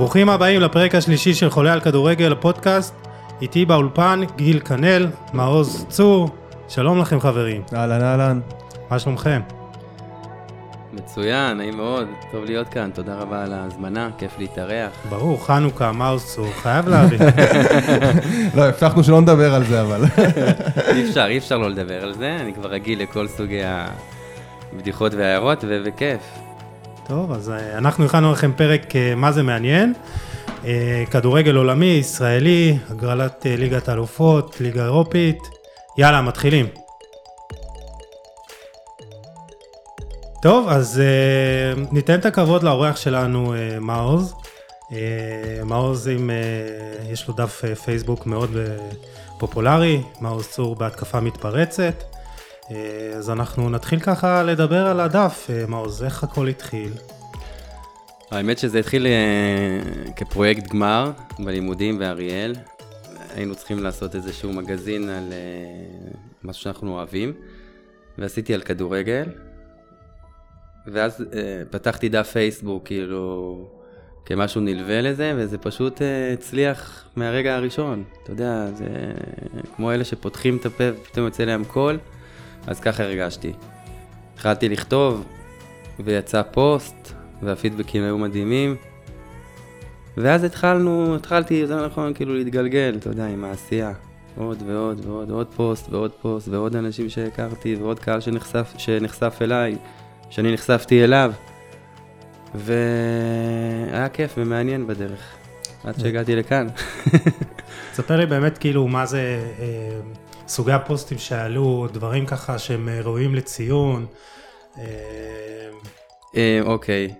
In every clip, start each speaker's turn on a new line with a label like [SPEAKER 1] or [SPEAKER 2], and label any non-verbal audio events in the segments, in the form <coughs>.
[SPEAKER 1] ברוכים הבאים לפרק השלישי של חולה על כדורגל הפודקאסט. איתי באולפן גיל כנל, מעוז צור, שלום לכם חברים.
[SPEAKER 2] אהלן אהלן.
[SPEAKER 1] מה שלומכם?
[SPEAKER 3] מצוין, נעים מאוד, טוב להיות כאן, תודה רבה על ההזמנה, כיף להתארח.
[SPEAKER 1] ברור, חנוכה, מעוז צור, חייב להבין. <laughs>
[SPEAKER 2] לא, הבטחנו שלא נדבר על זה אבל.
[SPEAKER 3] אי אפשר, אי אפשר לא לדבר על זה, אני כבר רגיל לכל סוגי הבדיחות וההערות, ו- וכיף.
[SPEAKER 1] טוב, אז אה, אנחנו הכנו לכם פרק אה, מה זה מעניין. אה, כדורגל עולמי, ישראלי, הגרלת ליגת האלופות, ליגה אירופית. יאללה, מתחילים. טוב, אז אה, ניתן את הכבוד לאורח שלנו, אה, מעוז. אה, מעוז עם, אה, יש לו דף אה, פייסבוק מאוד אה, פופולרי, מעוז צור בהתקפה מתפרצת. אה, אז אנחנו נתחיל ככה לדבר על הדף, אה, מעוז, איך הכל התחיל?
[SPEAKER 3] האמת שזה התחיל אה, כפרויקט גמר בלימודים באריאל. היינו צריכים לעשות איזשהו מגזין על אה, משהו שאנחנו אוהבים, ועשיתי על כדורגל. ואז אה, פתחתי דף פייסבוק, כאילו, כמשהו נלווה לזה, וזה פשוט אה, הצליח מהרגע הראשון. אתה יודע, זה כמו אלה שפותחים את הפה ופתאום יוצא להם קול, אז ככה הרגשתי. התחלתי לכתוב, ויצא פוסט, והפידבקים היו מדהימים. ואז התחלנו, התחלתי, יותר נכון, כאילו להתגלגל, אתה יודע, עם העשייה. עוד ועוד ועוד, עוד פוסט ועוד פוסט, ועוד אנשים שהכרתי, ועוד קהל שנחשף, שנחשף אליי, שאני נחשפתי אליו. והיה כיף ומעניין בדרך, עד שהגעתי לכאן.
[SPEAKER 1] תספר לי באמת כאילו מה זה אה, סוגי הפוסטים שעלו, דברים ככה שהם אה, ראויים לציון. אה,
[SPEAKER 3] אה, אוקיי.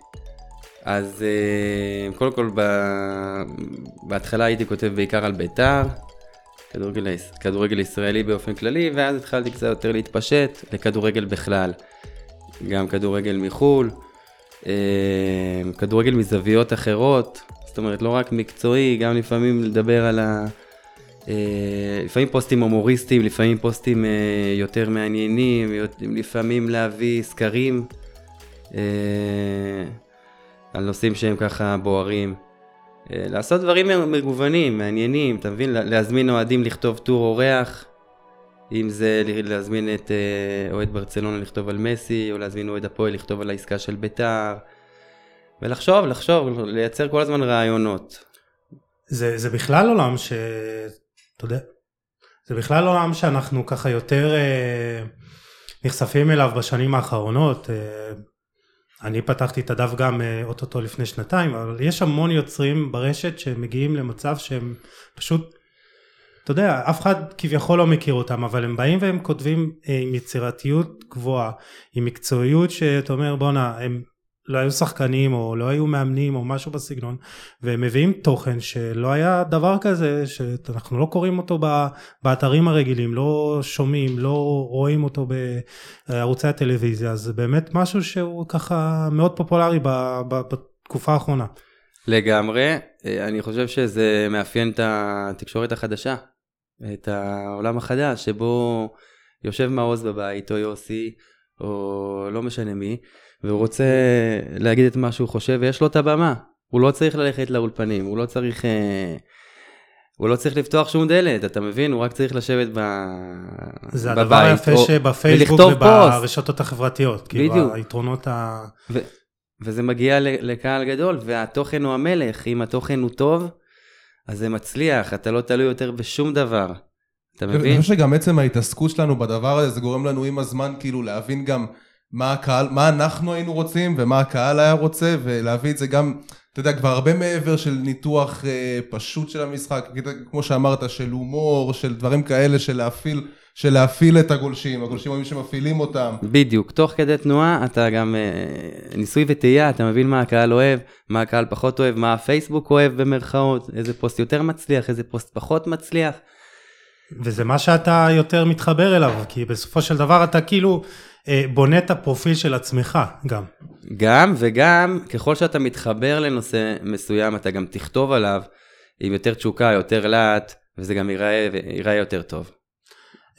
[SPEAKER 3] אז קודם כל, ב- בהתחלה הייתי כותב בעיקר על בית"ר, כדורגל, כדורגל ישראלי באופן כללי, ואז התחלתי קצת יותר להתפשט לכדורגל בכלל. גם כדורגל מחו"ל, אה, כדורגל מזוויות אחרות, זאת אומרת, לא רק מקצועי, גם לפעמים לדבר על ה... אה, לפעמים פוסטים הומוריסטיים, לפעמים פוסטים אה, יותר מעניינים, לפעמים להביא סקרים על נושאים שהם ככה בוערים. לעשות דברים מגוונים, מעניינים, אתה מבין? לה- להזמין אוהדים לכתוב טור אורח, אם זה להזמין את אה, אוהד ברצלונה לכתוב על מסי, או להזמין אוהד הפועל לכתוב על העסקה של ביתר, ולחשוב, לחשוב, לייצר כל הזמן רעיונות.
[SPEAKER 1] זה, זה בכלל עולם ש... אתה יודע, זה בכלל עולם שאנחנו ככה יותר אה, נחשפים אליו בשנים האחרונות. אה, אני פתחתי את הדף גם אה, אוטוטו לפני שנתיים, אבל יש המון יוצרים ברשת שמגיעים למצב שהם פשוט, אתה יודע, אף אחד כביכול לא מכיר אותם, אבל הם באים והם כותבים אה, עם יצירתיות גבוהה, עם מקצועיות שאתה אומר בואנה, הם לא היו שחקנים או לא היו מאמנים או משהו בסגנון, והם מביאים תוכן שלא היה דבר כזה, שאנחנו לא קוראים אותו באתרים הרגילים, לא שומעים, לא רואים אותו בערוצי הטלוויזיה, אז באמת משהו שהוא ככה מאוד פופולרי בתקופה האחרונה.
[SPEAKER 3] לגמרי, אני חושב שזה מאפיין את התקשורת החדשה, את העולם החדש, שבו יושב מעוז בבית, או יוסי, או לא משנה מי, והוא רוצה להגיד את מה שהוא חושב, ויש לו את הבמה. הוא לא צריך ללכת לאולפנים, הוא לא צריך... אה, הוא לא צריך לפתוח שום דלת, אתה מבין? הוא רק צריך לשבת ב...
[SPEAKER 1] זה
[SPEAKER 3] בבית,
[SPEAKER 1] הדבר היפה
[SPEAKER 3] או-
[SPEAKER 1] שבפייסבוק. וברשתות החברתיות, כאילו
[SPEAKER 3] בדיוק.
[SPEAKER 1] היתרונות ה...
[SPEAKER 3] ו- וזה מגיע לקהל גדול, והתוכן הוא המלך, אם התוכן הוא טוב, אז זה מצליח, אתה לא תלוי יותר בשום דבר. אתה
[SPEAKER 2] אני
[SPEAKER 3] מבין?
[SPEAKER 2] חושב שגם עצם ההתעסקות שלנו בדבר הזה, זה גורם לנו עם הזמן כאילו להבין גם מה הקהל, מה אנחנו היינו רוצים ומה הקהל היה רוצה, ולהביא את זה גם, אתה יודע, כבר הרבה מעבר של ניתוח אה, פשוט של המשחק, כמו שאמרת, של הומור, של דברים כאלה, של להפעיל, של להפעיל את הגולשים, הגולשים היו שמפעילים אותם.
[SPEAKER 3] בדיוק, תוך כדי תנועה אתה גם אה, ניסוי וטעייה, אתה מבין מה הקהל אוהב, מה הקהל פחות אוהב, מה הפייסבוק אוהב במרכאות, איזה פוסט יותר מצליח, איזה פוסט פחות מצליח.
[SPEAKER 1] וזה מה שאתה יותר מתחבר אליו, כי בסופו של דבר אתה כאילו בונה את הפרופיל של עצמך גם.
[SPEAKER 3] גם וגם ככל שאתה מתחבר לנושא מסוים אתה גם תכתוב עליו עם יותר תשוקה, יותר לאט, וזה גם ייראה, ייראה יותר טוב.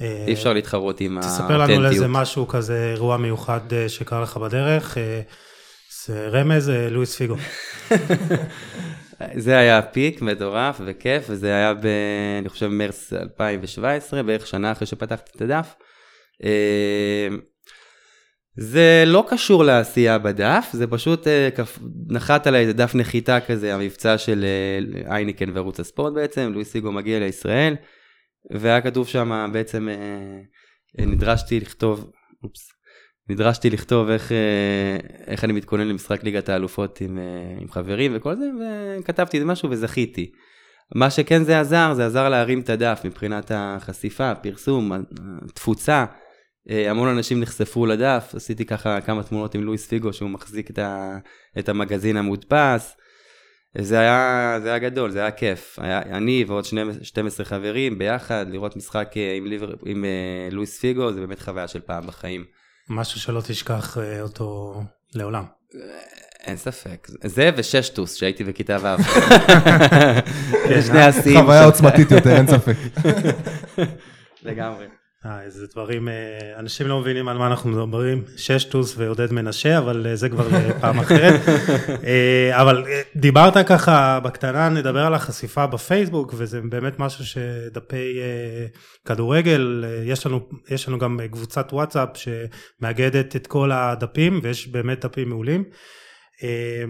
[SPEAKER 1] אה,
[SPEAKER 3] אי אפשר להתחרות עם
[SPEAKER 1] תספר לנו על
[SPEAKER 3] האותנטיות.
[SPEAKER 1] איזה משהו כזה, אירוע מיוחד אה, שקרה לך בדרך. אה, זה רמז, אה, לואיס פיגו. <laughs>
[SPEAKER 3] זה היה פיק מטורף וכיף, וזה היה ב... אני חושב מרס 2017, בערך שנה אחרי שפתחתי את הדף. אה, זה לא קשור לעשייה בדף, זה פשוט אה, נחת עליי איזה דף נחיתה כזה, המבצע של אה, אייניקן וערוץ הספורט בעצם, לואיס סיגו מגיע לישראל, והיה כתוב שם בעצם, אה, אה, נדרשתי לכתוב, אופס, נדרשתי לכתוב איך, אה, איך אני מתכונן למשחק ליגת האלופות עם, אה, עם חברים וכל זה, וכתבתי איזה משהו וזכיתי. מה שכן זה עזר, זה עזר להרים את הדף מבחינת החשיפה, הפרסום, התפוצה. אה, המון אנשים נחשפו לדף, עשיתי ככה כמה תמונות עם לואיס פיגו שהוא מחזיק את, ה, את המגזין המודפס. זה היה, זה היה גדול, זה היה כיף. היה, אני ועוד שני, 12 חברים ביחד, לראות משחק אה, עם, ליבר, עם אה, לואיס פיגו, זה באמת חוויה של פעם בחיים.
[SPEAKER 1] משהו שלא תשכח אותו לעולם.
[SPEAKER 3] אין ספק. זה וששטוס שהייתי בכיתה ו'. זה שני השיאים.
[SPEAKER 2] חוויה עוצמתית יותר, אין ספק. <laughs>
[SPEAKER 3] לגמרי.
[SPEAKER 1] אה, איזה דברים, אה, אנשים לא מבינים על מה אנחנו מדברים, ששטוס ועודד מנשה, אבל אה, זה כבר לפעם אחרת. <laughs> אה, אבל אה, דיברת ככה בקטנה, נדבר על החשיפה בפייסבוק, וזה באמת משהו שדפי אה, כדורגל, אה, יש לנו, יש לנו גם אה, קבוצת וואטסאפ שמאגדת את כל הדפים, ויש באמת דפים מעולים. אה,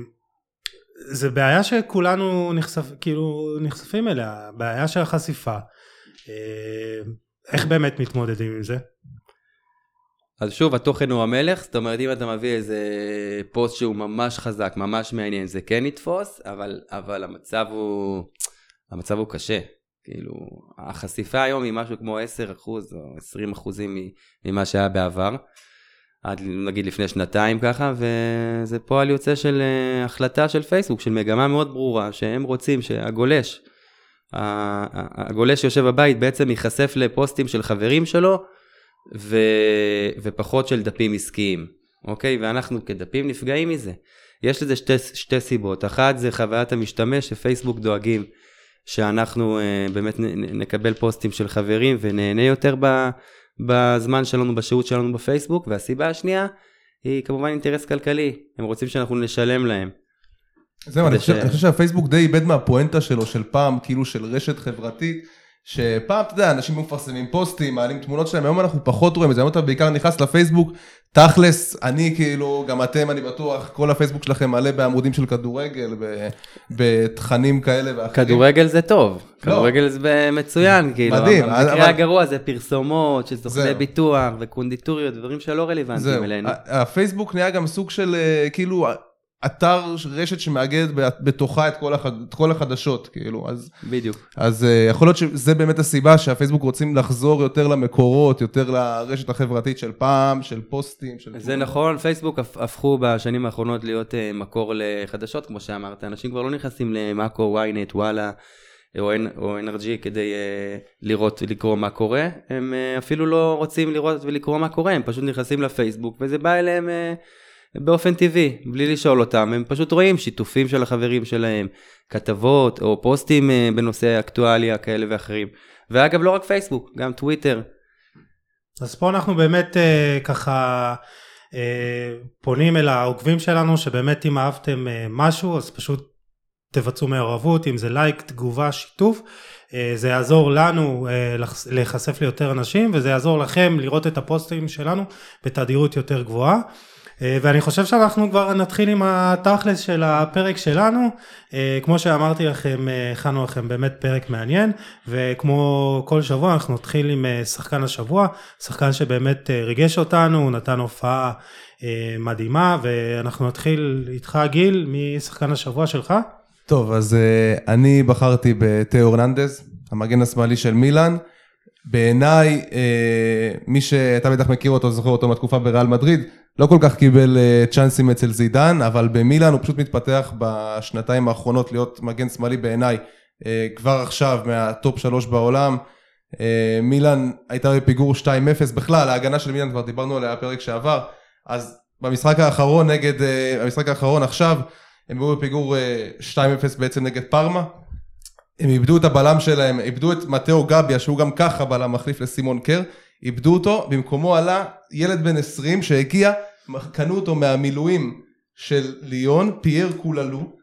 [SPEAKER 1] זה בעיה שכולנו נחשפ, כאילו נחשפים אליה, בעיה של החשיפה. איך באמת מתמודדים עם זה?
[SPEAKER 3] אז שוב, התוכן הוא המלך, זאת אומרת, אם אתה מביא איזה פוסט שהוא ממש חזק, ממש מעניין, זה כן יתפוס, אבל, אבל המצב הוא, המצב הוא קשה. כאילו, החשיפה היום היא משהו כמו 10% או 20% אחוזים ממה שהיה בעבר, עד נגיד לפני שנתיים ככה, וזה פועל יוצא של אה, החלטה של פייסבוק, של מגמה מאוד ברורה, שהם רוצים שהגולש, ה- ה- הגולש שיושב בבית בעצם ייחשף לפוסטים של חברים שלו, ו... ופחות של דפים עסקיים, אוקיי? ואנחנו כדפים נפגעים מזה. יש לזה שתי, שתי סיבות. אחת זה חוויית המשתמש, שפייסבוק דואגים שאנחנו אה, באמת נקבל פוסטים של חברים ונהנה יותר ב, בזמן שלנו, בשהות שלנו בפייסבוק. והסיבה השנייה היא כמובן אינטרס כלכלי. הם רוצים שאנחנו נשלם להם.
[SPEAKER 2] זהו, אני חושב אני חושב שהפייסבוק די איבד מהפואנטה שלו של פעם, כאילו של רשת חברתית, שפעם, אתה יודע, אנשים מפרסמים פוסטים, מעלים תמונות שלהם, היום אנחנו פחות רואים את זה, היום אתה בעיקר נכנס לפייסבוק, תכלס, אני כאילו, גם אתם, אני בטוח, כל הפייסבוק שלכם מלא בעמודים של כדורגל, ב- בתכנים כאלה ואחרים.
[SPEAKER 3] כדורגל זה טוב,
[SPEAKER 2] לא.
[SPEAKER 3] כדורגל זה מצוין, כאילו,
[SPEAKER 2] מדהים,
[SPEAKER 3] אבל
[SPEAKER 2] אבל-
[SPEAKER 3] המקרה הגרוע זה פרסומות של סוכני. ביטוח וקונדיטוריות, דברים שלא רלוונטיים
[SPEAKER 2] זהו,
[SPEAKER 3] אלינו.
[SPEAKER 2] הפייסבוק נהיה גם סוג של אה, כאילו אתר רשת שמאגד בתוכה את כל, החד... את כל החדשות כאילו אז
[SPEAKER 3] בדיוק.
[SPEAKER 2] אז אה, יכול להיות שזה באמת הסיבה שהפייסבוק רוצים לחזור יותר למקורות יותר לרשת החברתית של פעם של פוסטים של
[SPEAKER 3] זה נכון, פייסבוק הפ- הפכו בשנים האחרונות להיות אה, מקור לחדשות, כמו שאמרת, אנשים כבר לא נכנסים למאקו, ynet, וואלה. או NRG כדי uh, לראות ולקרוא מה קורה, הם uh, אפילו לא רוצים לראות ולקרוא מה קורה, הם פשוט נכנסים לפייסבוק וזה בא אליהם uh, באופן טבעי, בלי לשאול אותם, הם פשוט רואים שיתופים של החברים שלהם, כתבות או פוסטים uh, בנושא אקטואליה כאלה ואחרים. ואגב לא רק פייסבוק, גם טוויטר,
[SPEAKER 1] אז פה אנחנו באמת אה, ככה אה, פונים אל העוקבים שלנו שבאמת אם אהבתם אה, משהו אז פשוט תבצעו מעורבות אם זה לייק תגובה שיתוף אה, זה יעזור לנו אה, להיחשף ליותר אנשים וזה יעזור לכם לראות את הפוסטים שלנו בתדירות יותר גבוהה. אה, ואני חושב שאנחנו כבר נתחיל עם התכלס של הפרק שלנו. אה, כמו שאמרתי לכם, אה, הכנו לכם באמת פרק מעניין, וכמו כל שבוע אנחנו נתחיל עם שחקן השבוע, שחקן שבאמת ריגש אותנו, הוא נתן הופעה מדהימה, ואנחנו נתחיל איתך גיל, מי שחקן השבוע שלך?
[SPEAKER 2] טוב אז אני בחרתי בתאו אורננדז המגן השמאלי של מילאן בעיניי מי שאתה בטח מכיר אותו זוכר אותו מהתקופה בריאל מדריד לא כל כך קיבל uh, צ'אנסים אצל זידן אבל במילאן הוא פשוט מתפתח בשנתיים האחרונות להיות מגן שמאלי בעיניי uh, כבר עכשיו מהטופ שלוש בעולם. אה, מילאן הייתה בפיגור 2-0, בכלל ההגנה של מילאן כבר דיברנו עליה בפרק שעבר, אז במשחק האחרון נגד, אה, במשחק האחרון עכשיו, הם היו בפיגור אה, 2-0 בעצם נגד פארמה. הם איבדו את הבלם שלהם, איבדו את מתאו גביה שהוא גם ככה בלם מחליף לסימון קר, איבדו אותו, במקומו עלה ילד בן 20 שהגיע, קנו אותו מהמילואים של ליון, פייר קוללו,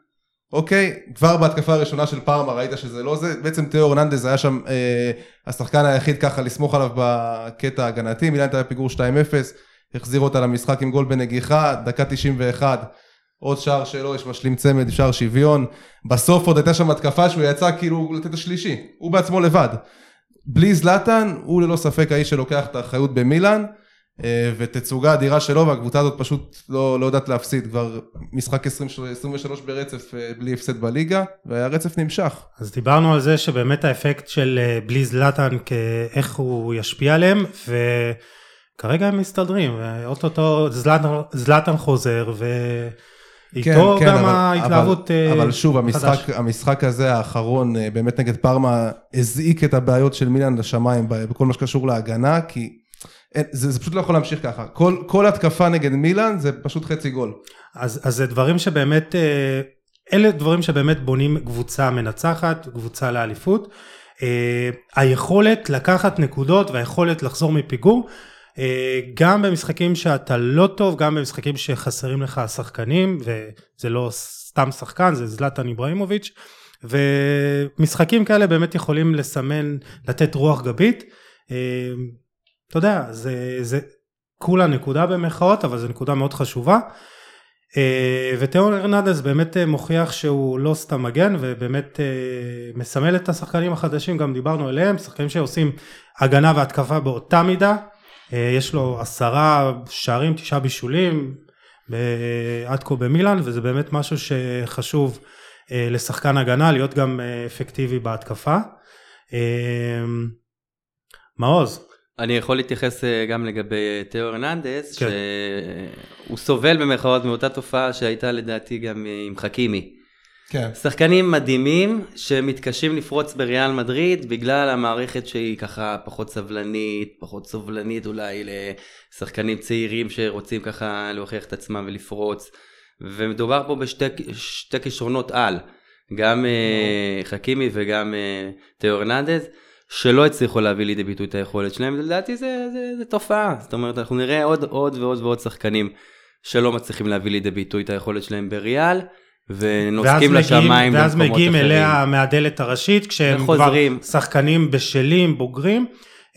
[SPEAKER 2] אוקיי? כבר בהתקפה הראשונה של פארמה ראית שזה לא זה, בעצם תיאו ארננדז היה שם אה, השחקן היחיד ככה לסמוך עליו בקטע ההגנתי, מילאן הייתה בפיגור 2-0, החזיר אותה למשחק עם גול בנגיחה, דקה 91. עוד שער שלו, יש משלים צמד, שער שוויון. בסוף עוד הייתה שם התקפה שהוא יצא כאילו לתת השלישי. הוא בעצמו לבד. בלי זלאטן, הוא ללא ספק האיש שלוקח את האחריות במילאן, ותצוגה אדירה שלו, והקבוצה הזאת פשוט לא, לא יודעת להפסיד. כבר משחק 20, 23 ברצף אה, בלי הפסד בליגה, והרצף נמשך.
[SPEAKER 1] אז דיברנו על זה שבאמת האפקט של אה, בלי זלאטן, איך הוא ישפיע עליהם, וכרגע הם מסתדרים, ואו-טו-טו זלאטן, זלאטן חוזר, ו... איתו כן, כן, גם ההתלהבות
[SPEAKER 2] אבל, אבל שוב, המשחק, המשחק הזה האחרון, באמת נגד פארמה, הזעיק את הבעיות של מילאן לשמיים בכל מה שקשור להגנה, כי זה, זה פשוט לא יכול להמשיך ככה. כל, כל התקפה נגד מילאן זה פשוט חצי גול.
[SPEAKER 1] אז, אז זה דברים שבאמת, אלה דברים שבאמת בונים קבוצה מנצחת, קבוצה לאליפות. היכולת לקחת נקודות והיכולת לחזור מפיגור. אה, גם במשחקים שאתה לא טוב, גם במשחקים שחסרים לך שחקנים, וזה לא סתם שחקן, זה זלטן איבראימוביץ', ומשחקים כאלה באמת יכולים לסמן, לתת רוח גבית. אה, אתה יודע, זה, זה כולה נקודה במרכאות, אבל זו נקודה מאוד חשובה. אה, ותיאון ארנדס באמת מוכיח שהוא לא סתם מגן ובאמת מסמל את השחקנים החדשים גם דיברנו עליהם שחקנים שעושים הגנה והתקפה באותה מידה אה, יש לו עשרה שערים, תשעה בישולים עד כה במילאן, וזה באמת משהו שחשוב אה, לשחקן הגנה, להיות גם אה, אפקטיבי בהתקפה. מעוז.
[SPEAKER 3] אני יכול להתייחס גם לגבי תיאו הרננדס, כן. שהוא סובל במרכאות מאותה תופעה שהייתה לדעתי גם עם חכימי. כן. שחקנים מדהימים שמתקשים לפרוץ בריאל מדריד בגלל המערכת שהיא ככה פחות סבלנית, פחות סובלנית אולי לשחקנים צעירים שרוצים ככה להוכיח את עצמם ולפרוץ. ומדובר פה בשתי כישרונות על, גם חכימי וגם תיאו הרננדז. שלא הצליחו להביא לידי ביטוי את היכולת שלהם, לדעתי זה, זה, זה תופעה, זאת אומרת אנחנו נראה עוד עוד ועוד ועוד שחקנים שלא מצליחים להביא לידי ביטוי את היכולת שלהם בריאל. ונוסקים לשמיים
[SPEAKER 1] ואז מגיעים אליה מהדלת הראשית כשהם. כבר שחקנים בשלים בוגרים.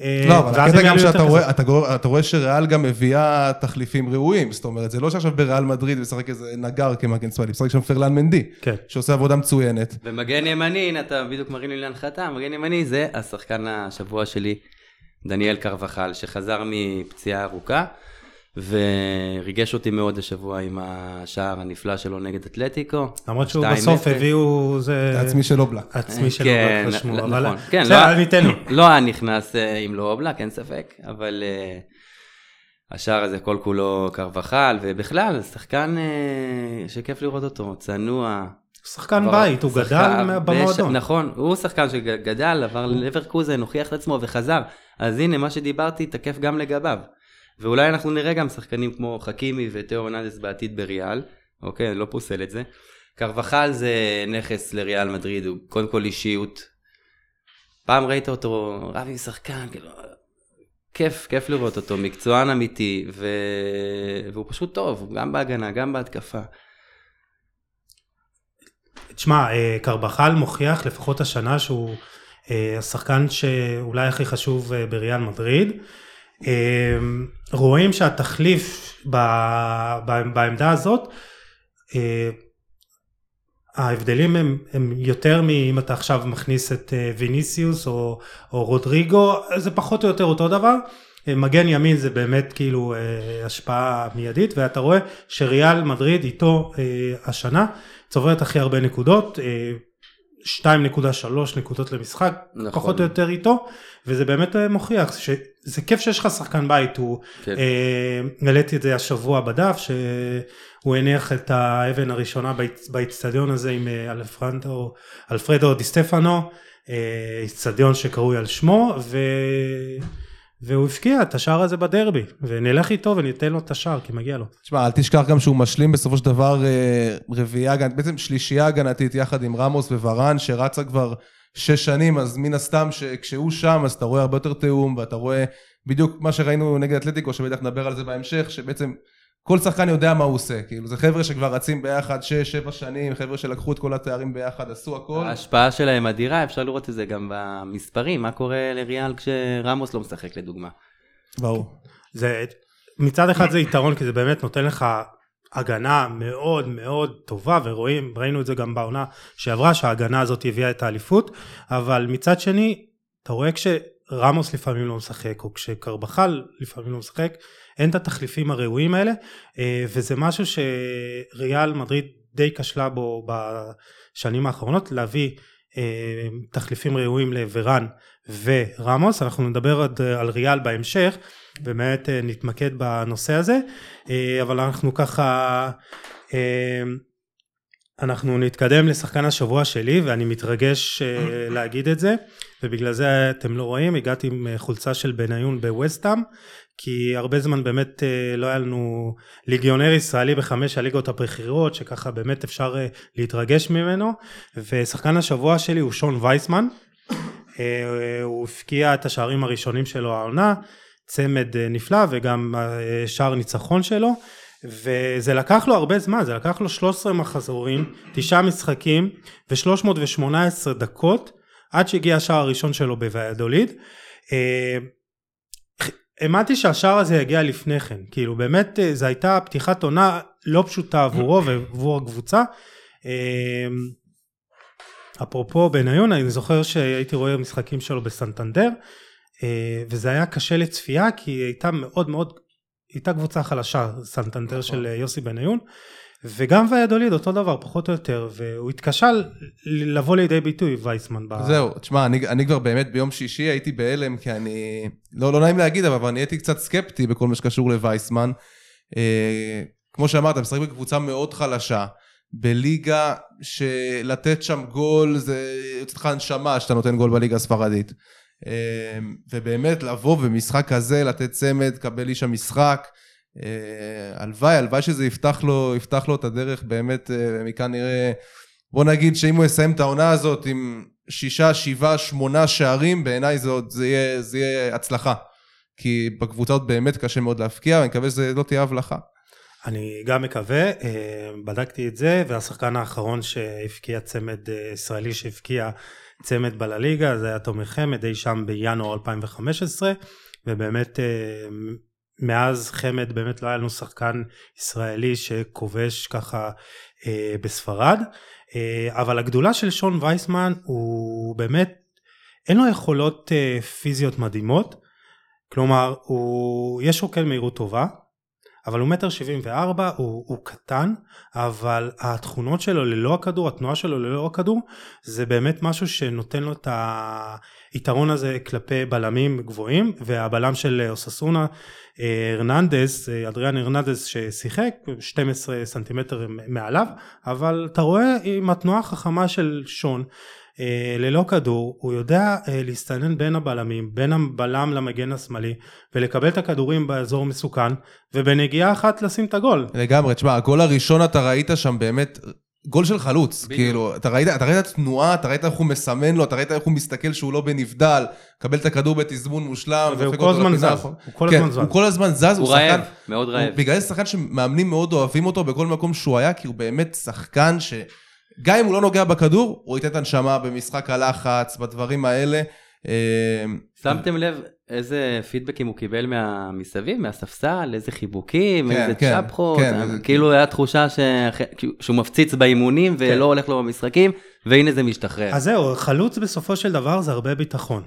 [SPEAKER 2] אה, לא, אבל הקטע גם שאתה רואה, אתה, אתה רואה שריאל גם מביאה תחליפים ראויים, זאת אומרת, זה לא שעכשיו בריאל מדריד משחק איזה נגר כמגן שמאלי, משחק שם פרלן מנדי, כן. שעושה עבודה מצוינת.
[SPEAKER 3] ומגן ימני, הנה אתה בדיוק מרים לי להנחתה, מגן ימני זה השחקן השבוע שלי, דניאל קרבחל, שחזר מפציעה ארוכה. וריגש אותי מאוד השבוע עם השער הנפלא שלו נגד אתלטיקו.
[SPEAKER 1] למרות שהוא בסוף הביאו
[SPEAKER 2] זה... עצמי של אובלק.
[SPEAKER 1] עצמי של אובלק רשמו, אבל נכון, כן, בסדר, ניתן לו.
[SPEAKER 3] לא היה נכנס אה, עם לא אובלק, אין ספק, אבל אה, השער הזה כל כולו קרבחל, ובכלל, שחקן אה, שכיף לראות אותו, צנוע.
[SPEAKER 1] שחקן בית, הוא גדל במועדון.
[SPEAKER 3] נכון, הוא שחקן שגדל, עבר לברקוזן, הוכיח את עצמו וחזר. אז הנה, מה שדיברתי תקף גם לגביו. ואולי אנחנו נראה גם שחקנים כמו חכימי ותיאו רננדס בעתיד בריאל, אוקיי, אני לא פוסל את זה. קרבחל זה נכס לריאל מדריד, הוא קודם כל אישיות. פעם ראית אותו רב עם שחקן, כאילו, כיף, כיף לראות אותו, מקצוען אמיתי, ו... והוא פשוט טוב, גם בהגנה, גם בהתקפה.
[SPEAKER 1] תשמע, אה, קרבחל מוכיח לפחות השנה שהוא אה, השחקן שאולי הכי חשוב אה, בריאל מדריד. אמ, רואים שהתחליף בעמדה הזאת, אה, ההבדלים הם, הם יותר מאם אתה עכשיו מכניס את אה, ויניסיוס או, או רודריגו, זה פחות או יותר אותו דבר. אה, מגן ימין זה באמת כאילו השפעה מיידית ואתה רואה שריאל מדריד איתו השנה צוברת הכי הרבה נקודות 2.3 נקודות למשחק, נכון. פחות או יותר איתו, וזה באמת אה, מוכיח שזה כיף שיש לך שחקן בית, הוא, כן. אה, העליתי את זה השבוע בדף, שהוא הניח את האבן הראשונה באצטדיון הזה עם אה, אלפרנדו, אלפרדו די סטפנו, אה, איצטדיון שקרוי על שמו, ו... והוא הפקיע את השער הזה בדרבי, ונלך איתו וניתן לו את השער, כי מגיע לו.
[SPEAKER 2] תשמע, אל תשכח גם שהוא משלים בסופו של דבר אה, רביעייה, בעצם שלישייה הגנתית יחד עם רמוס וורן, שרצה כבר שש שנים, אז מן הסתם שכשהוא שם, אז אתה רואה הרבה יותר תיאום, ואתה רואה בדיוק מה שראינו נגד אתלטיקו, שבטח נדבר על זה בהמשך, שבעצם כל שחקן יודע מה הוא עושה, כאילו זה חבר'ה שכבר רצים ביחד שש, שבע שנים, חבר'ה שלקחו את כל התארים ביחד, עשו הכל.
[SPEAKER 3] ההשפעה שלהם אדירה, אפשר לראות את זה גם במספרים, מה קורה לריאל כשרמוס לא משחק לדוגמה.
[SPEAKER 2] ברור.
[SPEAKER 1] זה, מצד אחד זה יתרון, כי זה באמת נותן לך הגנה מאוד מאוד טובה, ורואים, ראינו את זה גם בעונה שעברה, שההגנה הזאת הביאה את האליפות, אבל מצד שני, אתה רואה כשרמוס לפעמים לא משחק, או כשקרבחל לפעמים לא משחק, אין את התחליפים הראויים האלה, אה, וזה משהו שריאל מדריד די כשלה בו בשנים האחרונות, להביא אה, תחליפים ראויים לוורן ורמוס, אנחנו נדבר עוד על ריאל בהמשך, באמת אה, נתמקד בנושא הזה, אה, אבל אנחנו ככה, אה, אנחנו נתקדם לשחקן השבוע שלי ואני מתרגש אה, להגיד את זה. ובגלל זה אתם לא רואים הגעתי עם אה, חולצה של בניון בווסטאם כי הרבה זמן באמת אה, לא היה לנו ליגיונר ישראלי בחמש הליגות הבכירות שככה באמת אפשר להתרגש ממנו. ושחקן השבוע שלי הוא שון וייסמן. הוא הפקיע את השערים הראשונים שלו העונה צמד נפלא וגם שער ניצחון שלו וזה לקח לו הרבה זמן, זה לקח לו 13 מחזורים, תשעה משחקים ו-318 דקות עד שהגיע השער הראשון שלו בוויאדוליד. אה, האמנתי שהשער הזה יגיע לפני כן, כאילו באמת אה, זו הייתה פתיחת עונה לא פשוטה עבורו ועבור הקבוצה. אה, אפרופו בניון, אני זוכר שהייתי רואה משחקים שלו בסנטנדר, וזה היה קשה לצפייה כי היא הייתה מאוד מאוד, הייתה קבוצה חלשה, סנטנדר של אה, יוסי בניון, וגם ויאדוליד אותו דבר פחות או יותר, והוא התקשה לבוא לידי ביטוי וייסמן. ב-
[SPEAKER 2] זהו, תשמע, אני, אני כבר באמת ביום שישי הייתי בהלם, כי אני, לא, לא נעים להגיד, אבל אני הייתי קצת סקפטי בכל מה שקשור לווייסמן. אה, כמו שאמרת, משחק בקבוצה מאוד חלשה, בליגה שלתת שם גול זה יוצא לך הנשמה שאתה נותן גול בליגה הספרדית. אה, ובאמת לבוא במשחק כזה, לתת צמד, קבל איש המשחק. אה, הלוואי, הלוואי שזה יפתח לו, יפתח לו את הדרך, באמת אה, מכאן נראה, בוא נגיד שאם הוא יסיים את העונה הזאת עם שישה, שבעה, שמונה שערים, בעיניי זה, זה, יהיה, זה יהיה הצלחה. כי בקבוצה עוד באמת קשה מאוד להפקיע, ואני מקווה שזה לא תהיה הבלחה.
[SPEAKER 1] אני גם מקווה, אה, בדקתי את זה, והשחקן האחרון שהבקיע צמד ישראלי שהבקיע צמד בלליגה, זה היה תומר חמד אי שם בינואר 2015, ובאמת אה, מאז חמד באמת לא היה לנו שחקן ישראלי שכובש ככה אה, בספרד, אה, אבל הגדולה של שון וייסמן הוא באמת, אין לו יכולות פיזיות מדהימות, כלומר הוא, יש רוקל מהירות טובה, אבל הוא מטר שבעים וארבע, הוא, קטן, אבל התכונות שלו ללא הכדור, התנועה שלו ללא הכדור, זה באמת משהו שנותן לו את היתרון הזה כלפי בלמים גבוהים, והבלם של אוססונה, אה, הרננדז, אה, אדריאן הרננדז ששיחק, 12 סנטימטר מעליו, אבל אתה רואה עם התנועה החכמה של שון, אה, ללא כדור, הוא יודע אה, להסתנן בין הבלמים, בין הבלם למגן השמאלי, ולקבל את הכדורים באזור מסוכן, ובנגיעה אחת לשים את הגול.
[SPEAKER 2] לגמרי, תשמע, הגול הראשון אתה ראית שם באמת, גול של חלוץ,
[SPEAKER 3] בדיוק.
[SPEAKER 2] כאילו, אתה ראית, אתה ראית תנועה, אתה ראית איך הוא מסמן לו, אתה ראית איך הוא מסתכל שהוא לא בנבדל, קבל את הכדור בתזמון מושלם,
[SPEAKER 1] והוא כל הזמן. זז, הוא כל
[SPEAKER 2] כן,
[SPEAKER 1] הזמן זז.
[SPEAKER 2] הוא כל הזמן זז,
[SPEAKER 3] הוא
[SPEAKER 2] הוא שחקן,
[SPEAKER 3] רעב, מאוד
[SPEAKER 2] הוא-
[SPEAKER 3] רעב.
[SPEAKER 2] בגלל זה שחקן שמאמנים מאוד אוהבים אותו בכל מקום שהוא היה, כי הוא באמת שחקן ש... גם אם הוא לא נוגע בכדור, הוא ייתן את הנשמה במשחק הלחץ, בדברים האלה. אה,
[SPEAKER 3] שמתם לב איזה פידבקים הוא קיבל מה- מסביב, מהספסל, איזה חיבוקים,
[SPEAKER 2] כן,
[SPEAKER 3] איזה
[SPEAKER 2] כן,
[SPEAKER 3] צ'פחות,
[SPEAKER 2] כן, זה-
[SPEAKER 3] כאילו היה תחושה שאח- שהוא מפציץ באימונים
[SPEAKER 2] כן.
[SPEAKER 3] ולא הולך לו במשחקים, והנה זה משתחרר.
[SPEAKER 1] אז זהו, חלוץ בסופו של דבר זה הרבה ביטחון.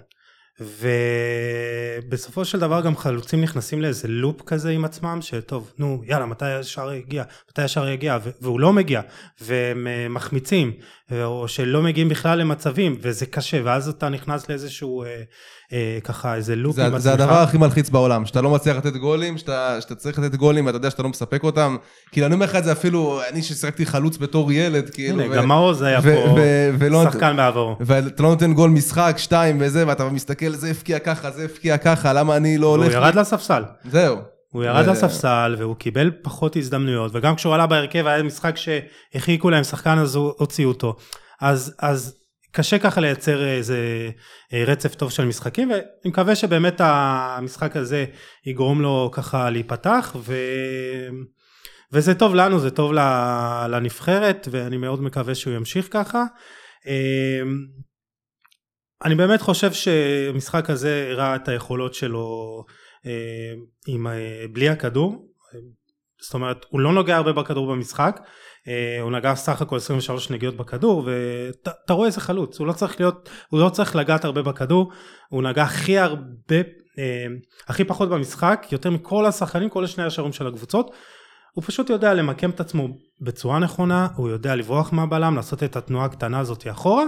[SPEAKER 1] ובסופו של דבר גם חלוצים נכנסים לאיזה לופ כזה עם עצמם, שטוב, נו, יאללה, מתי השער יגיע? מתי השער יגיע? והוא לא מגיע, והם אה, מחמיצים, או שלא מגיעים בכלל למצבים, וזה קשה, ואז אתה נכנס לאיזשהו, אה, אה, ככה, איזה לופ
[SPEAKER 2] זה,
[SPEAKER 1] עם עצמך.
[SPEAKER 2] זה הדבר הכי מלחיץ בעולם, שאתה לא מצליח לתת גולים, שאתה, שאתה צריך לתת גולים ואתה יודע שאתה לא מספק אותם. כאילו, אני אומר לך את זה אפילו, אני ששיחקתי חלוץ בתור ילד, כאילו.
[SPEAKER 1] הנה,
[SPEAKER 2] ו-
[SPEAKER 1] גם מעוז היה
[SPEAKER 2] ו-
[SPEAKER 1] פה
[SPEAKER 2] ו- ולא-
[SPEAKER 1] שחקן בעברו.
[SPEAKER 2] ואתה לא נותן גול משחק, שתיים וזה, ואתה מסתכל, זה הפקיע ככה, זה הפקיע ככה, למה אני לא
[SPEAKER 1] הוא
[SPEAKER 2] הולך...
[SPEAKER 1] ירד לספסל.
[SPEAKER 2] זהו.
[SPEAKER 1] הוא ירד לספסל והוא קיבל פחות הזדמנויות וגם כשהוא עלה בהרכב היה משחק שהרחיקו להם שחקן אז הוציאו אותו אז אז קשה ככה לייצר איזה אה, רצף טוב של משחקים ואני מקווה שבאמת המשחק הזה יגרום לו ככה להיפתח ו... וזה טוב לנו זה טוב לנבחרת ואני מאוד מקווה שהוא ימשיך ככה. אה, אני באמת חושב שמשחק הזה הראה את היכולות שלו עם, אה, בלי הכדור, זאת אומרת הוא לא נוגע הרבה בכדור במשחק, אה, הוא נגע סך הכל 23 נגיעות בכדור ואתה רואה איזה חלוץ, הוא לא צריך להיות, הוא לא צריך לגעת הרבה בכדור, הוא נגע הכי הרבה, אה, הכי פחות במשחק, יותר מכל השחקנים, כל השני השערים של הקבוצות, הוא פשוט יודע למקם את עצמו בצורה נכונה, הוא יודע לברוח מהבלם, לעשות את התנועה הקטנה הזאת אחורה,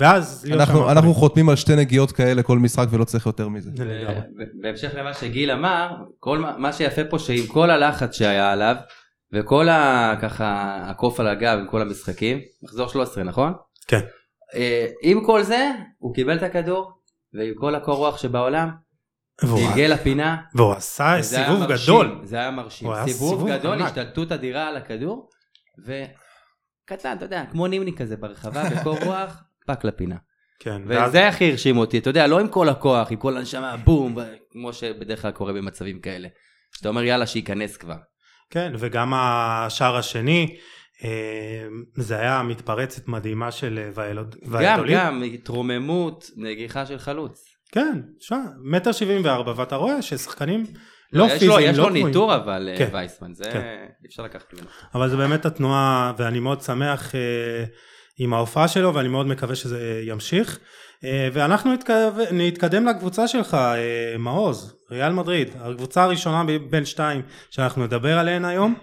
[SPEAKER 1] ואז
[SPEAKER 2] אנחנו, חותמים על שתי נגיעות כאלה כל משחק ולא צריך יותר מזה.
[SPEAKER 3] ב- בהמשך למה שגיל אמר, כל מה, מה שיפה פה שעם כל הלחץ שהיה עליו, וכל ה... ככה הקוף על הגב עם כל המשחקים, מחזור 13 נכון?
[SPEAKER 1] כן.
[SPEAKER 3] אה, עם כל זה, הוא קיבל את הכדור, ועם כל הקור רוח שבעולם,
[SPEAKER 1] והוא-
[SPEAKER 3] הגיע לפינה,
[SPEAKER 1] והוא עשה סיבוב
[SPEAKER 3] מרשים,
[SPEAKER 1] גדול.
[SPEAKER 3] זה היה מרשים, סיבוב
[SPEAKER 1] סיבוב
[SPEAKER 3] גדול,
[SPEAKER 1] ענק.
[SPEAKER 3] השתלטות אדירה על הכדור, וקטן, אתה יודע, כמו נימני כזה ברחבה, בקור רוח, פק לפינה.
[SPEAKER 1] כן, ואז
[SPEAKER 3] וזה הכי הרשים אותי, אתה יודע, לא עם כל הכוח, עם כל הנשמה, בום, כמו שבדרך כלל קורה במצבים כאלה. שאתה אומר יאללה שייכנס כבר.
[SPEAKER 1] כן, וגם השער השני, אה, זה היה מתפרצת מדהימה של אה, ואלוד-
[SPEAKER 3] גם. גם, התרוממות, נגיחה של חלוץ.
[SPEAKER 1] כן, שמע, מטר שבעים וארבע, ואתה רואה ששחקנים לא
[SPEAKER 3] יש לו-
[SPEAKER 1] פיזיים,
[SPEAKER 3] יש
[SPEAKER 1] לא
[SPEAKER 3] לו
[SPEAKER 1] גבוהים.
[SPEAKER 3] ניטור אבל, אה,
[SPEAKER 1] כן.
[SPEAKER 3] וייסמן, זה
[SPEAKER 1] כן.
[SPEAKER 3] אי אפשר לקחת ממנו.
[SPEAKER 1] אבל זה באמת התנועה, ואני מאוד שמח עם ההופעה שלו, ואני מאוד מקווה שזה ימשיך. אה, ואנחנו נתקד- נתקדם לקבוצה שלך, אה, מעוז, ריאל מדריד, הקבוצה הראשונה בין שתיים שאנחנו נדבר עליהן היום.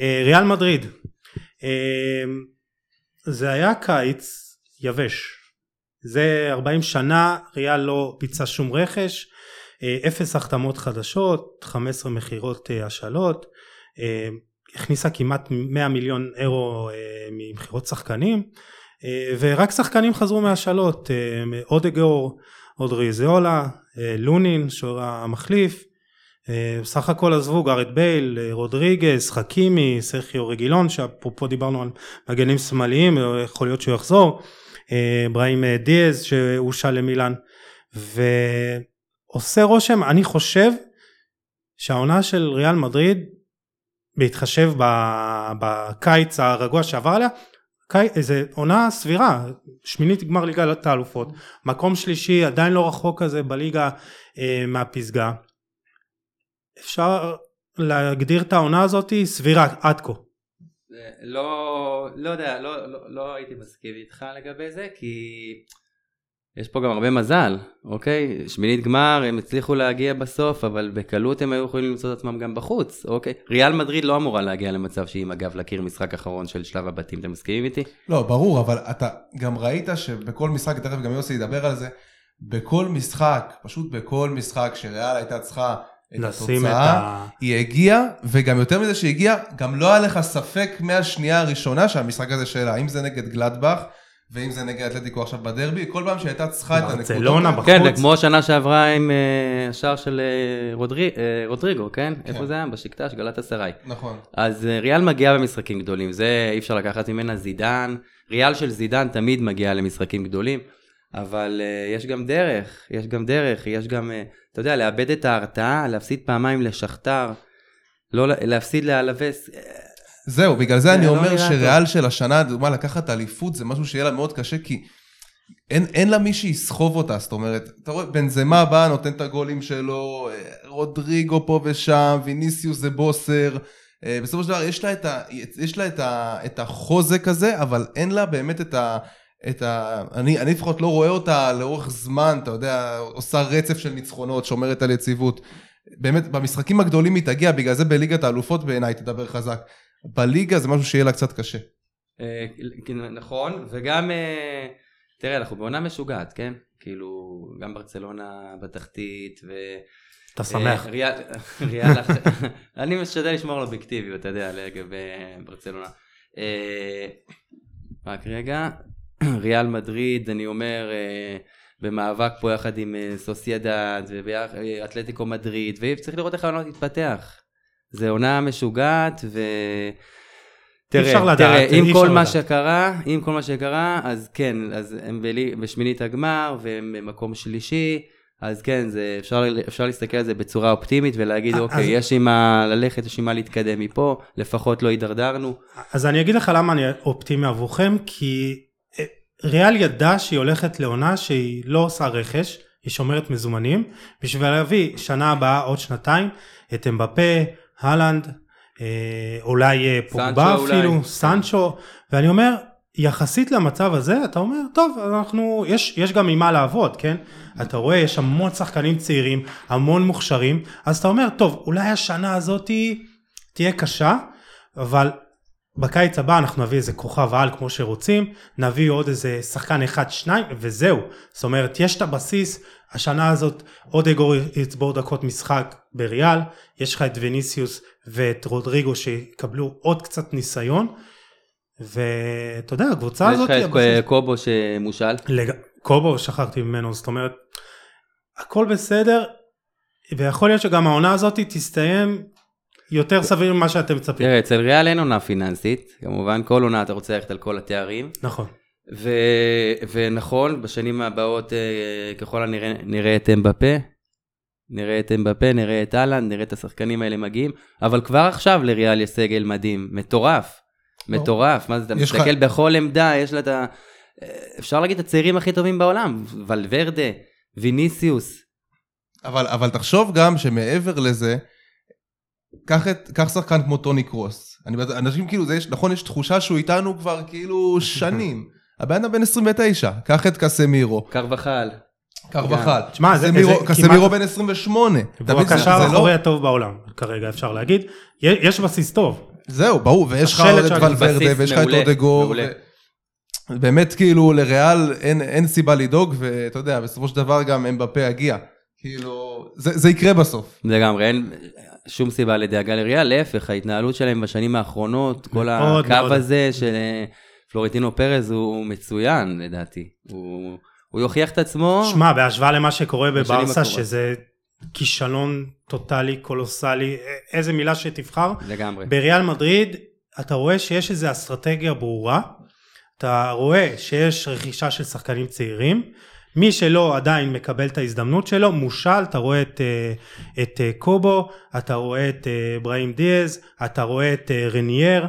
[SPEAKER 1] אה, ריאל מדריד, אה, זה היה קיץ יבש. זה 40 שנה, ריאל לא ביצע שום רכש, אה, אפס החתמות חדשות, 15 מכירות אה, השאלות, אה, הכניסה כמעט 100 מיליון אירו אה, ממכירות שחקנים, אה, ורק שחקנים חזרו מהשאלות, אה, אודגור, אודריזיולה, אה, לונין, שוער המחליף, סך הכל עזבו גארד בייל, רודריגז, חכימי, סרחיו רגילון, שאפרופו דיברנו על מגנים שמאליים, יכול להיות שהוא יחזור, אברהים דיאז שהושל למילאן, ועושה רושם, אני חושב שהעונה של ריאל מדריד, בהתחשב בקיץ הרגוע שעבר עליה, איזה עונה סבירה, שמינית גמר ליגת האלופות, מקום שלישי עדיין לא רחוק כזה בליגה אה, מהפסגה. אפשר להגדיר את העונה הזאת סבירה עד כה.
[SPEAKER 3] זה לא, לא יודע, לא, לא, לא הייתי מסכים איתך לגבי זה, כי יש פה גם הרבה מזל, אוקיי? שמינית גמר, הם הצליחו להגיע בסוף, אבל בקלות הם היו יכולים למצוא את עצמם גם בחוץ, אוקיי? ריאל מדריד לא אמורה להגיע למצב שהיא עם הגב לקיר משחק אחרון של שלב הבתים, אתם מסכימים איתי?
[SPEAKER 2] לא, ברור, אבל אתה גם ראית שבכל משחק, תכף גם יוסי ידבר על זה, בכל משחק, פשוט בכל משחק שריאל הייתה צריכה את
[SPEAKER 1] לשים את
[SPEAKER 2] התוצאה,
[SPEAKER 1] ה...
[SPEAKER 2] היא הגיעה, וגם יותר מזה שהיא הגיעה, גם לא היה לך ספק מהשנייה הראשונה שהמשחק הזה שלה, אם זה נגד גלדבך, ואם זה נגד אתלטיקו עכשיו בדרבי, כל פעם שהייתה צריכה את הנקודות.
[SPEAKER 1] ברצלונה
[SPEAKER 2] האלה-
[SPEAKER 1] בחוץ.
[SPEAKER 3] כן, כמו השנה שעברה עם אה, השער של אה, אה, רודריגו, כן? איפה זה היה? בשקטש, גלת אסריי.
[SPEAKER 2] נכון.
[SPEAKER 3] אז ריאל מגיעה במשחקים גדולים, זה אי אפשר לקחת ממנה זידן, ריאל של זידן תמיד מגיעה למשחקים גדולים, אבל יש גם דרך, יש גם דרך, יש גם, אתה יודע, לאבד את ההרתעה, להפסיד פעמיים לשכתר, לא להפסיד לאלווס,
[SPEAKER 2] זהו, בגלל זה אני
[SPEAKER 3] לא
[SPEAKER 2] אומר שריאל של השנה, דוגמה, לקחת אליפות זה משהו שיהיה לה מאוד קשה, כי אין, אין לה מי שיסחוב אותה, זאת אומרת, אתה רואה, בנזמה בא, נותן את הגולים שלו, אה, רודריגו פה ושם, ויניסיוס זה בוסר, אה, בסופו של דבר יש לה את, ה, יש לה את, ה, את החוזק הזה, אבל אין לה באמת את, ה, את ה... אני, אני לפחות לא רואה אותה לאורך זמן, אתה יודע, עושה רצף של ניצחונות, שומרת על יציבות. באמת, במשחקים הגדולים היא תגיע, בגלל זה בליגת האלופות בעיניי תדבר חזק. בליגה זה משהו שיהיה לה קצת קשה.
[SPEAKER 3] אה, כן, נכון, וגם, אה, תראה, אנחנו בעונה משוגעת, כן? כאילו, גם ברצלונה בתחתית, ו...
[SPEAKER 1] אתה שמח.
[SPEAKER 3] אה, ריאל, <laughs> ריאל, <laughs> אני משתדל לשמור על אובייקטיביות, אתה יודע, לגבי ברצלונה. רק רגע, <clears throat> ריאל מדריד, אני אומר, במאבק פה יחד עם סוסיידד ואתלטיקו מדריד, וצריך לראות איך העונה תתפתח. זה עונה משוגעת, ו... תראה,
[SPEAKER 1] אפשר לדעת,
[SPEAKER 3] תראה,
[SPEAKER 1] אי
[SPEAKER 3] עם
[SPEAKER 1] אפשר
[SPEAKER 3] כל מה
[SPEAKER 1] לדעת.
[SPEAKER 3] שקרה, עם כל מה שקרה, אז כן, אז הם בלי- בשמינית הגמר, והם במקום שלישי, אז כן, זה, אפשר, אפשר להסתכל על זה בצורה אופטימית ולהגיד,
[SPEAKER 1] אז-
[SPEAKER 3] אוקיי, יש עם מה ללכת, יש עם מה להתקדם מפה, לפחות לא הידרדרנו.
[SPEAKER 1] אז אני אגיד לך למה אני אופטימי עבורכם, כי אה, ריאל ידעה שהיא הולכת לעונה שהיא לא עושה רכש, היא שומרת מזומנים, בשביל להביא שנה הבאה עוד שנתיים את אמבפה, הלנד, אה, אולי אה, פוגבה
[SPEAKER 3] סנצ'ו
[SPEAKER 1] אפילו,
[SPEAKER 3] אולי.
[SPEAKER 1] סנצ'ו, ואני אומר, יחסית למצב הזה, אתה אומר, טוב, אנחנו, יש, יש גם ממה לעבוד, כן? אתה רואה, יש המון שחקנים צעירים, המון מוכשרים, אז אתה אומר, טוב, אולי השנה הזאת תהיה קשה, אבל בקיץ הבא אנחנו נביא איזה כוכב על כמו שרוצים, נביא עוד איזה שחקן אחד שניים וזהו. זאת אומרת יש את הבסיס, השנה הזאת עוד אגור יצבור דקות משחק בריאל, יש לך את וניסיוס ואת רודריגו שיקבלו עוד קצת ניסיון, ואתה יודע הקבוצה
[SPEAKER 3] יש
[SPEAKER 1] הזאת,
[SPEAKER 3] לך את
[SPEAKER 1] הבסיס-
[SPEAKER 3] קובו שמושל.
[SPEAKER 1] לג... קובו שכחתי ממנו, זאת אומרת, הכל בסדר, ויכול להיות שגם העונה הזאת תסתיים יותר סביר ממה שאתם מצפים.
[SPEAKER 3] תראה, אצל ריאל אין עונה פיננסית, כמובן כל עונה אתה רוצה ללכת על כל התארים,
[SPEAKER 1] נכון.
[SPEAKER 3] ו... ונכון, בשנים הבאות אה, ככל הנראה נראה את אמבפה, נראה את אמבפה, נראה את אהלן, נראה את השחקנים האלה מגיעים, אבל כבר עכשיו לריאל יש סגל מדהים, מטורף, מטורף, מה זה, אתה מסתכל בכל עמדה, יש לה את ה... אה, אפשר להגיד את הצעירים הכי טובים בעולם, ולוורדה, ויניסיוס,
[SPEAKER 2] אבל, אבל תחשוב גם שמעבר לזה, קח, את, קח שחקן כמו טוני קרוס. אני, אנשים כאילו, זה יש, נכון, יש תחושה שהוא איתנו כבר כאילו שנים. <laughs> הבן אדם בן 29, קח את קסמירו,
[SPEAKER 3] קרבחל,
[SPEAKER 2] קרבחל.
[SPEAKER 1] תשמע, זה-
[SPEAKER 2] קסמירו,
[SPEAKER 1] זה
[SPEAKER 2] קסמירו
[SPEAKER 1] כמעט-
[SPEAKER 2] בן 28. אתה
[SPEAKER 1] והוא
[SPEAKER 2] מבין, זה-
[SPEAKER 1] הקשר
[SPEAKER 2] זה
[SPEAKER 1] האחורי
[SPEAKER 2] לא-
[SPEAKER 1] הטוב בעולם כרגע אפשר להגיד. יש יש בסיס טוב.
[SPEAKER 2] זהו, ברור, ויש לך את ולוורדה, ויש לך את
[SPEAKER 3] מעולה,
[SPEAKER 2] אודגור.
[SPEAKER 3] מעולה.
[SPEAKER 2] ו- באמת כאילו לריאל אין, אין סיבה לדאוג, ואתה יודע, בסופו של דבר גם אמבפה יגיע. כאילו, זה, זה יקרה בסוף.
[SPEAKER 3] לגמרי, אין שום סיבה לדאגה לריאל, להפך, ההתנהלות שלהם בשנים האחרונות, כל הקו
[SPEAKER 1] מאוד.
[SPEAKER 3] הזה של אה, פלורנטינו פרז הוא מצוין לדעתי. הוא, הוא יוכיח את עצמו.
[SPEAKER 1] שמע, בהשוואה למה שקורה בברסה. שזה כישלון טוטאלי, קולוסלי, איזה מילה שתבחר,
[SPEAKER 3] לגמרי.
[SPEAKER 1] בריאל מדריד אתה רואה שיש איזו אסטרטגיה ברורה, אתה רואה שיש רכישה של שחקנים צעירים, מי שלא עדיין מקבל את ההזדמנות שלו, מושל, אתה רואה את, אה, את אה, קובו, אתה רואה את אה, אברהים דיאז, אתה רואה את רניאר,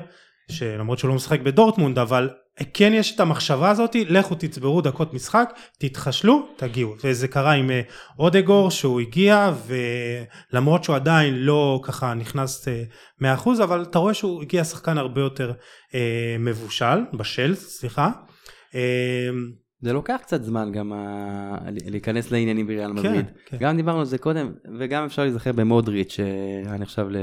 [SPEAKER 1] שלמרות שהוא לא משחק בדורטמונד, אבל כן יש את המחשבה הזאת, לכו תצברו דקות משחק, תתחשלו, תגיעו. וזה קרה עם אודגור שהוא הגיע, ולמרות שהוא עדיין לא ככה נכנס אה, 100%, אבל אתה רואה שהוא הגיע שחקן הרבה יותר מבושל, בשל, סליחה. אה,
[SPEAKER 3] זה לוקח קצת זמן גם ה... להיכנס לעניינים בריאל
[SPEAKER 1] כן,
[SPEAKER 3] מדריד.
[SPEAKER 1] כן.
[SPEAKER 3] גם דיברנו על זה קודם, וגם אפשר להיזכר במודריץ', שהיה נחשב ל...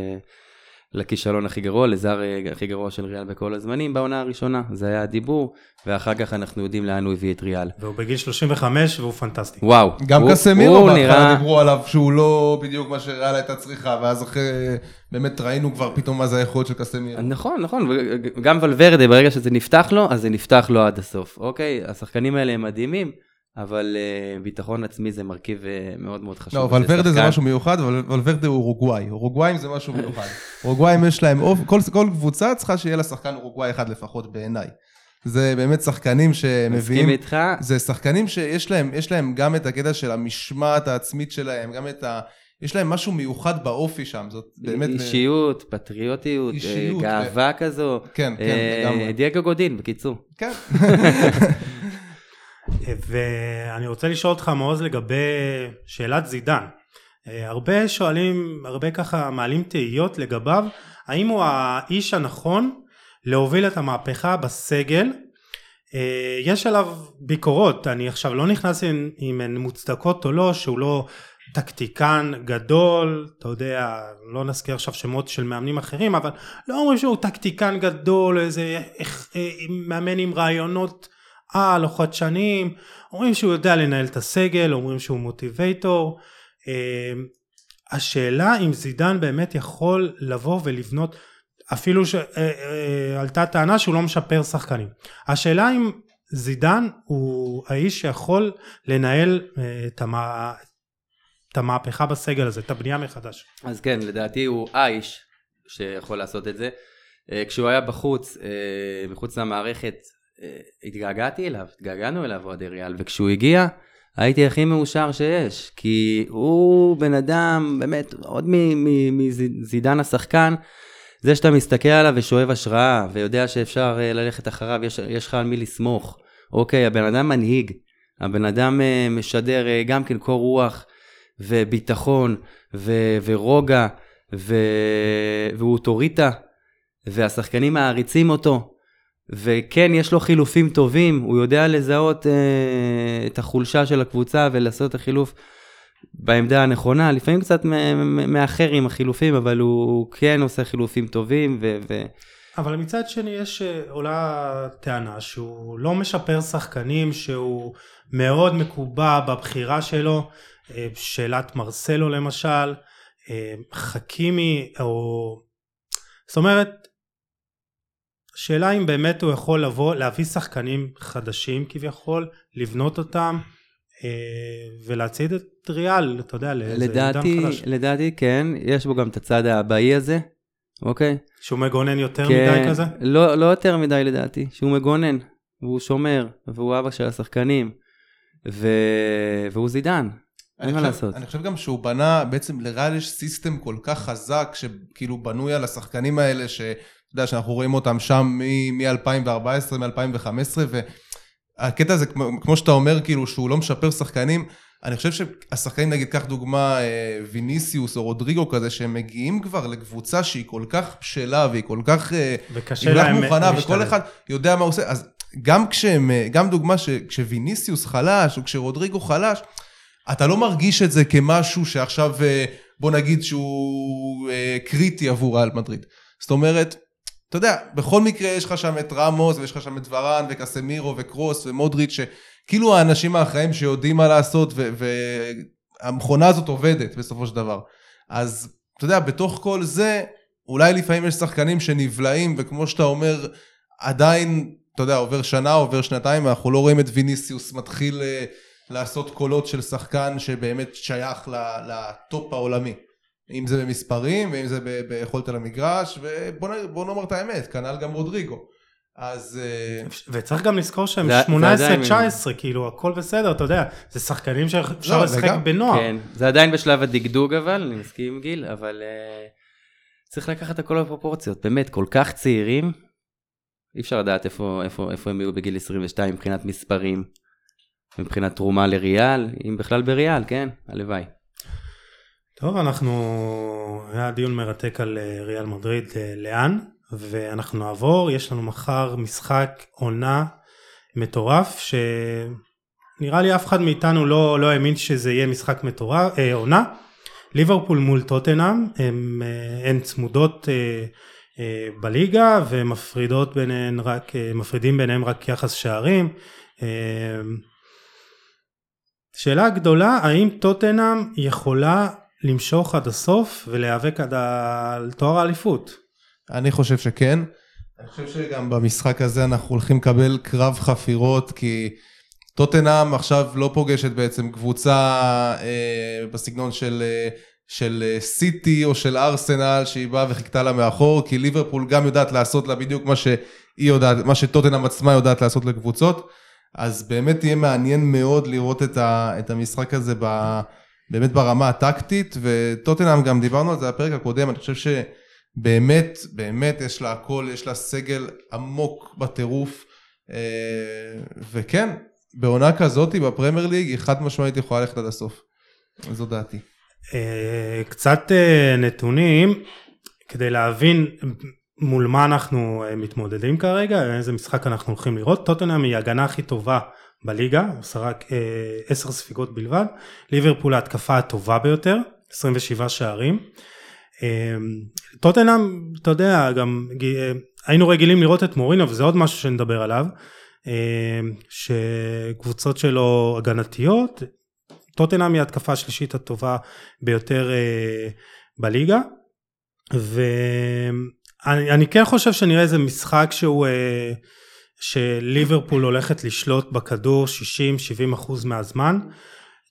[SPEAKER 3] לכישלון הכי גרוע, לזר אה, הכי גרוע של ריאל בכל הזמנים בעונה הראשונה. זה היה הדיבור, ואחר כך אנחנו יודעים לאן הוא הביא את ריאל.
[SPEAKER 1] והוא בגיל 35 והוא פנטסטי.
[SPEAKER 3] וואו.
[SPEAKER 2] גם קסמירו בהתחלה
[SPEAKER 3] נראה...
[SPEAKER 2] דיברו עליו שהוא לא בדיוק מה שריאל הייתה צריכה, ואז אחרי, באמת ראינו כבר פתאום מה זה היכולות של קסמירו.
[SPEAKER 3] נכון, נכון, וגם ולוורדה, ברגע שזה נפתח לו, אז זה נפתח לו עד הסוף. אוקיי, השחקנים האלה הם מדהימים, אבל uh, ביטחון עצמי זה מרכיב uh, מאוד מאוד חשוב.
[SPEAKER 2] לא, ולוורדה זה. משהו מיוחד, אבל ולוורדה הוא אורוגוואי. אורוגוואים זה משהו מיוחד. אורוגוואים יש להם, כל, כל קבוצה צריכה שיהיה לה שחקן אורוגוואי אחד לפחות בעיניי. זה באמת שחקנים
[SPEAKER 3] מסכים
[SPEAKER 2] שמביאים,
[SPEAKER 3] איתך,
[SPEAKER 2] זה שחקנים שיש להם, יש להם גם את הקטע של המשמעת העצמית שלהם, גם את ה... יש להם משהו מיוחד באופי שם, זאת באמת...
[SPEAKER 3] אישיות, פטריוטיות,
[SPEAKER 2] אישיות,
[SPEAKER 3] אה, גאווה כזו.
[SPEAKER 2] כן, כן,
[SPEAKER 3] אה,
[SPEAKER 2] לגמרי.
[SPEAKER 3] דייגו גודין, בקיצור.
[SPEAKER 2] כן. <laughs>
[SPEAKER 1] ואני רוצה לשאול אותך מעוז לגבי שאלת זידן. אה, הרבה שואלים, הרבה ככה מעלים תהיות לגביו, האם הוא האיש הנכון להוביל את המהפכה בסגל, אה, יש עליו ביקורות, אני עכשיו לא נכנס אם, הן מוצדקות או לא, שהוא לא טקטיקן גדול, אתה יודע, לא נזכיר עכשיו שמות של מאמנים אחרים, אבל לא אומרים שהוא טקטיקן גדול, איזה איך, אה, מאמן עם רעיונות על או חדשניים, אומרים שהוא יודע לנהל את הסגל, אומרים שהוא מוטיבייטור. אה, השאלה אם זידן באמת יכול לבוא ולבנות אפילו שעלתה אה, טענה שהוא לא משפר שחקנים. השאלה אם זידן הוא האיש שיכול לנהל את, המה, את המהפכה בסגל הזה, את הבנייה מחדש.
[SPEAKER 3] אז כן, לדעתי הוא האיש שיכול לעשות את זה. כשהוא היה בחוץ, מחוץ למערכת, התגעגעתי אליו, התגעגענו אליו אוהדי ריאל, וכשהוא הגיע, הייתי הכי מאושר שיש, כי הוא בן אדם, באמת, עוד מזידן השחקן, זה שאתה מסתכל עליו ושואב השראה, ויודע שאפשר אה, ללכת אחריו, יש, לך על מי לסמוך. אוקיי, הבן אדם מנהיג, הבן אדם אה, משדר אה, גם כן קור רוח, וביטחון, ו, ורוגע, ו, והוא אוטוריטה, והשחקנים מעריצים אותו. וכן, יש לו חילופים טובים, הוא יודע לזהות אה, את החולשה של הקבוצה ולעשות את החילוף בעמדה הנכונה, לפעמים קצת מאחר עם החילופים, אבל הוא כן עושה חילופים טובים. ו- ו-
[SPEAKER 1] אבל מצד שני יש אה, עולה טענה שהוא לא משפר שחקנים, שהוא מאוד מקובע בבחירה שלו, אה, שאלת מרסלו למשל, אה, חכימי, או... זאת אומרת, שאלה אם באמת הוא יכול לבוא, להביא שחקנים חדשים כביכול, לבנות אותם אה, ולהצעיד את ריאל, אתה יודע, לאיזה
[SPEAKER 3] לדעתי, חדש. לדעתי כן, יש בו גם את הצד האבאי הזה, אוקיי?
[SPEAKER 1] שהוא מגונן יותר כן, מדי כזה?
[SPEAKER 3] לא, לא יותר מדי לדעתי, שהוא מגונן, והוא שומר, והוא אבא של השחקנים, ו... והוא זידן. אין מה לעשות.
[SPEAKER 2] אני חושב גם שהוא בנה, בעצם לריאל יש סיסטם כל כך חזק, שכאילו בנוי על השחקנים האלה, ש... אתה יודע, שאנחנו רואים אותם שם מ-2014, מ-2015, והקטע הזה, כמו שאתה אומר, כאילו, שהוא לא משפר שחקנים, אני חושב שהשחקנים, נגיד, קח דוגמה, אה, ויניסיוס או רודריגו כזה, שהם מגיעים כבר לקבוצה שהיא כל כך בשלה והיא כל כך...
[SPEAKER 1] אה, וקשה להם
[SPEAKER 2] מוכנה, וכל אחד יודע מה הוא עושה, אז גם כשהם, אה, גם דוגמה שכשוויניסיוס חלש, או כשרודריגו חלש, אתה לא מרגיש את זה כמשהו שעכשיו, בוא נגיד שהוא קריטי עבור ריאל מדריד. זאת אומרת, אתה יודע, בכל מקרה יש לך שם את רמוס ויש לך שם את ורן וקסמירו וקרוס ומודריץ' שכאילו האנשים האחראים שיודעים מה לעשות והמכונה הזאת עובדת בסופו של דבר. אז אתה יודע, בתוך כל זה אולי לפעמים יש שחקנים שנבלעים וכמו שאתה אומר עדיין, אתה יודע, עובר שנה, עובר שנתיים ואנחנו לא רואים את ויניסיוס מתחיל אה, לעשות קולות של שחקן שבאמת שייך לטופ העולמי. אם זה במספרים ואם זה ביכולת על המגרש ובוא נאמר את האמת כנ"ל גם רודריגו אז אה,
[SPEAKER 1] וצריך גם לזכור שהם 18-19 כאילו הכל בסדר אתה יודע זה שחקנים שאפשר לא, לשחק בנוער.
[SPEAKER 3] כן, זה עדיין בשלב הדגדוג אבל אני מסכים עם גיל אבל uh, צריך לקחת הכל בפרופורציות באמת כל כך צעירים אי אפשר לדעת איפה, איפה, איפה הם יהיו בגיל 22 מבחינת מספרים מבחינת תרומה לריאל אם בכלל בריאל כן הלוואי.
[SPEAKER 1] טוב, אנחנו, היה דיון מרתק על אה, ריאל מדריד אה, לאן, ואנחנו נעבור, יש לנו מחר משחק עונה מטורף, שנראה לי אף אחד מאיתנו לא, לא האמין שזה יהיה משחק מטורף, אה, עונה. ליברפול מול טוטנאם, הן, אה, הן צמודות אה, אה, בליגה ומפרידות ביניהן רק, מפרידים ביניהם רק יחס שערים. שאלה גדולה, האם טוטנאם יכולה למשוך עד הסוף ולהיאבק עד על תואר האליפות.
[SPEAKER 2] אני חושב שכן. אני חושב שגם במשחק הזה אנחנו הולכים לקבל קרב חפירות כי טוטנאם עכשיו לא פוגשת בעצם קבוצה אה, בסגנון של, אה, של אה, סיטי או של ארסנל שהיא באה וחיכתה לה מאחור כי ליברפול גם יודעת לעשות לה בדיוק מה שהיא יודעת, מה שטוטנאם עצמה יודעת לעשות לקבוצות אז באמת יהיה מעניין מאוד לראות את, ה, את המשחק הזה ב... באמת ברמה הטקטית, וטוטנאם גם דיברנו על זה בפרק הקודם, אני חושב שבאמת, באמת יש לה הכל, יש לה סגל עמוק בטירוף, אה, וכן, בעונה כזאת בפרמייר ליג היא חד משמעית יכולה ללכת עד הסוף, זו דעתי.
[SPEAKER 1] אה, קצת אה, נתונים כדי להבין מול מה אנחנו מתמודדים כרגע, איזה משחק אנחנו הולכים לראות. טוטנאם היא ההגנה הכי טובה בליגה, רק אה, עשר ספיגות בלבד. ליברפול ההתקפה הטובה ביותר, 27 שערים. אה, טוטנאם, אתה יודע, גם היינו רגילים לראות את מורינו וזה עוד משהו שנדבר עליו. שקבוצות שלו הגנתיות, טוטנאם היא ההתקפה השלישית הטובה ביותר בליגה. ואני כן חושב שנראה איזה משחק שהוא, אה, שליברפול הולכת לשלוט בכדור 60-70 אחוז מהזמן.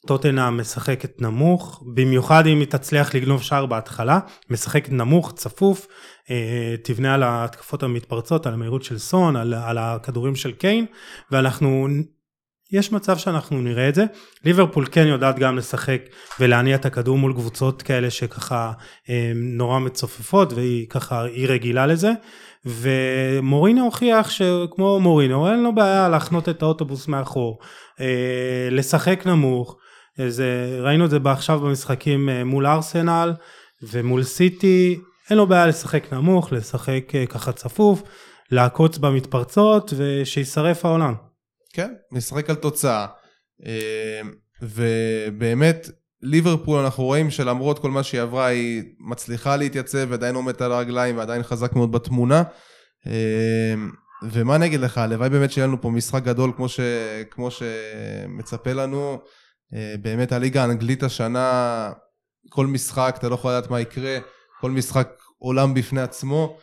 [SPEAKER 1] טוטנאם משחקת נמוך, במיוחד אם היא תצליח לגנוב שער בהתחלה, משחקת נמוך, צפוף, אה, תבנה על ההתקפות המתפרצות, על המהירות של סון, על, על הכדורים של קיין, ואנחנו יש מצב שאנחנו נראה את זה. ליברפול כן יודעת גם לשחק ולהניע את הכדור מול קבוצות כאלה שככה אה, נורא מצופפות והיא ככה, היא רגילה לזה. ומורינו הוכיח שכמו מורינו אין לו בעיה להחנות את האוטובוס מאחור, אה, לשחק נמוך. זה, ראינו את זה עכשיו במשחקים אה, מול ארסנל ומול סיטי, אין לו בעיה לשחק נמוך, לשחק ככה צפוף, לעקוץ במתפרצות ושישרף העולם.
[SPEAKER 2] כן, משחק על תוצאה. אמ, ובאמת, ליברפול אנחנו רואים שלמרות כל מה שהיא עברה היא מצליחה להתייצב ועדיין עומדת על הרגליים ועדיין חזק מאוד בתמונה. אמ, ומה נגיד לך, הלוואי באמת שיהיה לנו פה משחק גדול כמו, ש... כמו שמצפה לנו. אמ, באמת הליגה האנגלית השנה, כל משחק אתה לא יכול לדעת מה יקרה, כל משחק עולם בפני עצמו.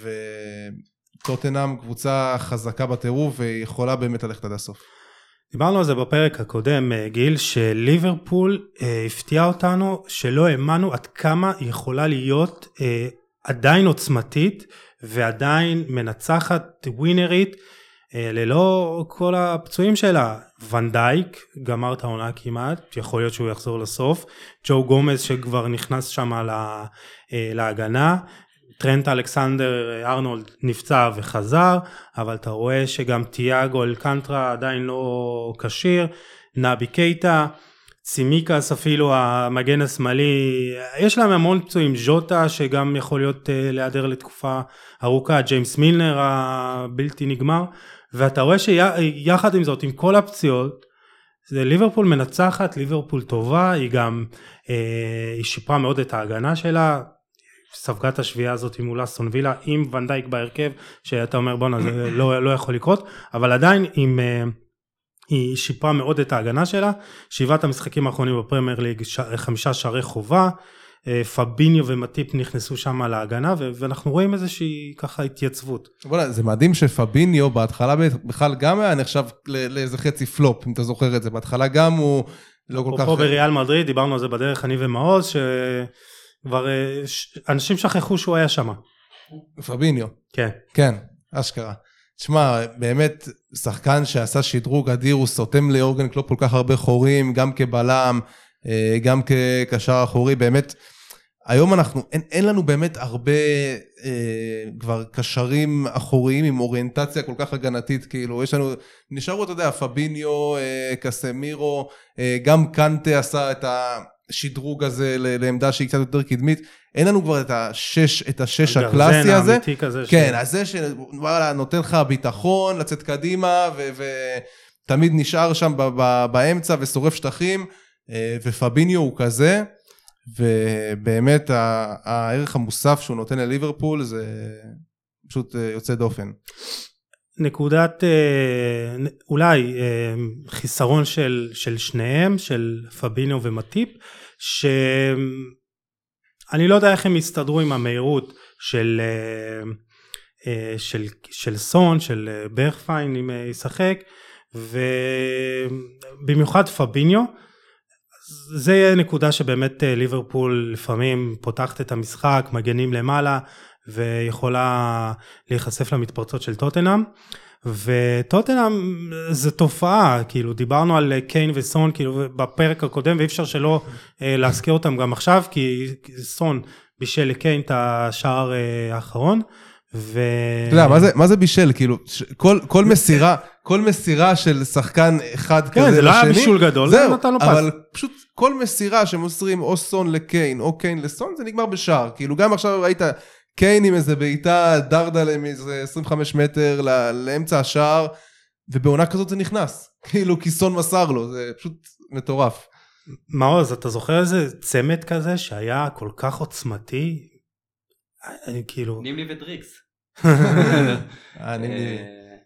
[SPEAKER 2] ו... טוטנאם קבוצה חזקה בטירוף ויכולה באמת ללכת עד הסוף.
[SPEAKER 1] דיברנו על זה בפרק הקודם אה, גיל שליברפול אה, הפתיע אותנו שלא האמנו עד כמה היא יכולה להיות אה, עדיין עוצמתית ועדיין מנצחת ווינרית אה, ללא כל הפצועים שלה. ונדייק גמר את העונה כמעט יכול להיות שהוא יחזור לסוף ג'ו גומז שכבר נכנס שם לה, אה, להגנה טרנט אלכסנדר ארנולד נפצע וחזר, אבל אתה רואה שגם תיאגו אלקנטרה עדיין לא כשיר, נבי קייטה, צימיקס אפילו המגן השמאלי, יש להם המון פצועים, ז'וטה שגם יכול להיות uh, להיעדר לתקופה ארוכה, ג'יימס מילנר הבלתי נגמר, ואתה רואה שיחד עם זאת, עם כל הפציעות, זה ליברפול מנצחת, ליברפול טובה, היא גם, uh, היא שיפרה מאוד את ההגנה שלה, ספגה את השביעייה הזאת מול אסטון וילה עם ונדייק בהרכב שאתה אומר בואנה זה <clears throat> לא, לא יכול לקרות אבל עדיין עם, uh, היא שיפרה מאוד את ההגנה שלה שבעת המשחקים האחרונים בפרמייר ליג ש... חמישה שערי חובה uh, פביניו ומטיפ נכנסו שם להגנה ואנחנו רואים איזושהי ככה התייצבות.
[SPEAKER 2] בוא'נה זה מדהים שפביניו בהתחלה בכלל גם היה נחשב לאיזה חצי פלופ אם אתה זוכר את זה בהתחלה גם הוא לא כל כך...
[SPEAKER 1] פה בריאל מדריד דיברנו על זה בדרך אני ומעוז ש... כבר אה, אנשים שכחו שהוא היה שם.
[SPEAKER 2] פביניו.
[SPEAKER 1] כן.
[SPEAKER 2] כן, אשכרה. תשמע, באמת, שחקן שעשה שדרוג אדיר, הוא סותם ליורגן קלופ כל כך הרבה חורים, גם כבלם, אה, גם כקשר אחורי, באמת, היום אנחנו, אין, אין לנו באמת הרבה אה, כבר קשרים אחוריים עם אוריינטציה כל כך הגנתית, כאילו, יש לנו, נשארו, אתה יודע, פביניו, אה, קסמירו, אה, גם קנטה עשה את ה... השדרוג הזה לעמדה שהיא קצת יותר קדמית. אין לנו כבר את השש, את השש הקלאסי הזה.
[SPEAKER 1] כזה
[SPEAKER 2] כן, אז זה שוואלה, נותן לך ביטחון לצאת קדימה, ותמיד נשאר שם באמצע ושורף שטחים, אה, ופביניו הוא כזה, ובאמת הערך המוסף שהוא נותן לליברפול זה פשוט אה, יוצא דופן.
[SPEAKER 1] נקודת אה, אולי חיסרון של, של שניהם, של פבינו ומטיפ, שאני לא יודע איך הם יסתדרו עם המהירות של, אה, אה, של, של סון, של אה, ברכפיין אם ישחק, ובמיוחד פביניו. זה יהיה נקודה שבאמת ליברפול לפעמים פותחת את המשחק, מגנים למעלה ויכולה להיחשף למתפרצות של טוטנאם. וטוטנאם זה תופעה כאילו דיברנו על קיין וסון כאילו בפרק הקודם ואי אפשר שלא אה, להזכיר אותם גם עכשיו כי סון בישל לקיין את השער אה, האחרון. ו...
[SPEAKER 2] אתה יודע, מה זה, מה זה בישל? כאילו, כל, כל מסירה, כל מסירה של שחקן אחד
[SPEAKER 1] כן, כזה לשני, כן, זה לא היה בישול גדול,
[SPEAKER 2] זהו, זה נתן לו פס. אבל פשוט כל מסירה שמוסרים או סון לקיין או קיין לסון, זה נגמר בשער. כאילו, גם עכשיו ראית קיין עם איזה בעיטה דרדלה מאיזה 25 מטר ל- לאמצע השער, ובעונה כזאת זה נכנס. <laughs> כאילו כי סון מסר לו, זה פשוט מטורף.
[SPEAKER 1] מעוז, אתה זוכר איזה צמד כזה שהיה כל כך עוצמתי? אני כאילו...
[SPEAKER 3] נימלי ודריקס.
[SPEAKER 2] אני...
[SPEAKER 3] אה,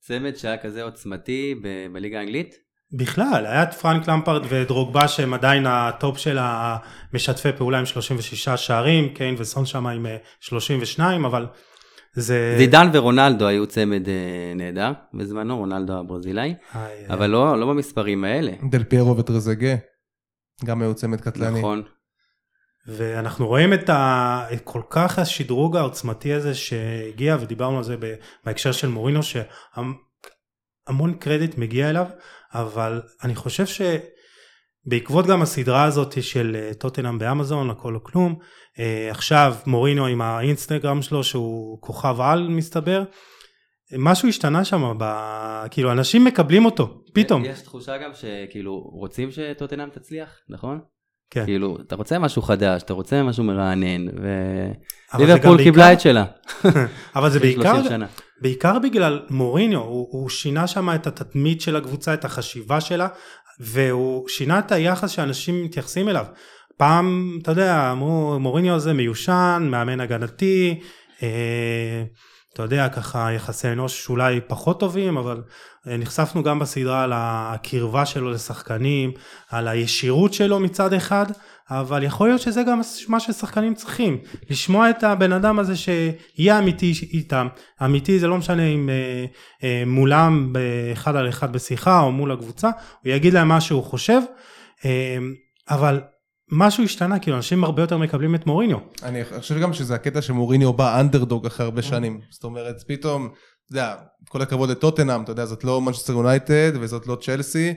[SPEAKER 3] צמד שהיה כזה עוצמתי ב- בליגה האנגלית.
[SPEAKER 1] בכלל, היה את פרנק למפרד ודרוגבה שהם עדיין הטופ של המשתפי פעולה עם 36 שערים, קיין וסון שם עם אה, 32, אבל זה...
[SPEAKER 3] זידן ורונלדו היו צמד אה, נהדר בזמנו, רונלדו הברזילאי,
[SPEAKER 1] איי, איי.
[SPEAKER 3] אבל לא לא במספרים האלה.
[SPEAKER 2] דל פיירו וטרזגה, גם היו צמד קטלני.
[SPEAKER 3] נכון.
[SPEAKER 1] ואנחנו רואים את, ה... את כל כך השדרוג העוצמתי הזה שהגיע ודיברנו על זה בהקשר של מורינו שהמון קרדיט מגיע אליו אבל אני חושב שבעקבות גם הסדרה הזאת של אה, טוטנאם באמזון הכל או כלום אה, עכשיו מורינו עם האינסטגרם שלו שהוא כוכב על מסתבר משהו השתנה שם ב... כאילו אנשים מקבלים אותו פתאום
[SPEAKER 3] יש תחושה גם שכאילו רוצים שטוטנאם תצליח, נכון?
[SPEAKER 1] כן.
[SPEAKER 3] כאילו, אתה רוצה משהו חדש, אתה רוצה משהו מרענן, וליברפול קיבלה את שלה. <laughs>
[SPEAKER 1] אבל זה בעיקר
[SPEAKER 3] 30 שנה.
[SPEAKER 1] בעיקר בגלל מוריניו, הוא, הוא שינה שם את התדמית של הקבוצה, את החשיבה שלה, והוא שינה את היחס שאנשים מתייחסים אליו. פעם, אתה יודע, אמרו מוריניו הזה מיושן, מאמן הגנתי, אה, אתה יודע, ככה יחסי אנוש אולי פחות טובים, אבל אה, נחשפנו גם בסדרה על הקרבה שלו לשחקנים, על הישירות שלו מצד אחד, אבל יכול להיות שזה גם מה ששחקנים צריכים, לשמוע את הבן אדם הזה שיהיה אמיתי איתם, אמיתי זה לא משנה אם אה, אה, מולם באחד על אחד בשיחה או מול הקבוצה, הוא יגיד להם מה שהוא חושב, אבל משהו השתנה, כאילו אנשים הרבה יותר מקבלים את מוריניו.
[SPEAKER 2] אני חושב גם שזה הקטע שמוריניו בא אנדרדוג אחרי הרבה שנים. זאת אומרת, פתאום, אתה יודע, כל הכבוד לטוטנאם, אתה יודע, זאת לא מנצ'סטר יונייטד וזאת לא צ'לסי,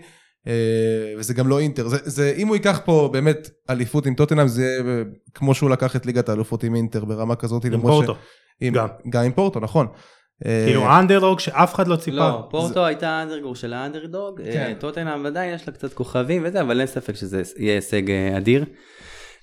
[SPEAKER 2] אה, וזה גם לא אינטר. זה, זה, אם הוא ייקח פה באמת אליפות עם טוטנאם, זה יהיה כמו שהוא לקח את ליגת האלופות עם אינטר ברמה כזאת.
[SPEAKER 1] עם פורטו.
[SPEAKER 2] עם,
[SPEAKER 1] גם.
[SPEAKER 2] גם עם פורטו, נכון. אה,
[SPEAKER 1] כאילו האנדרדוג שאף אחד לא ציפה.
[SPEAKER 3] לא, פורטו הייתה האנדרגור של האנדרדוג,
[SPEAKER 2] כן.
[SPEAKER 3] אה, טוטנאם עדיין יש לה קצת כוכבים וזה, אבל אין ספק שזה יהיה הישג אה, אדיר.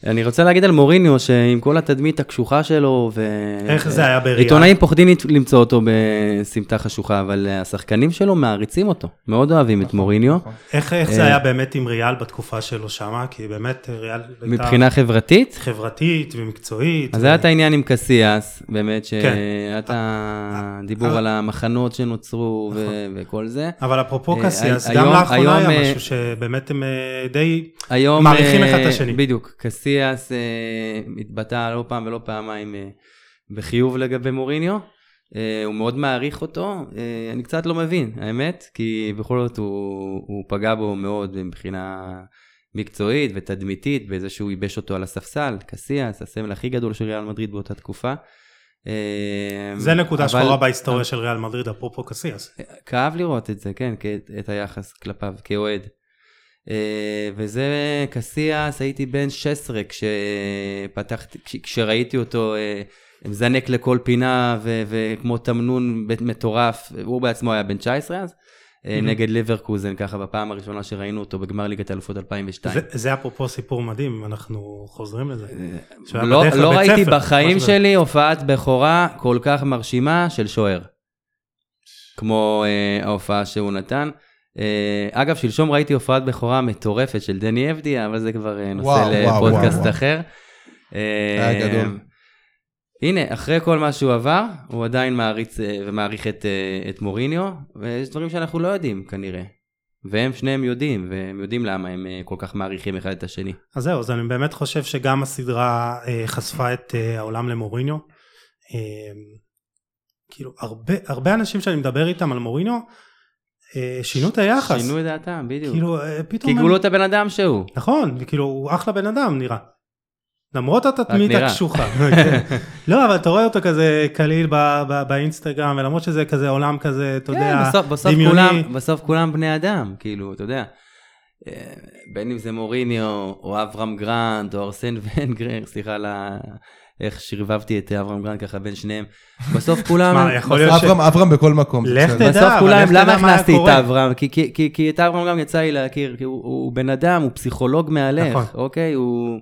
[SPEAKER 3] אני רוצה להגיד על מוריניו שעם כל התדמית הקשוחה שלו, ו...
[SPEAKER 1] איך זה היה בריאל?
[SPEAKER 3] עיתונאים פוחדים למצוא אותו בסמטה חשוכה, אבל השחקנים שלו מעריצים אותו, מאוד אוהבים את מוריניו.
[SPEAKER 2] נכון.
[SPEAKER 1] איך, איך
[SPEAKER 3] אה,
[SPEAKER 1] זה היה באמת עם ריאל בתקופה שלו שמה? כי באמת ריאל
[SPEAKER 3] מבחינה חברתית,
[SPEAKER 1] חברתית ומקצועית.
[SPEAKER 3] אז היה את העניין עם קסיאס, באמת,
[SPEAKER 1] כן.
[SPEAKER 3] שהיה את הדיבור
[SPEAKER 1] אה,
[SPEAKER 3] על המחנות שנוצרו ו- וכל זה.
[SPEAKER 1] אבל אפרופו
[SPEAKER 3] אה,
[SPEAKER 1] קסיאס,
[SPEAKER 3] היום-
[SPEAKER 1] גם לאחרונה
[SPEAKER 3] היום,
[SPEAKER 1] היה
[SPEAKER 3] אה,
[SPEAKER 1] משהו שבאמת הם אה, די...
[SPEAKER 3] היום...
[SPEAKER 1] מעריכים
[SPEAKER 3] אה,
[SPEAKER 1] אחד את השני.
[SPEAKER 3] בדיוק, קסיאס אה, התבטא לא פעם ולא פעמיים אה, בחיוב לגבי מוריניו. אה, הוא מאוד מעריך אותו, אה, אני קצת לא מבין, האמת, כי בכל זאת הוא, הוא פגע בו מאוד מבחינה מקצועית ותדמיתית, בזה שהוא ייבש אותו על הספסל, קסיאס, הסמל הכי גדול של ריאל מדריד באותה תקופה. אה,
[SPEAKER 1] זה נקודה
[SPEAKER 3] אבל-
[SPEAKER 1] שחורה בהיסטוריה של ריאל מדריד, אפרופו קסיאס.
[SPEAKER 3] כאב לראות את זה, כן, את היחס כלפיו כאוהד. אה, וזה קסיאס, הייתי בן 16 כשפתחתי, כש- כשראיתי אותו אה, מזנק לכל פינה ו- וכמו תמנון מטורף, הוא בעצמו היה בן 19 אז, אה. נגד ליברקוזן, ככה בפעם הראשונה שראינו אותו בגמר ליגת האלופות 2002.
[SPEAKER 1] זה- זה אפרופו סיפור מדהים, אנחנו חוזרים לזה.
[SPEAKER 3] לא, לא ראיתי
[SPEAKER 1] ספר,
[SPEAKER 3] בחיים שלי הופעת בכורה כל כך מרשימה של שוער. כמו אה, ההופעה שהוא נתן. אה, אגב, שלשום ראיתי הופעת בכורה מטורפת של דני אבדיה, אבל זה כבר אה, נושא
[SPEAKER 2] וואו,
[SPEAKER 3] לפודקאסט
[SPEAKER 2] וואו.
[SPEAKER 3] אחר. אה,
[SPEAKER 2] היה גדול.
[SPEAKER 3] הנה, אחרי כל מה שהוא עבר, הוא עדיין מעריץ אה, ומעריך את, אה, את מוריניו, ויש דברים שאנחנו לא יודעים כנראה. והם שניהם יודעים, והם יודעים למה הם אה, כל כך מעריכים אחד את השני.
[SPEAKER 1] אז זהו, אז אני באמת חושב שגם הסדרה אה, חשפה את אה, העולם למוריניו. אה, כאילו, הרבה, הרבה אנשים שאני מדבר איתם על מוריניו, אה, שינו את היחס.
[SPEAKER 3] שינו את דעתם, בדיוק.
[SPEAKER 1] כאילו, אה,
[SPEAKER 3] כי
[SPEAKER 1] פתאום...
[SPEAKER 3] גילו את הבן אדם שהוא.
[SPEAKER 1] נכון, וכאילו, הוא אחלה בן אדם נראה. למרות התדמית
[SPEAKER 3] נראה.
[SPEAKER 1] הקשוחה. <laughs> כן. לא, אבל אתה רואה אותו כזה קליל באינסטגרם, ולמרות שזה כזה עולם כזה, אתה
[SPEAKER 3] כן,
[SPEAKER 1] יודע, דמיוני.
[SPEAKER 3] בסוף כולם בני אדם, כאילו, אתה יודע. אה, בין אם זה מוריניו, או אברהם גרנט, או ארסן ונגרר, <laughs> סליחה על. איך שרבבתי את אברהם גרנט ככה בין שניהם. בסוף <laughs> כולם...
[SPEAKER 2] אברהם, אברהם בכל מקום.
[SPEAKER 1] לך. תדע,
[SPEAKER 3] בסוף
[SPEAKER 1] אבל
[SPEAKER 3] כולם, למה הכנסתי את? אברהם? כי, כי, כי, כי את אברהם גם יצא לי להכיר, כי הוא, הוא בן אדם, הוא פסיכולוג מהלך,
[SPEAKER 1] נכון.
[SPEAKER 3] אוקיי? הוא...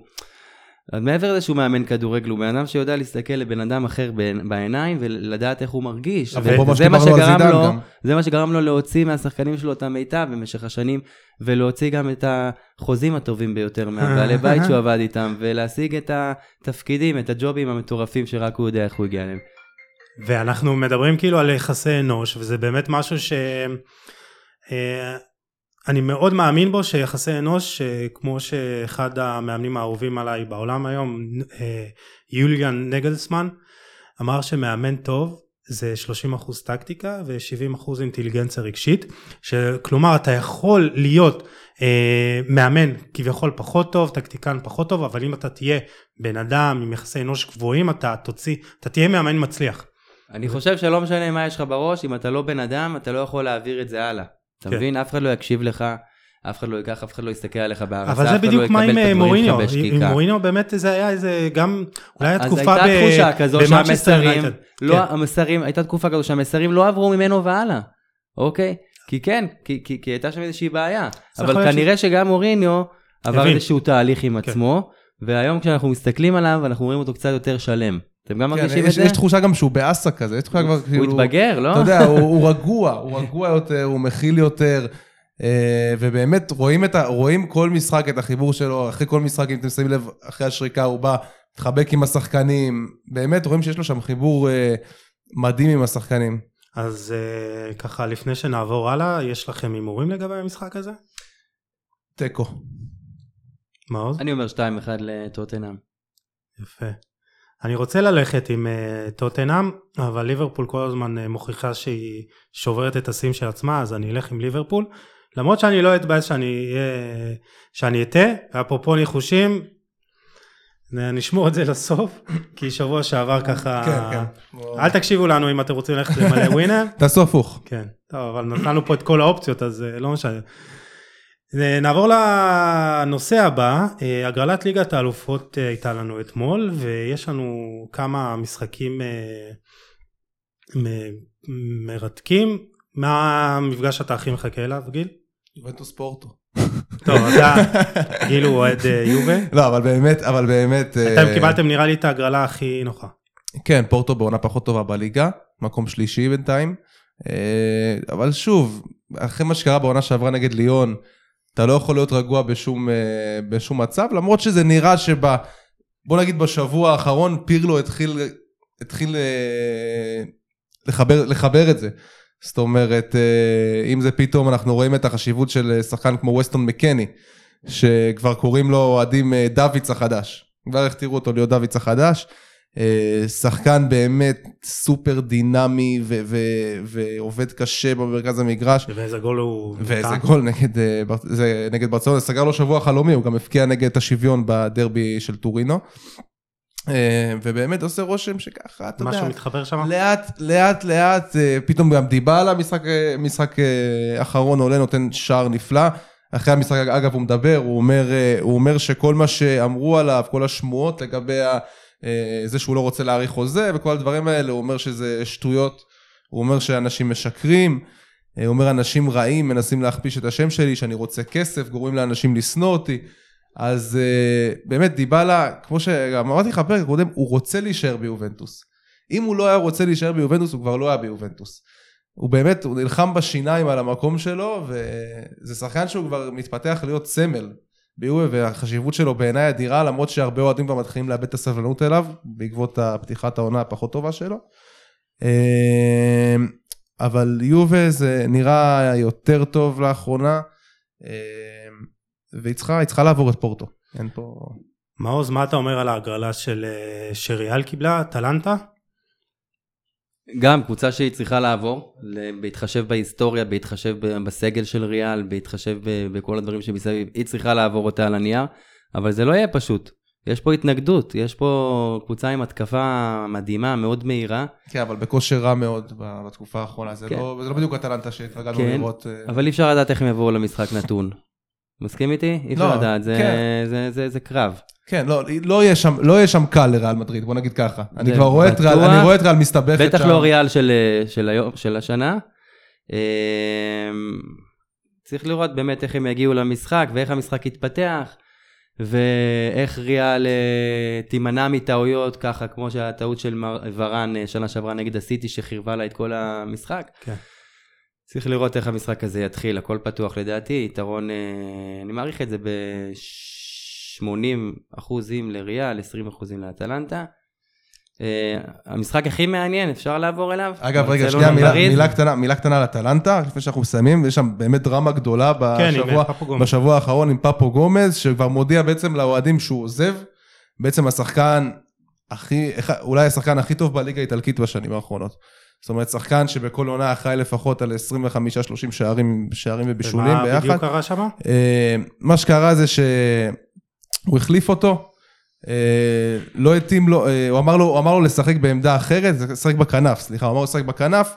[SPEAKER 3] אז מעבר לזה שהוא מאמן כדורגל, הוא בן אדם שיודע להסתכל לבן אדם אחר בעיניים ולדעת איך הוא מרגיש. וזה מה שגרם לו,
[SPEAKER 2] גם.
[SPEAKER 3] זה מה שגרם לו להוציא מהשחקנים שלו את המיטב במשך השנים, ולהוציא גם את החוזים הטובים ביותר מהבעלי <laughs> בית שהוא עבד איתם, ולהשיג את התפקידים, את הג'ובים המטורפים שרק הוא יודע איך הוא הגיע אליהם.
[SPEAKER 1] ואנחנו מדברים כאילו על יחסי אנוש, וזה באמת משהו ש... אני מאוד מאמין בו שיחסי אנוש, אה, כמו שאחד המאמנים האהובים עליי בעולם היום, אה, יוליאן נגלסמן, אמר שמאמן טוב זה 30% טקטיקה ו-70% אינטליגנציה רגשית, שכלומר אתה יכול להיות אה, מאמן כביכול פחות טוב, טקטיקן פחות טוב, אבל אם אתה תהיה בן אדם עם יחסי אנוש גבוהים, אתה תוציא, אתה תהיה מאמן מצליח.
[SPEAKER 3] אני חושב שלא משנה מה יש לך בראש, אם אתה לא בן אדם, אתה לא יכול להעביר את זה הלאה. אתה
[SPEAKER 1] כן.
[SPEAKER 3] מבין? אף אחד לא יקשיב לך, אף אחד לא ייקח, אף אחד לא יסתכל עליך בהערצה,
[SPEAKER 1] אבל
[SPEAKER 3] אף
[SPEAKER 1] זה
[SPEAKER 3] אחד לא
[SPEAKER 1] בדיוק מה
[SPEAKER 3] יקבל
[SPEAKER 1] עם
[SPEAKER 3] את
[SPEAKER 1] אה,
[SPEAKER 3] הדברים
[SPEAKER 1] מוריניו,
[SPEAKER 3] שלך
[SPEAKER 1] עם
[SPEAKER 3] בשקיקה.
[SPEAKER 1] מוריניו באמת זה היה איזה גם, אולי
[SPEAKER 3] אז
[SPEAKER 1] התקופה
[SPEAKER 3] הייתה
[SPEAKER 1] ב-
[SPEAKER 3] תחושה כזו שהמסרים. לא,
[SPEAKER 1] כן.
[SPEAKER 3] המסרים, הייתה תקופה כזו שהמסרים לא עברו ממנו והלאה, אוקיי? כי כן, כי, כי, כי הייתה שם איזושהי בעיה. אבל כנראה שגם מוריניו עבר. איזשהו תהליך עם
[SPEAKER 1] כן.
[SPEAKER 3] עצמו, והיום כשאנחנו מסתכלים עליו, אנחנו רואים אותו קצת יותר שלם. אתם גם
[SPEAKER 2] כן,
[SPEAKER 3] מרגישים את
[SPEAKER 2] יש,
[SPEAKER 3] זה?
[SPEAKER 2] יש תחושה גם שהוא באסה כזה, יש תחושה כבר כאילו...
[SPEAKER 3] הוא התבגר, לא?
[SPEAKER 2] אתה יודע, הוא, הוא רגוע, הוא רגוע יותר, הוא מכיל יותר, אה, ובאמת רואים, את ה, רואים כל משחק את החיבור שלו, אחרי כל משחק, אם אתם שמים לב, אחרי השריקה הוא בא, מתחבק עם השחקנים, באמת רואים שיש לו שם חיבור אה, מדהים עם השחקנים.
[SPEAKER 1] אז אה, ככה לפני שנעבור הלאה, יש לכם הימורים לגבי המשחק הזה?
[SPEAKER 2] תיקו.
[SPEAKER 1] מעוז?
[SPEAKER 3] אני אומר 2-1 לטוטנאם.
[SPEAKER 1] יפה. אני רוצה ללכת עם uh, טוטנאם, אבל ליברפול כל הזמן uh, מוכיחה שהיא שוברת את השיאים של עצמה, אז אני אלך עם ליברפול. למרות שאני לא אתבאס שאני אהיה, שאני אטעה, אפרופו ניחושים, נשמור את זה לסוף, <laughs> כי שבוע שעבר ככה,
[SPEAKER 2] כן, כן.
[SPEAKER 1] אל תקשיבו לנו אם אתם רוצים ללכת למלא <laughs> ווינר.
[SPEAKER 2] תעשו הפוך.
[SPEAKER 1] כן, טוב, אבל נתנו פה את כל האופציות, אז אה, לא משנה. נעבור לנושא הבא, אה, הגרלת ליגת האלופות אה, הייתה לנו אתמול, ויש לנו כמה משחקים אה, מ- מרתקים. מה המפגש שאתה הכי מחכה אליו, גיל?
[SPEAKER 2] יובנטוס פורטו.
[SPEAKER 1] טוב, אתה, גיל הוא אוהד יובה.
[SPEAKER 2] לא, אבל באמת, אבל באמת...
[SPEAKER 1] אתם קיבלתם נראה לי את ההגרלה הכי נוחה.
[SPEAKER 2] כן, פורטו בעונה פחות טובה בליגה, מקום שלישי בינתיים. אבל שוב, אחרי מה שקרה בעונה שעברה נגד ליון, אתה לא יכול להיות רגוע בשום, אה, בשום מצב, למרות שזה נראה שב... בוא נגיד בשבוע האחרון פירלו התחיל, התחיל אה, לחבר, לחבר את זה. זאת אומרת, אה, אם זה פתאום אנחנו רואים את החשיבות של שחקן כמו ווסטון מקני, שכבר קוראים לו אוהדים דוידס החדש. כבר הכתירו אותו להיות דוידס החדש. אה, שחקן באמת סופר דינמי ו- ו- ועובד קשה במרכז המגרש.
[SPEAKER 1] ואיזה גול הוא...
[SPEAKER 2] ואיזה. גול נגד, אה, זה נגד ברצלונה, סגר לו שבוע חלומי, הוא גם הבקיע נגד את השוויון בדרבי של טורינו. אה, ובאמת עושה רושם שככה, אתה יודע,
[SPEAKER 1] משהו מתחבר שם?
[SPEAKER 2] לאט לאט לאט פתאום גם דיבלה משחק אה, משחק אחרון עולה נותן שער נפלא. אחרי המשחק אגב הוא מדבר הוא אומר הוא אומר שכל מה שאמרו עליו כל השמועות לגבי ה- זה שהוא לא רוצה להאריך חוזה וכל הדברים האלה הוא אומר שזה שטויות. הוא אומר שאנשים משקרים. אה, הוא אומר אנשים רעים מנסים להכפיש את השם שלי שאני רוצה כסף גורמים לאנשים לשנוא אותי. אז uh, באמת דיבלה, כמו שגם אמרתי לך בפרק הקודם, הוא רוצה להישאר ביובנטוס. אם הוא לא היה רוצה להישאר ביובנטוס, הוא כבר לא היה ביובנטוס. הוא באמת, הוא נלחם בשיניים על המקום שלו, וזה שחקן שהוא כבר מתפתח להיות סמל ביובה, והחשיבות שלו בעיניי אדירה, למרות שהרבה אוהדים כבר מתחילים לאבד את הסבלנות אליו, בעקבות פתיחת העונה הפחות טובה שלו. אה, אבל יובה זה נראה יותר טוב לאחרונה. אה, והיא צריכה, היא צריכה לעבור את פורטו. אין פה...
[SPEAKER 1] מעוז, מה אתה אומר על ההגרלה של אה, שריאל קיבלה, טלנטה?
[SPEAKER 3] גם קבוצה שהיא צריכה לעבור, בהתחשב בהיסטוריה, בהתחשב בסגל של ריאל, בהתחשב בכל הדברים שמסביב, היא צריכה לעבור אותה על הנייר, אבל זה לא יהיה פשוט. יש פה התנגדות, יש פה קבוצה עם התקפה מדהימה, מאוד מהירה,
[SPEAKER 2] כן, אבל בכושר רע מאוד בתקופה האחרונה. זה,
[SPEAKER 3] כן.
[SPEAKER 2] לא, זה לא בדיוק הטלנטה שהתרגלנו
[SPEAKER 3] כן,
[SPEAKER 2] לראות. אה,
[SPEAKER 3] אבל אי אפשר לדעת איך הם יבואו למשחק נתון. מסכים איתי? אי אפשר
[SPEAKER 2] לא,
[SPEAKER 3] לדעת, זה,
[SPEAKER 2] כן.
[SPEAKER 3] זה, זה, זה קרב.
[SPEAKER 2] כן, לא, לא יהיה שם, לא יהיה שם קל לריאל מדריד, בוא נגיד ככה. אני כבר רואה את ריאל. אני רואה את ריאל מסתבכת שם.
[SPEAKER 3] בטח לא ריאל של, של, היום, של השנה. אמ, צריך לראות באמת איך הם יגיעו למשחק ואיך המשחק יתפתח. ואיך ריאל אה, תימנע מטעויות ככה, כמו שהטעות של מר- ורן אה, שנה שעברה נגד הסיטי, שחירבה לה את כל המשחק.
[SPEAKER 1] כן.
[SPEAKER 3] צריך לראות איך המשחק הזה יתחיל, הכל פתוח לדעתי, יתרון, אה, אני מעריך את זה ב-80 אחוזים לריאל, 20 אחוזים לאטלנטה. אה, המשחק הכי מעניין, אפשר לעבור אליו?
[SPEAKER 2] אגב, רגע, שנייה, מילה- קטנה, מילה קטנה על אטלנטה, לפני שאנחנו מסיימים, יש שם באמת דרמה גדולה
[SPEAKER 1] כן,
[SPEAKER 2] בשבוע, האחרון עם פפו גומז, שכבר מודיע בעצם לאוהדים שהוא עוזב, בעצם השחקן הכי, אולי השחקן הכי טוב בליגה האיטלקית בשנים האחרונות. זאת אומרת, שחקן שבכל עונה אחראי לפחות על 25-30 שערים, שערים ובישולים
[SPEAKER 1] ומה
[SPEAKER 2] ביחד.
[SPEAKER 1] בדיוק קרה שם?
[SPEAKER 2] אה, מה שקרה זה שהוא החליף אותו, אה, לא התאים לו, אה, הוא אמר לו, הוא אמר לו לשחק בעמדה אחרת, לשחק בכנף, סליחה, הוא אמר לו לשחק בכנף.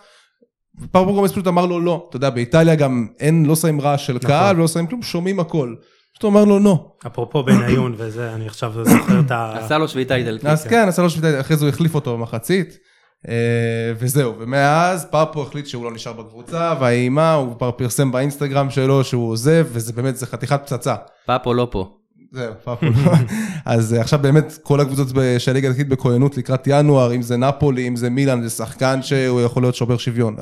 [SPEAKER 2] פרפו גומס פשוט אמר לו לא, אתה יודע, באיטליה גם אין, לא שמים רעש של
[SPEAKER 1] נכון.
[SPEAKER 2] קהל ולא שמים כלום, שומעים הכל. פשוט הוא אמר לו לא.
[SPEAKER 1] אפרופו בניון <coughs> וזה, אני עכשיו זוכר את ה...
[SPEAKER 3] עשה לו שביתה איטלקית.
[SPEAKER 2] אז כן, עשה לו שביתה, אחרי זה הוא החליף אותו במחצית. אה, וזהו, ומאז פרפו החליט שהוא לא נשאר בקבוצה, והאימה, הוא כבר פרסם באינסטגרם שלו שהוא עוזב, וזה באמת, זה חתיכת פצצה.
[SPEAKER 3] פאפו לא פה.
[SPEAKER 2] זהו. <laughs> אז אה, עכשיו באמת כל הקבוצות של הליגה הדתית בכוננות לקראת ינואר, אם זה נפולי, אם זה מילאן, זה שחקן שהוא יכול להיות שובר שוויון.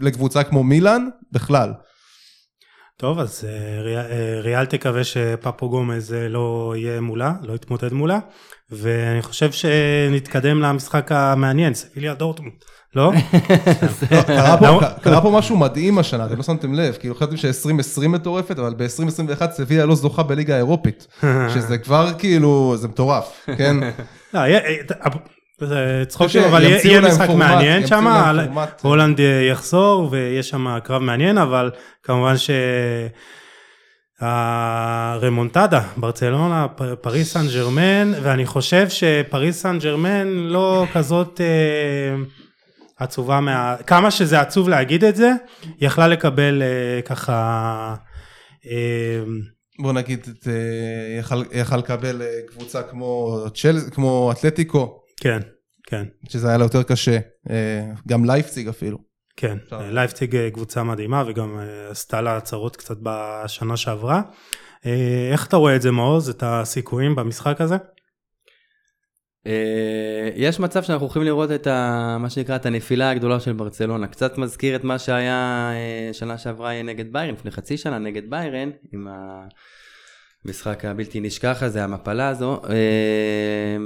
[SPEAKER 2] לקבוצה כמו מילאן, בכלל.
[SPEAKER 1] טוב, אז אה, ריאל- אה, ריאל תקווה שפפו גומז לא יהיה מולה, לא יתמודד מולה, ואני חושב שנתקדם למשחק המעניין, סביליה דורטמונד, לא? <laughs>
[SPEAKER 2] לא, קרה פה- משהו מדהים השנה, אתם לא שמתם לב, כאילו חשבתם ש-2020 מטורפת, אבל ב-2021 סביליה לא זוכה בליגה האירופית, <laughs> שזה כבר כאילו, זה מטורף, כן? <laughs>
[SPEAKER 1] לא, אה, זה צחוקים, אבל יהיה- משחק מעניין שם. הולנד אה, יחזור ויש שם קרב מעניין, אבל כמובן ש... הרמונטדה, ברצלונה, פריס סן ג'רמן, ואני חושב שפריס סן ג'רמן לא כזאת אה, עצובה מה... כמה שזה עצוב להגיד את זה, יכלה לקבל אה, ככה... אה,
[SPEAKER 2] בוא נגיד, את, אה, יכל- יכל לקבל אה, קבוצה כמו צ'ל- כמו אתלטיקו,
[SPEAKER 1] כן, כן,
[SPEAKER 2] שזה היה לה יותר קשה, אה, גם לייפציג אפילו.
[SPEAKER 1] כן.
[SPEAKER 2] אפשר.
[SPEAKER 1] לייפציג אה, קבוצה מדהימה וגם אה, עשתה לה הצהרות קצת בשנה שעברה. אה, איך אתה רואה את זה מעוז, את הסיכויים במשחק הזה?
[SPEAKER 3] אה, יש מצב שאנחנו הולכים לראות את ה, מה שנקרא את הנפילה הגדולה של ברצלונה. קצת מזכיר את מה שהיה אה, שנה שעברה נגד ביירן, לפני חצי שנה נגד ביירן, עם המשחק הבלתי נשכח הזה, המפלה הזו. אה,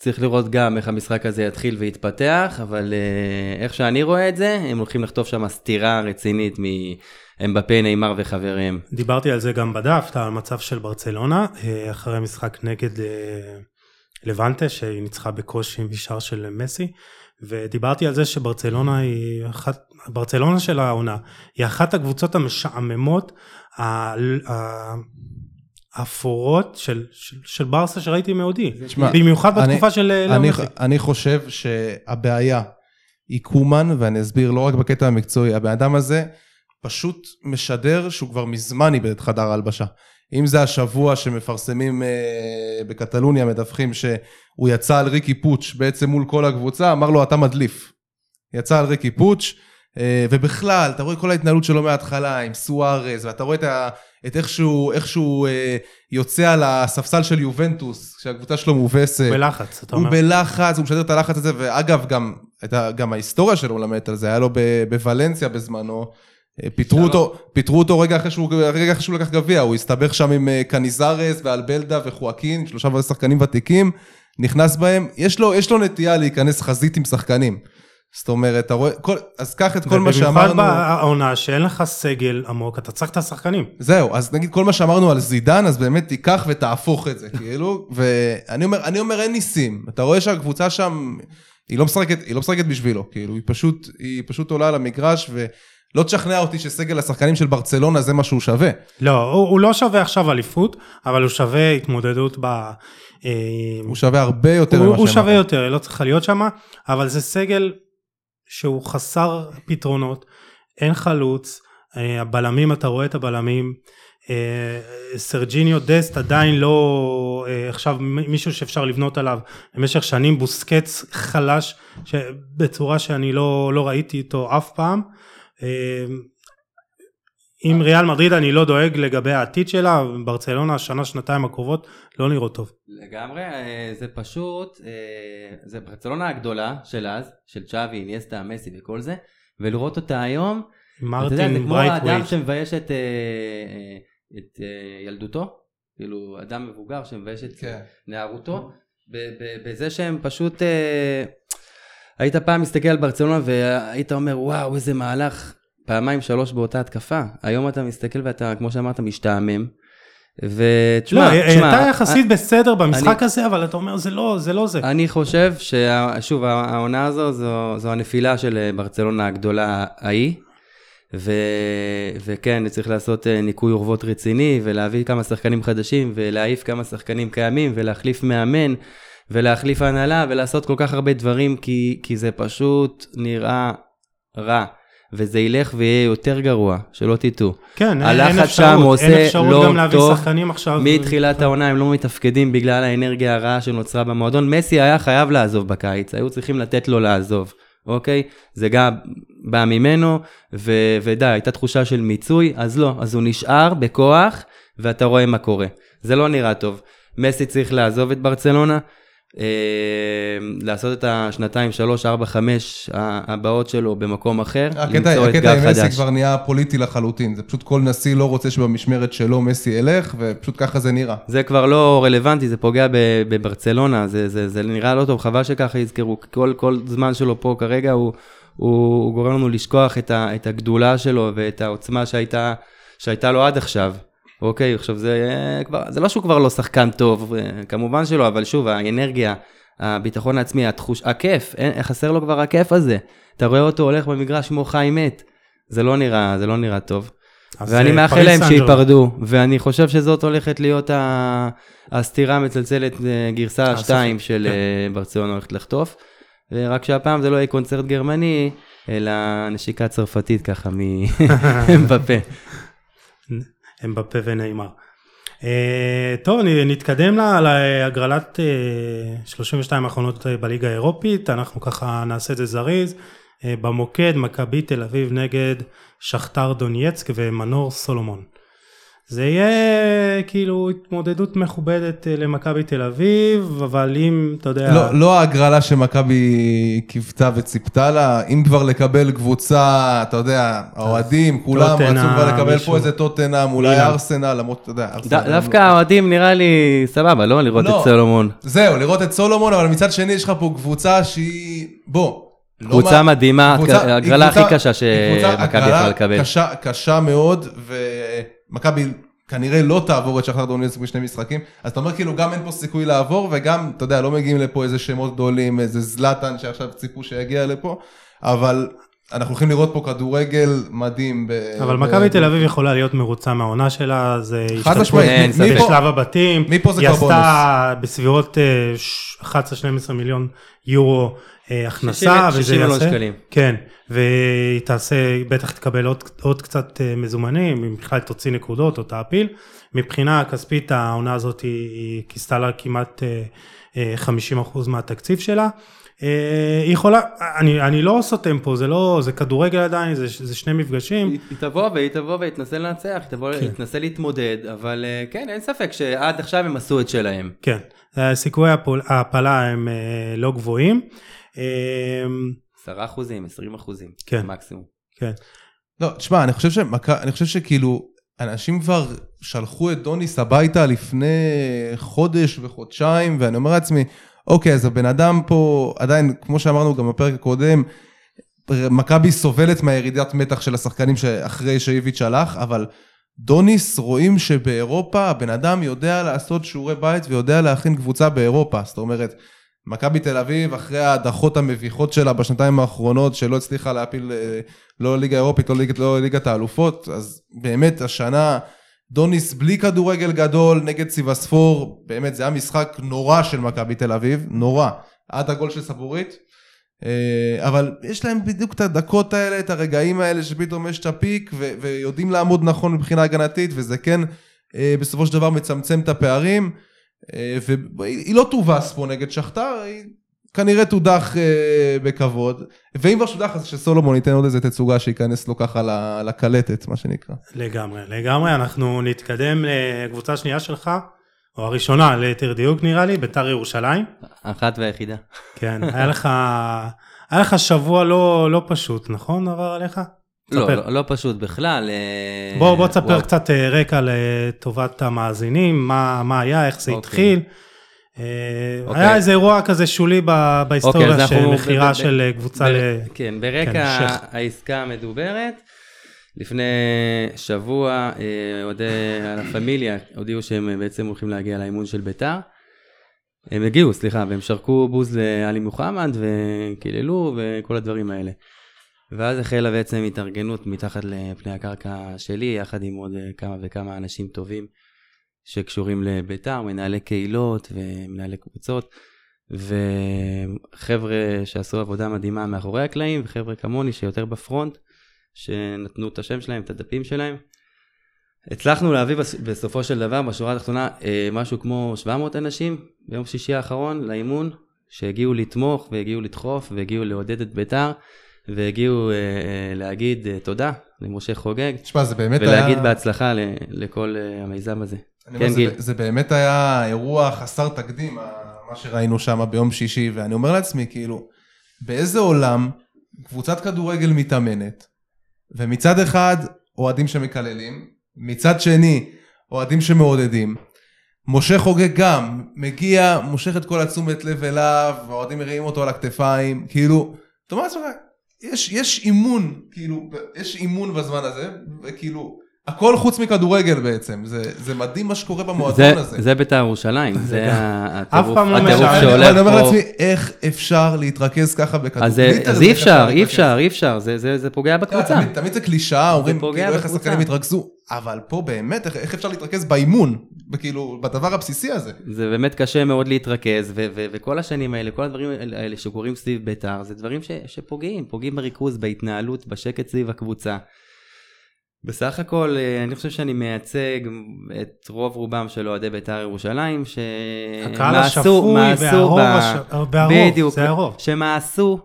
[SPEAKER 3] צריך לראות גם איך המשחק הזה יתחיל ויתפתח, אבל אה, איך שאני רואה את זה, הם הולכים לכתוב שם סתירה רצינית מאמבפה, נאמר וחבריהם.
[SPEAKER 1] דיברתי על זה גם בדף, על המצב של ברצלונה, אה, אחרי משחק נגד אה, לבנטה, שהיא ניצחה בקושי משאר של מסי, ודיברתי על זה שברצלונה היא אחת, ברצלונה של העונה, היא אחת הקבוצות המשעממות, האפורות של, של, של ברסה שראיתי מאודי, במיוחד
[SPEAKER 2] אני-
[SPEAKER 1] בתקופה של אה,
[SPEAKER 2] אני,
[SPEAKER 1] מסי.
[SPEAKER 2] אני חושב שהבעיה היא קומן, ואני אסביר לא רק בקטע המקצועי, הבן אדם הזה פשוט משדר שהוא כבר מזמן איבד את חדר ההלבשה. אם זה השבוע שמפרסמים אה, בקטלוניה, מדווחים שהוא יצא על ריקי פוטש בעצם מול כל הקבוצה, אמר לו אתה מדליף. יצא על ריקי פוטש, אה, ובכלל, אתה רואה כל ההתנהלות שלו מההתחלה עם סוארז, ואתה רואה את, ה, את איך שהוא, איך שהוא אה, יוצא על הספסל של יובנטוס, כשהקבוצה שלו מובסת.
[SPEAKER 1] בלחץ, אתה
[SPEAKER 2] הוא
[SPEAKER 1] אומר.
[SPEAKER 2] בלחץ, הוא משדר את הלחץ הזה, ואגב, גם, גם ההיסטוריה שלו מלמדת על זה, היה לו ב- בוולנסיה בזמנו, פיטרו אותו, פיטרו אותו רגע אחרי שהוא, רגע אחרי שהוא לקח גביע, הוא הסתבך שם עם אה, קניזרס ואלבלדה וחואקין, שלושה שחקנים ותיקים, נכנס בהם, יש לו, יש לו נטייה להיכנס חזית עם שחקנים. זאת אומרת, אתה רואה, כל, אז קח את כל מה שאמרנו,
[SPEAKER 1] ובמיוחד בעונה שאין לך סגל עמוק, אתה צריך את השחקנים.
[SPEAKER 2] זהו, אז נגיד כל מה שאמרנו על זידן, אז באמת תיקח ותהפוך את זה, <laughs> כאילו, ואני אומר, אני אומר אין ניסים, אתה רואה שהקבוצה שם, היא לא משחקת, היא לא משחקת בשבילו, כאילו, היא פשוט, היא פשוט עולה על המגרש, ולא תשכנע אותי שסגל השחקנים של ברצלונה זה מה שהוא שווה.
[SPEAKER 1] לא, הוא, הוא לא שווה עכשיו אליפות, אבל הוא שווה התמודדות ב... אה,
[SPEAKER 2] הוא שווה הרבה יותר
[SPEAKER 1] הוא,
[SPEAKER 2] ממה
[SPEAKER 1] הוא. שווה יותר, לא צריכה להיות שם, אבל זה סגל שהוא חסר פתרונות, אין חלוץ, אה, הבלמים, אתה רואה את הבלמים, אה, סרג'יניו דסט עדיין לא עכשיו מישהו שאפשר לבנות עליו במשך שנים, בוסקץ חלש בצורה שאני לא, לא ראיתי איתו אף פעם. עם ריאל מדריד אני לא דואג לגבי העתיד שלה, ברצלונה השנה שנתיים הקרובות לא נראות טוב.
[SPEAKER 3] לגמרי, אה, זה פשוט, אה, זה ברצלונה הגדולה של אז, של צ'אבי, איניאסטה, מסי וכל זה, ולראות אותה היום, אתה יודע, זה
[SPEAKER 1] מרטין
[SPEAKER 3] כמו האדם. שמבייש את, אה, את ילדותו, כאילו אדם מבוגר שמבייש את
[SPEAKER 2] כן.
[SPEAKER 3] נערותו, ב- ב- בזה שהם פשוט, היית פעם מסתכל על ברצלונה והיית אומר וואו איזה מהלך, פעמיים שלוש באותה התקפה, היום אתה מסתכל ואתה כמו שאמרת משתעמם,
[SPEAKER 1] לא,
[SPEAKER 3] ותשמע,
[SPEAKER 1] היא
[SPEAKER 3] תשמע,
[SPEAKER 1] הייתה יחסית בסדר במשחק
[SPEAKER 3] אני-
[SPEAKER 1] הזה, אבל אתה אומר זה לא, זה לא זה.
[SPEAKER 3] אני חושב ששוב העונה הזו זו, זו הנפילה של אה, ברצלונה הגדולה ההיא. ו... וכן, צריך לעשות אה, ניקוי אורוות רציני ולהביא כמה שחקנים חדשים ולהעיף כמה שחקנים קיימים ולהחליף מאמן ולהחליף הנהלה ולעשות כל כך הרבה דברים כי, כי זה פשוט נראה רע וזה ילך ויהיה יותר גרוע, שלא תטעו.
[SPEAKER 1] כן, אין- אין
[SPEAKER 3] שם
[SPEAKER 1] אפשרות,
[SPEAKER 3] עושה
[SPEAKER 1] אין אפשרות
[SPEAKER 3] לא
[SPEAKER 1] גם להביא
[SPEAKER 3] טוב.
[SPEAKER 1] שחקנים עכשיו.
[SPEAKER 3] מתחילת העונה הם לא מתפקדים בגלל האנרגיה הרעה שנוצרה במועדון. מסי היה חייב לעזוב בקיץ, היו צריכים לתת לו לעזוב, אוקיי? זה גם בא ממנו, ו- ודי, הייתה תחושה של מיצוי, אז לא, אז הוא נשאר בכוח, ואתה רואה מה קורה. זה לא נראה טוב. מסי צריך לעזוב את ברצלונה, לעשות את השנתיים, שלוש, ארבע, חמש הבאות שלו במקום אחר,
[SPEAKER 2] הקטע
[SPEAKER 3] למצוא
[SPEAKER 2] הקטע
[SPEAKER 3] אתגר
[SPEAKER 2] עם מסי
[SPEAKER 3] חדש.
[SPEAKER 2] כבר נהיה פוליטי לחלוטין, זה פשוט כל נשיא לא רוצה שבמשמרת שלו מסי ילך, ופשוט ככה זה נראה.
[SPEAKER 3] זה כבר לא רלוונטי, זה פוגע בברצלונה, זה, זה, זה נראה לא טוב, חבל שככה יזכרו. כל, כל זמן שלו פה כרגע הוא, הוא, הוא גורם לנו לשכוח את, ה, את הגדולה שלו ואת העוצמה שהייתה, שהייתה לו עד עכשיו. אוקיי, עכשיו זה אה, כבר, זה לא שהוא כבר לא שחקן טוב, אה, כמובן שלא, אבל שוב, האנרגיה, הביטחון העצמי, התחוש, הכיף, אין, חסר לו כבר הכיף הזה. אתה רואה אותו הולך במגרש כמו חי מת. זה לא נראה, זה לא נראה טוב. ואני מאחל להם. שייפרדו, ואני חושב שזאת הולכת להיות ה- הסתירה המצלצלת, אה, גרסה
[SPEAKER 1] הסופית,
[SPEAKER 3] 2 של
[SPEAKER 1] כן.
[SPEAKER 3] ברצלונה הולכת לחטוף. רק שהפעם זה לא יהיה קונצרט גרמני, אלא נשיקה צרפתית ככה <laughs> <laughs> מבפה.
[SPEAKER 1] אמבפה ונאמר. אה, טוב, נתקדם לה- להגרלת אה, 32 האחרונות אה, בליגה האירופית, אנחנו ככה נעשה את זה זריז. אה, במוקד, מכבי תל אביב נגד שכתר דונייצק ומנור סולומון. זה יהיה כאילו התמודדות מכובדת אה, למכבי תל אביב, אבל אם, אתה יודע...
[SPEAKER 2] לא, לא ההגרלה שמכבי קיוותה וציפתה לה, אם כבר לקבל קבוצה, אתה יודע, האוהדים, כולם רצו כבר לקבל
[SPEAKER 1] מישהו.
[SPEAKER 2] פה איזה טוטנאם, אולי
[SPEAKER 1] מילאן.
[SPEAKER 2] ארסנל, למרות, אתה יודע, ארסנל...
[SPEAKER 3] ד- דווקא האוהדים נראה לי סבבה, לא? לראות
[SPEAKER 2] לא.
[SPEAKER 3] את סולומון.
[SPEAKER 2] זהו, לראות את סולומון, אבל מצד שני יש לך פה קבוצה שהיא... בוא. לא
[SPEAKER 3] קבוצה
[SPEAKER 2] מה-
[SPEAKER 3] מדהימה,
[SPEAKER 2] קבוצה-
[SPEAKER 3] ההגרלה הכי
[SPEAKER 2] קבוצה-
[SPEAKER 3] קשה
[SPEAKER 2] קבוצה-
[SPEAKER 3] שמכבי
[SPEAKER 2] הגרלה
[SPEAKER 3] יכולה לקבל.
[SPEAKER 2] קשה, קשה מאוד, ומכבי כנראה לא תעבור את שחר דונייצק בשני משחקים, אז אתה אומר כאילו גם אין פה סיכוי לעבור, וגם, אתה יודע, לא מגיעים לפה איזה שמות גדולים, איזה זלאטן שעכשיו ציפו שיגיע לפה, אבל אנחנו הולכים לראות פה כדורגל מדהים. ב-
[SPEAKER 1] אבל
[SPEAKER 2] ב-
[SPEAKER 1] מכבי תל אביב יכולה להיות מרוצה מההונה שלה, זה
[SPEAKER 2] חד
[SPEAKER 1] השתתפות
[SPEAKER 2] משמעית,
[SPEAKER 1] בשלב הבתים,
[SPEAKER 2] מפה זה
[SPEAKER 1] היא. עשתה בסביבות אה, ש- 11-12 מיליון יורו אה, הכנסה,
[SPEAKER 3] 60
[SPEAKER 1] וזה
[SPEAKER 3] מיליון
[SPEAKER 1] יעשה,
[SPEAKER 3] שקלים.
[SPEAKER 1] כן, והיא תעשה, בטח תקבל עוד, עוד קצת אה, מזומנים, אם בכלל תוציא נקודות או תעפיל, מבחינה כספית העונה הזאת היא, היא כיסתה לה כמעט אה, אה, 50% מהתקציב שלה. אה, היא יכולה, אני, אני לא סותם פה, זה לא, זה כדורגל עדיין, זה, זה שני מפגשים.
[SPEAKER 3] היא היא תבוא והיא תבוא והיא תנסה לנצח, היא תבוא,
[SPEAKER 1] כן.
[SPEAKER 3] היא תנסה להתמודד, אבל אה, כן, אין ספק שעד עכשיו הם עשו את שלהם.
[SPEAKER 1] כן, אה, סיכויי ההעפלה הם אה, לא גבוהים. אה,
[SPEAKER 3] 10 אחוזים, 20 אחוזים,
[SPEAKER 1] כן.
[SPEAKER 3] מקסימום.
[SPEAKER 1] כן,
[SPEAKER 2] לא, תשמע, אני חושב שמכ... אני חושב שכאילו, אנשים כבר שלחו את דוניס הביתה לפני חודש וחודשיים, ואני אומר לעצמי, אוקיי, אז הבן אדם פה, עדיין, כמו שאמרנו גם בפרק הקודם, מכבי סובלת מהירידת מתח של השחקנים שאחרי שאיביץ' הלך, אבל דוניס רואים שבאירופה הבן אדם יודע לעשות שיעורי בית ויודע להכין קבוצה באירופה. זאת אומרת, מכבי תל אביב, אחרי ההדחות המביכות שלה בשנתיים האחרונות, שלא הצליחה להפיל אה, לא ליגה אירופית, לא, ליג, לא ליגת האלופות, אז באמת השנה דוניס בלי כדורגל גדול נגד סיבספור, באמת זה היה משחק נורא של מכבי תל אביב, נורא, עד הגול של סבורית. אה, אבל יש להם בדיוק את הדקות האלה, את הרגעים האלה שפתאום יש את הפיק ו- ויודעים לעמוד נכון מבחינה הגנתית וזה כן אה, בסופו של דבר מצמצם את הפערים והיא היא לא תובס פה נגד שכתר, היא כנראה תודח אה, בכבוד, ואם כבר שודח אז שסולומון ייתן עוד איזה תצוגה שייכנס לו ככה לקלטת, מה שנקרא.
[SPEAKER 1] לגמרי, לגמרי, אנחנו נתקדם לקבוצה שנייה שלך, או הראשונה, ליתר דיוק נראה לי, ביתר ירושלים.
[SPEAKER 3] אחת והיחידה.
[SPEAKER 1] כן, היה לך, היה לך שבוע לא, לא פשוט, נכון עבר עליך?
[SPEAKER 3] לא. לא, לא פשוט בכלל. אה,
[SPEAKER 1] בוא, בוא תספר
[SPEAKER 3] וואו.
[SPEAKER 1] קצת אה, רקע לטובת המאזינים, מה, מה היה, איך זה
[SPEAKER 3] אוקיי.
[SPEAKER 1] התחיל. אה,
[SPEAKER 3] אוקיי.
[SPEAKER 1] היה איזה אירוע כזה שולי ב-
[SPEAKER 3] אוקיי,
[SPEAKER 1] בהיסטוריה
[SPEAKER 3] אז
[SPEAKER 1] של מכירה
[SPEAKER 3] ב- ב-
[SPEAKER 1] של אה, קבוצה ל...
[SPEAKER 3] ב- כן, ברקע
[SPEAKER 1] כן.
[SPEAKER 3] העסקה המדוברת, לפני שבוע אוהדי לה פמיליה הודיעו שהם בעצם הולכים להגיע לאימון של ביתר. הם הגיעו, סליחה, והם שרקו בוז לעלי מוחמד וקיללו וכל הדברים האלה. ואז החלה בעצם התארגנות מתחת לפני הקרקע שלי, יחד עם עוד אה, כמה וכמה אנשים טובים שקשורים לביתר, מנהלי קהילות ומנהלי קבוצות. וחבר'ה שעשו עבודה מדהימה מאחורי הקלעים, וחבר'ה כמוני שיותר בפרונט, שנתנו את השם שלהם, את הדפים שלהם. הצלחנו להביא בס- בסופו של דבר, בשורה התחתונה, אה, משהו כמו 700 אנשים ביום שישי האחרון לאימון, שהגיעו לתמוך והגיעו לדחוף והגיעו לעודד את ביתר, והגיעו אה, אה, להגיד אה, תודה למשה חוגג,
[SPEAKER 2] תשמע, זה באמת
[SPEAKER 3] ולהגיד
[SPEAKER 2] היה...
[SPEAKER 3] בהצלחה ל- לכל המיזם הזה. כן,
[SPEAKER 2] אומר,
[SPEAKER 3] גיל.
[SPEAKER 2] זה, זה באמת היה אירוע חסר תקדים, מה שראינו שם ביום שישי, ואני אומר לעצמי, כאילו, באיזה עולם קבוצת כדורגל מתאמנת, ומצד אחד אוהדים שמקללים, מצד שני אוהדים שמעודדים. משה חוגג גם, מגיע, מושך את כל התשומת לב אליו, והאוהדים מרימים אותו על הכתפיים, כאילו, אתה אומר לעצמך, יש, יש אימון, כאילו, יש אימון בזמן הזה, וכאילו, הכל חוץ מכדורגל בעצם, זה, זה מדהים מה שקורה במועדון
[SPEAKER 3] זה,
[SPEAKER 2] הזה.
[SPEAKER 3] זה בית"ר ירושלים, <laughs>
[SPEAKER 1] זה
[SPEAKER 3] הטירוף
[SPEAKER 1] לא
[SPEAKER 3] שהולך
[SPEAKER 2] אני אומר
[SPEAKER 3] פה.
[SPEAKER 2] לעצמי, איך אפשר להתרכז ככה בכדורגל?
[SPEAKER 3] אז, אי אפשר, אי אפשר, אי אפשר, זה- זה זה פוגע בקבוצה.
[SPEAKER 2] תמיד, תמיד זה קלישאה, אומרים כאילו איך. השחקנים התרכזו, אבל פה באמת, איך, איך אפשר להתרכז באימון, כאילו, בדבר הבסיסי הזה.
[SPEAKER 3] זה באמת קשה מאוד להתרכז, ו- ו- וכל השנים האלה, כל הדברים האלה שקורים סביב בית"ר, זה דברים ש- שפוגעים, פוגעים בריכוז, בהתנהלות, בשקט סביב הקבוצה. בסך הכל, אה, אני חושב שאני מייצג את רוב רובם של אוהדי בית"ר ירושלים,
[SPEAKER 1] הקהל השפוי והרוב,
[SPEAKER 3] ב...
[SPEAKER 1] הש... והרוב,
[SPEAKER 3] בדיוק,
[SPEAKER 1] זה הרוב.
[SPEAKER 3] שמאסו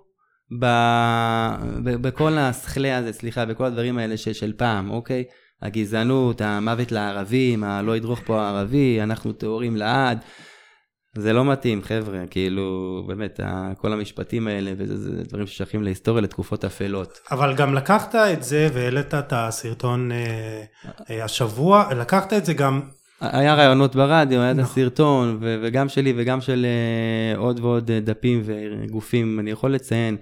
[SPEAKER 3] ב... ב... בכל השכלי הזה, סליחה, בכל הדברים האלה ש... של פעם, אוקיי? הגזענות, המוות לערבים, הלא ידרוך פה הערבי, אנחנו טהורים לעד. זה לא מתאים, חבר'ה, כאילו, באמת, כל המשפטים האלה, וזה זה דברים ששייכים להיסטוריה, לתקופות אפלות.
[SPEAKER 1] אבל גם לקחת את זה והעלית את הסרטון אה, אה, השבוע, לקחת את זה גם,
[SPEAKER 3] היה רעיונות ברדיו, היה את
[SPEAKER 1] נכון.
[SPEAKER 3] הסרטון, ו- וגם שלי וגם של אה, עוד ועוד דפים וגופים, אני יכול לציין,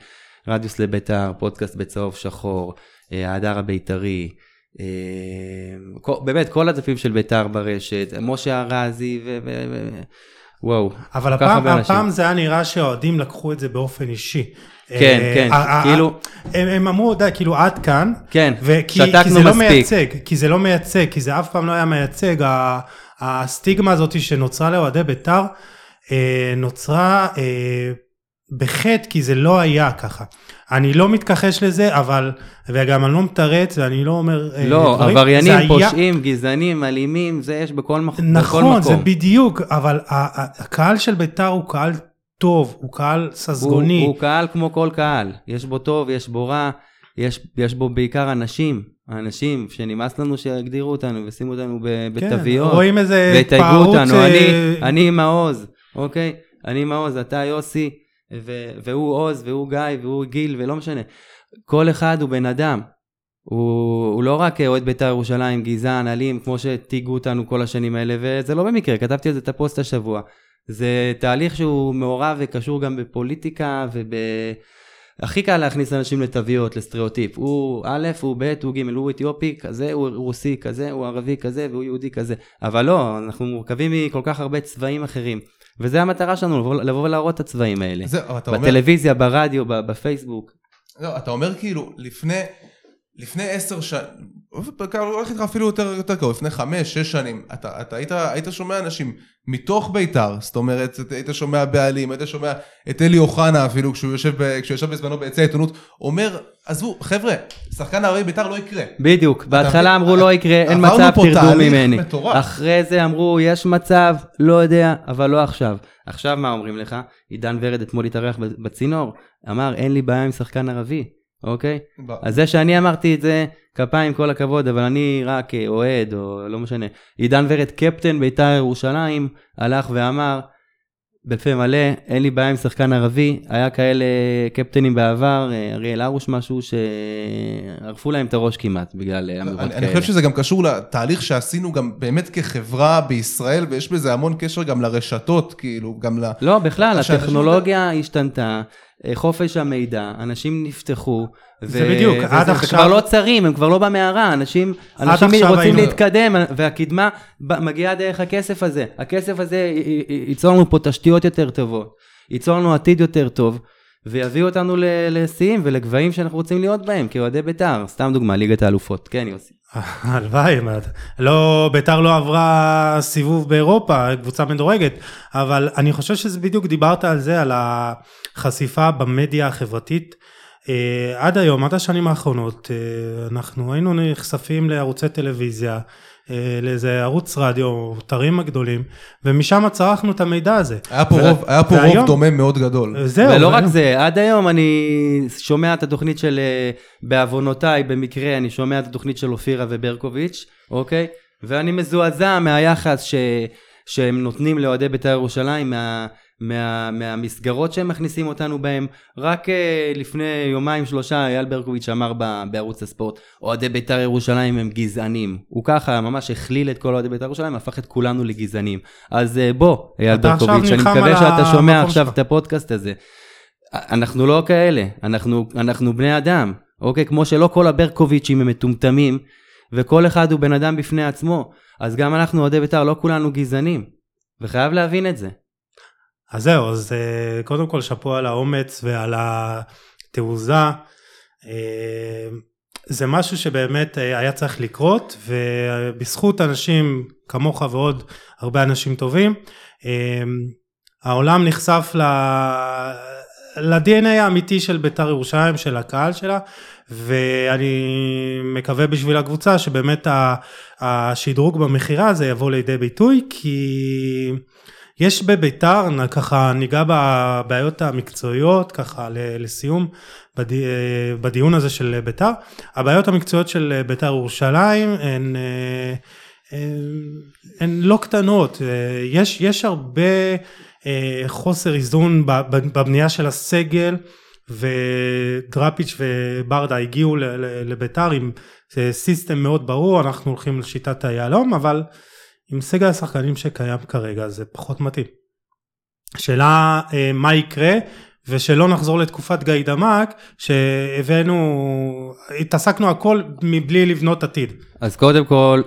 [SPEAKER 3] רדיוס לביתר, פודקאסט בצהוב שחור, ההדר הבית"רי, באמת, כל הדפים של ביתר ברשת, משה ארזי, ו... ו- ו- וואו.
[SPEAKER 1] אבל הפעם. הפעם זה היה נראה שהאוהדים לקחו את זה באופן אישי.
[SPEAKER 3] כן,
[SPEAKER 1] אה,
[SPEAKER 3] כן,
[SPEAKER 1] אה, אה,
[SPEAKER 3] כאילו-
[SPEAKER 1] הם, הם אמרו, די, כאילו עד כאן,
[SPEAKER 3] כן,
[SPEAKER 1] וכי, כי
[SPEAKER 3] שתקנו
[SPEAKER 1] זה לא
[SPEAKER 3] מספיק.
[SPEAKER 1] מייצג, כי זה לא מייצג, כי זה אף פעם לא היה מייצג, הסטיגמה הזאת שנוצרה לאוהדי בית"ר, נוצרה בחטא, כי זה לא היה ככה. אני לא מתכחש לזה, אבל, וגם אני לא מתרץ, ואני לא אומר אה,
[SPEAKER 3] לא,
[SPEAKER 1] דברים,
[SPEAKER 3] עבריינים,
[SPEAKER 1] היה-
[SPEAKER 3] פושעים, גזענים, אלימים, זה יש בכל מח- בכל
[SPEAKER 1] נכון, זה
[SPEAKER 3] מקום.
[SPEAKER 1] בדיוק, אבל הקהל של בית"ר הוא קהל טוב, הוא קהל ססגוני.
[SPEAKER 3] הוא, הוא קהל כמו כל קהל, יש בו טוב, יש בו רע, יש, יש בו בעיקר אנשים, אנשים שנמאס לנו שיגדירו אותנו וישימו אותנו
[SPEAKER 1] כן,
[SPEAKER 3] בתוויות,
[SPEAKER 1] רואים איזה
[SPEAKER 3] ויתייגו
[SPEAKER 1] התפארות,
[SPEAKER 3] אותנו,
[SPEAKER 1] אה,
[SPEAKER 3] אני, אני מעוז, אוקיי? אני מעוז, אתה יוסי, ו- והוא עוז, והוא גיא, והוא גיל, ולא משנה. כל אחד הוא בן אדם. הוא, הוא לא רק אוהד בית"ר ירושלים, גזען, אלים, כמו שתהיגו אותנו כל השנים האלה, וזה לא במקרה, כתבתי על זה את הפוסט השבוע. זה תהליך שהוא מעורב וקשור גם בפוליטיקה וב... הכי קל להכניס אנשים לתוויות, לסטריאוטיפ. הוא א', הוא ב', הוא ג', הוא אתיופי כזה, הוא רוסי כזה, הוא ערבי כזה, והוא יהודי כזה. אבל לא, אנחנו מורכבים מכל כך הרבה צבעים אחרים. וזה המטרה שלנו, לבוא, לבוא ולהראות את הצבעים האלה.
[SPEAKER 2] זהו, אתה אומר,
[SPEAKER 3] בטלוויזיה, ברדיו, בפייסבוק.
[SPEAKER 2] לא, אתה אומר כאילו, לפני, לפני עשר שנים, הולך איתך אפילו יותר, יותר קרוב, לפני חמש, שש שנים, אתה, אתה היית, היית שומע אנשים מתוך בית"ר, זאת אומרת, היית שומע בעלים, היית שומע את אלי אוחנה אפילו, כשהוא יושב, ב, כשהוא ישב בזמנו ביציע העיתונות, אומר, עזבו, חבר'ה, שחקן ערבי בית"ר לא יקרה.
[SPEAKER 3] בדיוק, בהתחלה אמרו
[SPEAKER 2] אתה-
[SPEAKER 3] לא יקרה, אין מצב, תרדו ממני.
[SPEAKER 2] מטורף.
[SPEAKER 3] אחרי זה אמרו, יש מצב, לא יודע, אבל לא עכשיו. עכשיו מה אומרים לך? עידן ורד אתמול התארח בצינור, אמר, אין לי בעיה עם שחקן ערבי, אוקיי? אז זה שאני אמרתי את זה, כפיים כל הכבוד, אבל אני רק אה, אוהד, או לא משנה. עידן ורד, קפטן בית"ר ירושלים, הלך ואמר, בפה מלא, אין לי בעיה עם שחקן ערבי, היה כאלה קפטנים בעבר, אה, אריאל הרוש משהו, שערפו להם את הראש כמעט בגלל אה, אמירות
[SPEAKER 2] אני,
[SPEAKER 3] כאלה.
[SPEAKER 2] אני חושב שזה גם קשור לתהליך שעשינו גם באמת כחברה בישראל, ויש בזה המון קשר גם לרשתות, כאילו, גם ל...
[SPEAKER 3] לא, בכלל, הטכנולוגיה השתנתה, חופש המידע, אנשים נפתחו.
[SPEAKER 1] זה בדיוק,
[SPEAKER 3] וזה-
[SPEAKER 1] עד
[SPEAKER 3] זה
[SPEAKER 1] עכשיו-
[SPEAKER 3] כבר לא צרים, הם כבר לא במערה, אנשים, אנשים רוצים
[SPEAKER 1] היינו-
[SPEAKER 3] להתקדם, והקדמה מגיעה דרך הכסף הזה. הכסף הזה ייצור לנו פה תשתיות יותר טובות, ייצור לנו עתיד יותר טוב, ויביא אותנו לשיאים ולגבהים שאנחנו רוצים להיות בהם, כאוהדי בית"ר. סתם דוגמה, ליגת האלופות. כן, יוסי. <laughs>
[SPEAKER 1] הלוואי, לא, ביתר לא עברה סיבוב באירופה, קבוצה מדורגת, אבל אני חושב שזה בדיוק דיברת על זה, על החשיפה במדיה החברתית. אה, עד היום, עד השנים האחרונות, אה, אנחנו היינו נחשפים לערוצי טלוויזיה, לאיזה ערוץ רדיו, אתרים הגדולים, ומשם צרכנו את המידע הזה.
[SPEAKER 2] היה פה
[SPEAKER 1] ו-
[SPEAKER 2] רוב, היה פה רוב
[SPEAKER 1] והיום-
[SPEAKER 2] דומה מאוד גדול.
[SPEAKER 1] זהו.
[SPEAKER 3] ולא
[SPEAKER 1] והיום-
[SPEAKER 3] רק זה, עד היום אני שומע את התוכנית של, אה, בעוונותיי, במקרה, אני שומע את התוכנית של אופירה וברקוביץ', אוקיי? ואני מזועזע מהיחס ש, שהם נותנים לאוהדי בית"ר ירושלים, מה, מה, מהמסגרות שהם מכניסים אותנו בהם. רק אה, לפני יומיים שלושה אייל ברקוביץ' אמר ב, בערוץ הספורט, אוהדי בית"ר ירושלים הם גזענים. הוא ככה ממש הכליל את כל אוהדי בית"ר ירושלים, הפך את כולנו לגזענים. אז אה, בוא, אייל ברקוביץ', אני מקווה שאתה שומע עכשיו
[SPEAKER 1] שלך.
[SPEAKER 3] את הפודקאסט הזה. אנחנו לא כאלה, אנחנו, אנחנו בני אדם, אוקיי? כמו שלא כל הברקוביצ'ים הם מטומטמים, וכל אחד הוא בן אדם בפני עצמו, אז גם אנחנו אוהדי בית"ר, לא כולנו גזענים, וחייב להבין את זה.
[SPEAKER 1] אז זהו, אז אה, קודם כל שאפו על האומץ ועל התעוזה. אה, זה משהו שבאמת אה, היה צריך לקרות, ובזכות אנשים כמוך ועוד הרבה אנשים טובים, העולם נחשף ל... ל-DNA האמיתי של בית"ר ירושלים, של הקהל שלה, ואני מקווה בשביל הקבוצה שבאמת השדרוג במכירה הזה יבוא לידי ביטוי, כי יש בביתר, ככה ניגע בבעיות המקצועיות, ככה לסיום, אה, בדיון הזה של ביתר. הבעיות המקצועיות של ביתר ירושלים הן, אה, הן, לא קטנות, אה, יש, יש הרבה חוסר איזון בבנייה של הסגל. ודראפיץ' וברדה הגיעו לביתר עם סיסטם מאוד ברור, אנחנו הולכים לשיטת היהלום, אבל עם סגל השחקנים שקיים כרגע זה פחות מתאים. שאלה אה, מה יקרה ושלא נחזור לתקופת גיא דמק שהבאנו, התעסקנו הכל מבלי לבנות עתיד.
[SPEAKER 3] אז קודם כל,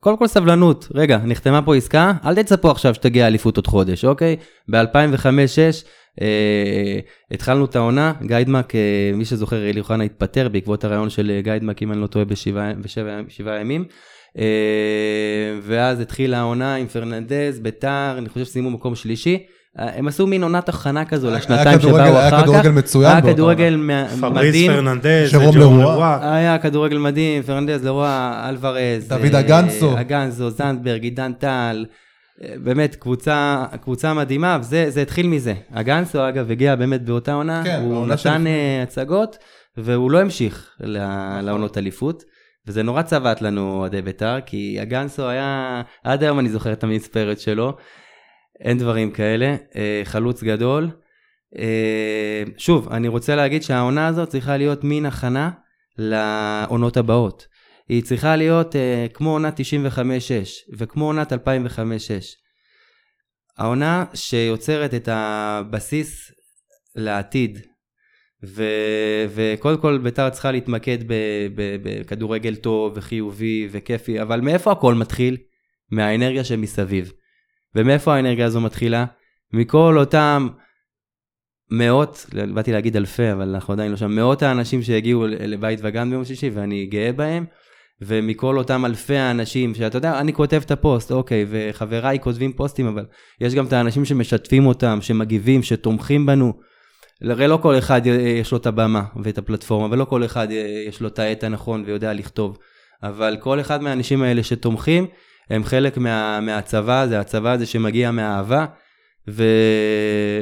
[SPEAKER 3] קודם כל סבלנות. רגע, נחתמה פה עסקה, אל תצפו עכשיו שתגיע אליפות עוד חודש, אוקיי? ב-2005-2006 אה, התחלנו את העונה, גיידמק, אה, מי שזוכר, אלי אוחנה התפטר בעקבות הרעיון של גיידמק, אם אני לא טועה, בשבעה בשבע, שבעה ימים. אה, ואז התחילה העונה עם פרננדז, ביתר, אני חושב שסיימו מקום שלישי. אה, הם עשו מין עונת הכנה כזו
[SPEAKER 2] היה-
[SPEAKER 3] לשנתיים
[SPEAKER 2] היה
[SPEAKER 3] שבאו
[SPEAKER 2] היה
[SPEAKER 3] אחר כך.
[SPEAKER 2] כדורגל מצוין
[SPEAKER 3] היה כדורגל מ-
[SPEAKER 1] פבריס
[SPEAKER 3] מדהים.
[SPEAKER 1] פרננדז, ג'רום
[SPEAKER 2] לרואה.
[SPEAKER 1] לרואה.
[SPEAKER 3] היה כדורגל מדהים, פרננדז, לרואה, אלוורז,
[SPEAKER 2] דוד
[SPEAKER 3] אה,
[SPEAKER 2] אגנסו.
[SPEAKER 3] אגנסו, זנדברג, עידן טל, אה, באמת קבוצה, קבוצה מדהימה, וזה זה התחיל מזה. אגנסו אגב הגיע באמת באותה עונה,
[SPEAKER 2] כן,
[SPEAKER 3] הוא נתן. אה, הצגות, והוא לא המשיך ל- לעונות אליפות. וזה נורא צבט לנו אוהדי בית"ר, כי אגנסו היה, עד היום אני זוכר את המספרת שלו, אין דברים כאלה, אה, חלוץ גדול. אה, שוב, אני רוצה להגיד שהעונה הזאת צריכה להיות מין הכנה לעונות הבאות. היא צריכה להיות אה, כמו עונת 95-6 וכמו עונת 2005-6. העונה שיוצרת את הבסיס לעתיד. ו, וקודם כל ביתר צריכה להתמקד בכדורגל טוב וחיובי וכיפי, אבל מאיפה הכל מתחיל? מהאנרגיה שמסביב. ומאיפה האנרגיה הזו מתחילה? מכל אותם מאות, באתי להגיד אלפי, אבל אנחנו עדיין לא שם, מאות האנשים שהגיעו לבית וגן ביום שישי ואני גאה בהם, ומכל אותם אלפי האנשים, שאתה יודע, אני כותב את הפוסט, אוקיי, וחבריי כותבים פוסטים, אבל יש גם את האנשים שמשתפים אותם, שמגיבים, שתומכים בנו. הרי לא כל אחד יש לו את הבמה ואת הפלטפורמה, ולא כל אחד יש לו את העט הנכון ויודע לכתוב. אבל כל אחד מהאנשים האלה שתומכים, הם חלק מה, מהצבא הזה, הצבא הזה שמגיע מהאהבה, ו...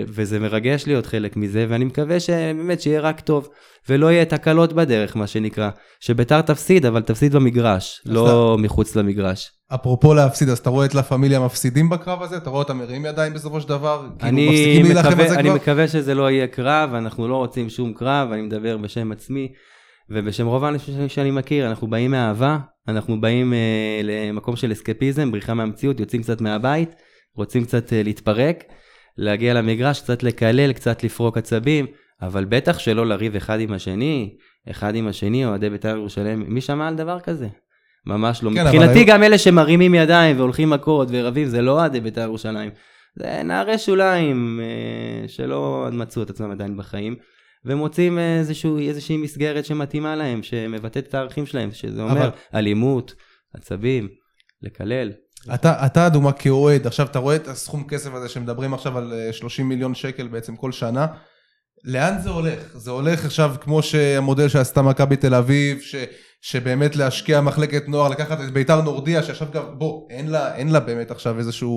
[SPEAKER 3] וזה מרגש להיות חלק מזה, ואני מקווה שבאמת שיהיה רק טוב, ולא יהיה תקלות בדרך, מה שנקרא. שביתר תפסיד, אבל תפסיד במגרש, לא אתה... מחוץ למגרש.
[SPEAKER 2] אפרופו להפסיד, אז אתה רואה את לה פמיליה מפסידים בקרב הזה? אתה רואה אותם מרימים ידיים בסופו של דבר? כאילו מפסיקים להילחם על זה
[SPEAKER 3] אני
[SPEAKER 2] כבר?
[SPEAKER 3] מקווה שזה לא יהיה קרב, אנחנו לא רוצים שום קרב, אני מדבר בשם עצמי. ובשם רוב האנשים שאני מכיר, אנחנו באים מאהבה, אנחנו באים אה, למקום של אסקפיזם, בריחה מהמציאות, יוצאים קצת מהבית, רוצים קצת אה, להתפרק, להגיע למגרש, קצת לקלל, קצת לפרוק עצבים, אבל בטח שלא לריב אחד עם השני, אחד עם השני, אוהדי בית"ר ירושלים, מי שמע על דבר כזה? ממש לא. כן, מבחינתי אבל... גם אלה שמרימים ידיים והולכים מכות ורבים, זה לא אוהדי בית"ר ירושלים. זה נערי שוליים אה, שלא מצאו את עצמם עדיין בחיים. ומוצאים איזשהו, איזושהי מסגרת שמתאימה להם, שמבטאת את הערכים שלהם, שזה אומר אבל... אלימות, עצבים, לקלל.
[SPEAKER 2] אתה, אתה דוגמה כאוהד, עכשיו אתה רואה את הסכום כסף הזה שמדברים עכשיו על 30 אה, מיליון שקל בעצם כל שנה, לאן זה הולך? זה הולך עכשיו כמו שהמודל שעשתה מכבי תל אביב, ש, שבאמת להשקיע מחלקת נוער, לקחת את ביתר נורדיה, שעכשיו גם, בוא, אין לה, אין לה באמת עכשיו איזשהו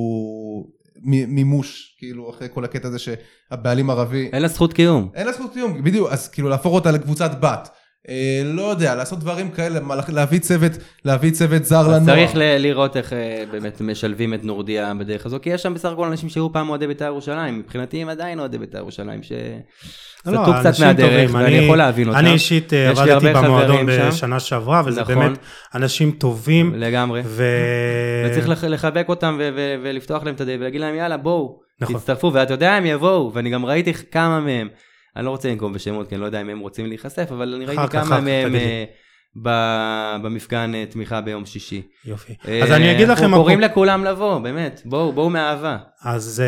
[SPEAKER 2] מימוש, כאילו, אחרי כל הקטע הזה שהבעלים ערבי...
[SPEAKER 3] אין לה זכות קיום.
[SPEAKER 2] אין לה זכות קיום, בדיוק, אז כאילו להפוך אותה לקבוצת בת. אה, לא יודע, לעשות דברים כאלה, להביא צוות, להביא צוות זר לנוער.
[SPEAKER 3] צריך ל- לראות איך אה, באמת משלבים את נורדיה בדרך הזו, כי יש שם בסך הכל אנשים שהיו פעם אוהדי בית"ר ירושלים, מבחינתי הם עדיין אוהדי בית"ר ירושלים, ש...
[SPEAKER 1] לא, סטו קצת מהדרך, ואני אני, יכול להבין אותם. אני אישית אה, עבדתי במועדון בשנה שעברה, וזה נכון. באמת אנשים טובים.
[SPEAKER 3] לגמרי. ו... וצריך לחבק אותם ו- ו- ולפתוח להם את הדלת ולהגיד להם, יאללה, בואו, נכון. תצטרפו, ואתה יודע, הם יבואו, ואני גם ראיתי כמה מהם. אני לא רוצה לנקוב בשמות, כי אני לא יודע אם הם רוצים להיחשף, אבל אני ראיתי כמה מהם אה, במפגן אה, תמיכה ביום שישי.
[SPEAKER 1] יופי. אז אני אגיד לכם...
[SPEAKER 3] אנחנו קוראים לכולם לבוא, באמת, בואו, בואו מאהבה.
[SPEAKER 1] אז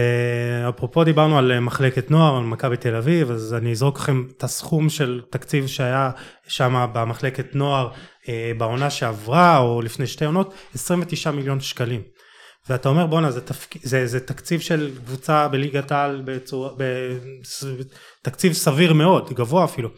[SPEAKER 1] אפרופו דיברנו על מחלקת נוער, על מכבי תל אביב, אז אני אזרוק לכם את הסכום של תקציב שהיה שם במחלקת נוער בעונה שעברה, או לפני שתי עונות, 29 מיליון שקלים. ואתה אומר בואנה זה, תפק... זה, זה תקציב של קבוצה בליגת העל בצורה, בתקציב סביר מאוד, גבוה אפילו,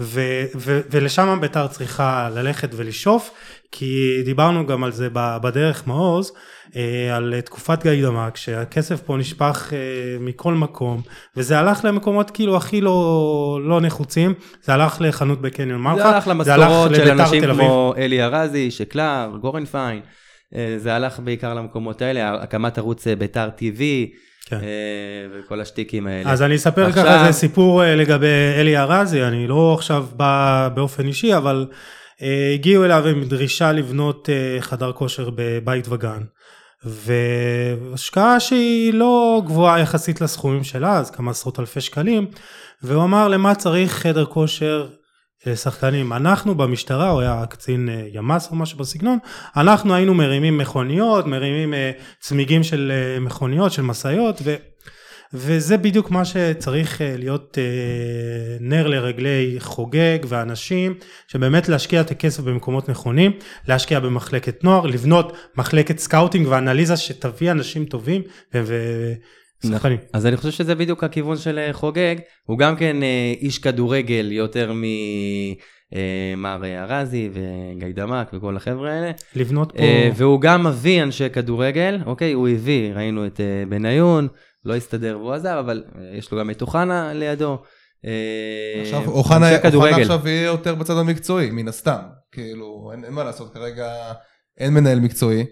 [SPEAKER 1] ו, ו, ולשם בית"ר צריכה ללכת ולשאוף, כי דיברנו גם על זה בדרך מעוז, אה, על תקופת גיא דמק, שהכסף פה נשפך אה, מכל מקום, וזה הלך למקומות כאילו הכי לא, לא נחוצים, זה הלך לחנות בקניון מלכה,
[SPEAKER 3] זה הלך למשכורות של אנשים כמו אלי ארזי, שקלר, גורנפיין. אה, זה הלך בעיקר למקומות האלה, הקמת ערוץ אה, ביתר TV, כן. אה, וכל השטיקים האלה.
[SPEAKER 1] אז אני אספר עכשיו... ככה איזה סיפור לגבי אלי ארזי, אני לא עכשיו בא באופן אישי, אבל הגיעו אליו עם דרישה לבנות חדר כושר בבית וגן. והשקעה שהיא לא גבוהה יחסית לסכומים שלה, אז כמה עשרות אלפי שקלים, והוא אמר למה צריך חדר כושר שחקנים. אנחנו במשטרה, הוא היה קצין אה, ימ"ס או משהו בסגנון, אנחנו היינו מרימים מכוניות, מרימים אה, צמיגים של אה, מכוניות, של משאיות, ו... וזה בדיוק מה שצריך להיות נר לרגלי חוגג ואנשים, שבאמת להשקיע את הכסף במקומות נכונים, להשקיע במחלקת נוער, לבנות מחלקת scouting ואנליזה שתביא אנשים טובים ו...
[SPEAKER 3] שחקנים. אז אני חושב שזה בדיוק הכיוון של אה, חוגג, הוא גם כן אה, איש כדורגל יותר ממר אה, ארזי וגיידמק וכל החבר'ה האלה.
[SPEAKER 1] לבנות פה...
[SPEAKER 3] והוא גם מביא אנשי כדורגל, אוקיי? הוא הביא, ראינו את בניון, לא הסתדר והוא עזב, אבל יש לו גם את אוחנה לידו.
[SPEAKER 2] עכשיו אוחנה עכשיו יהיה יותר בצד המקצועי, מן הסתם. כאילו, אין מה לעשות, כרגע אין מנהל מקצועי.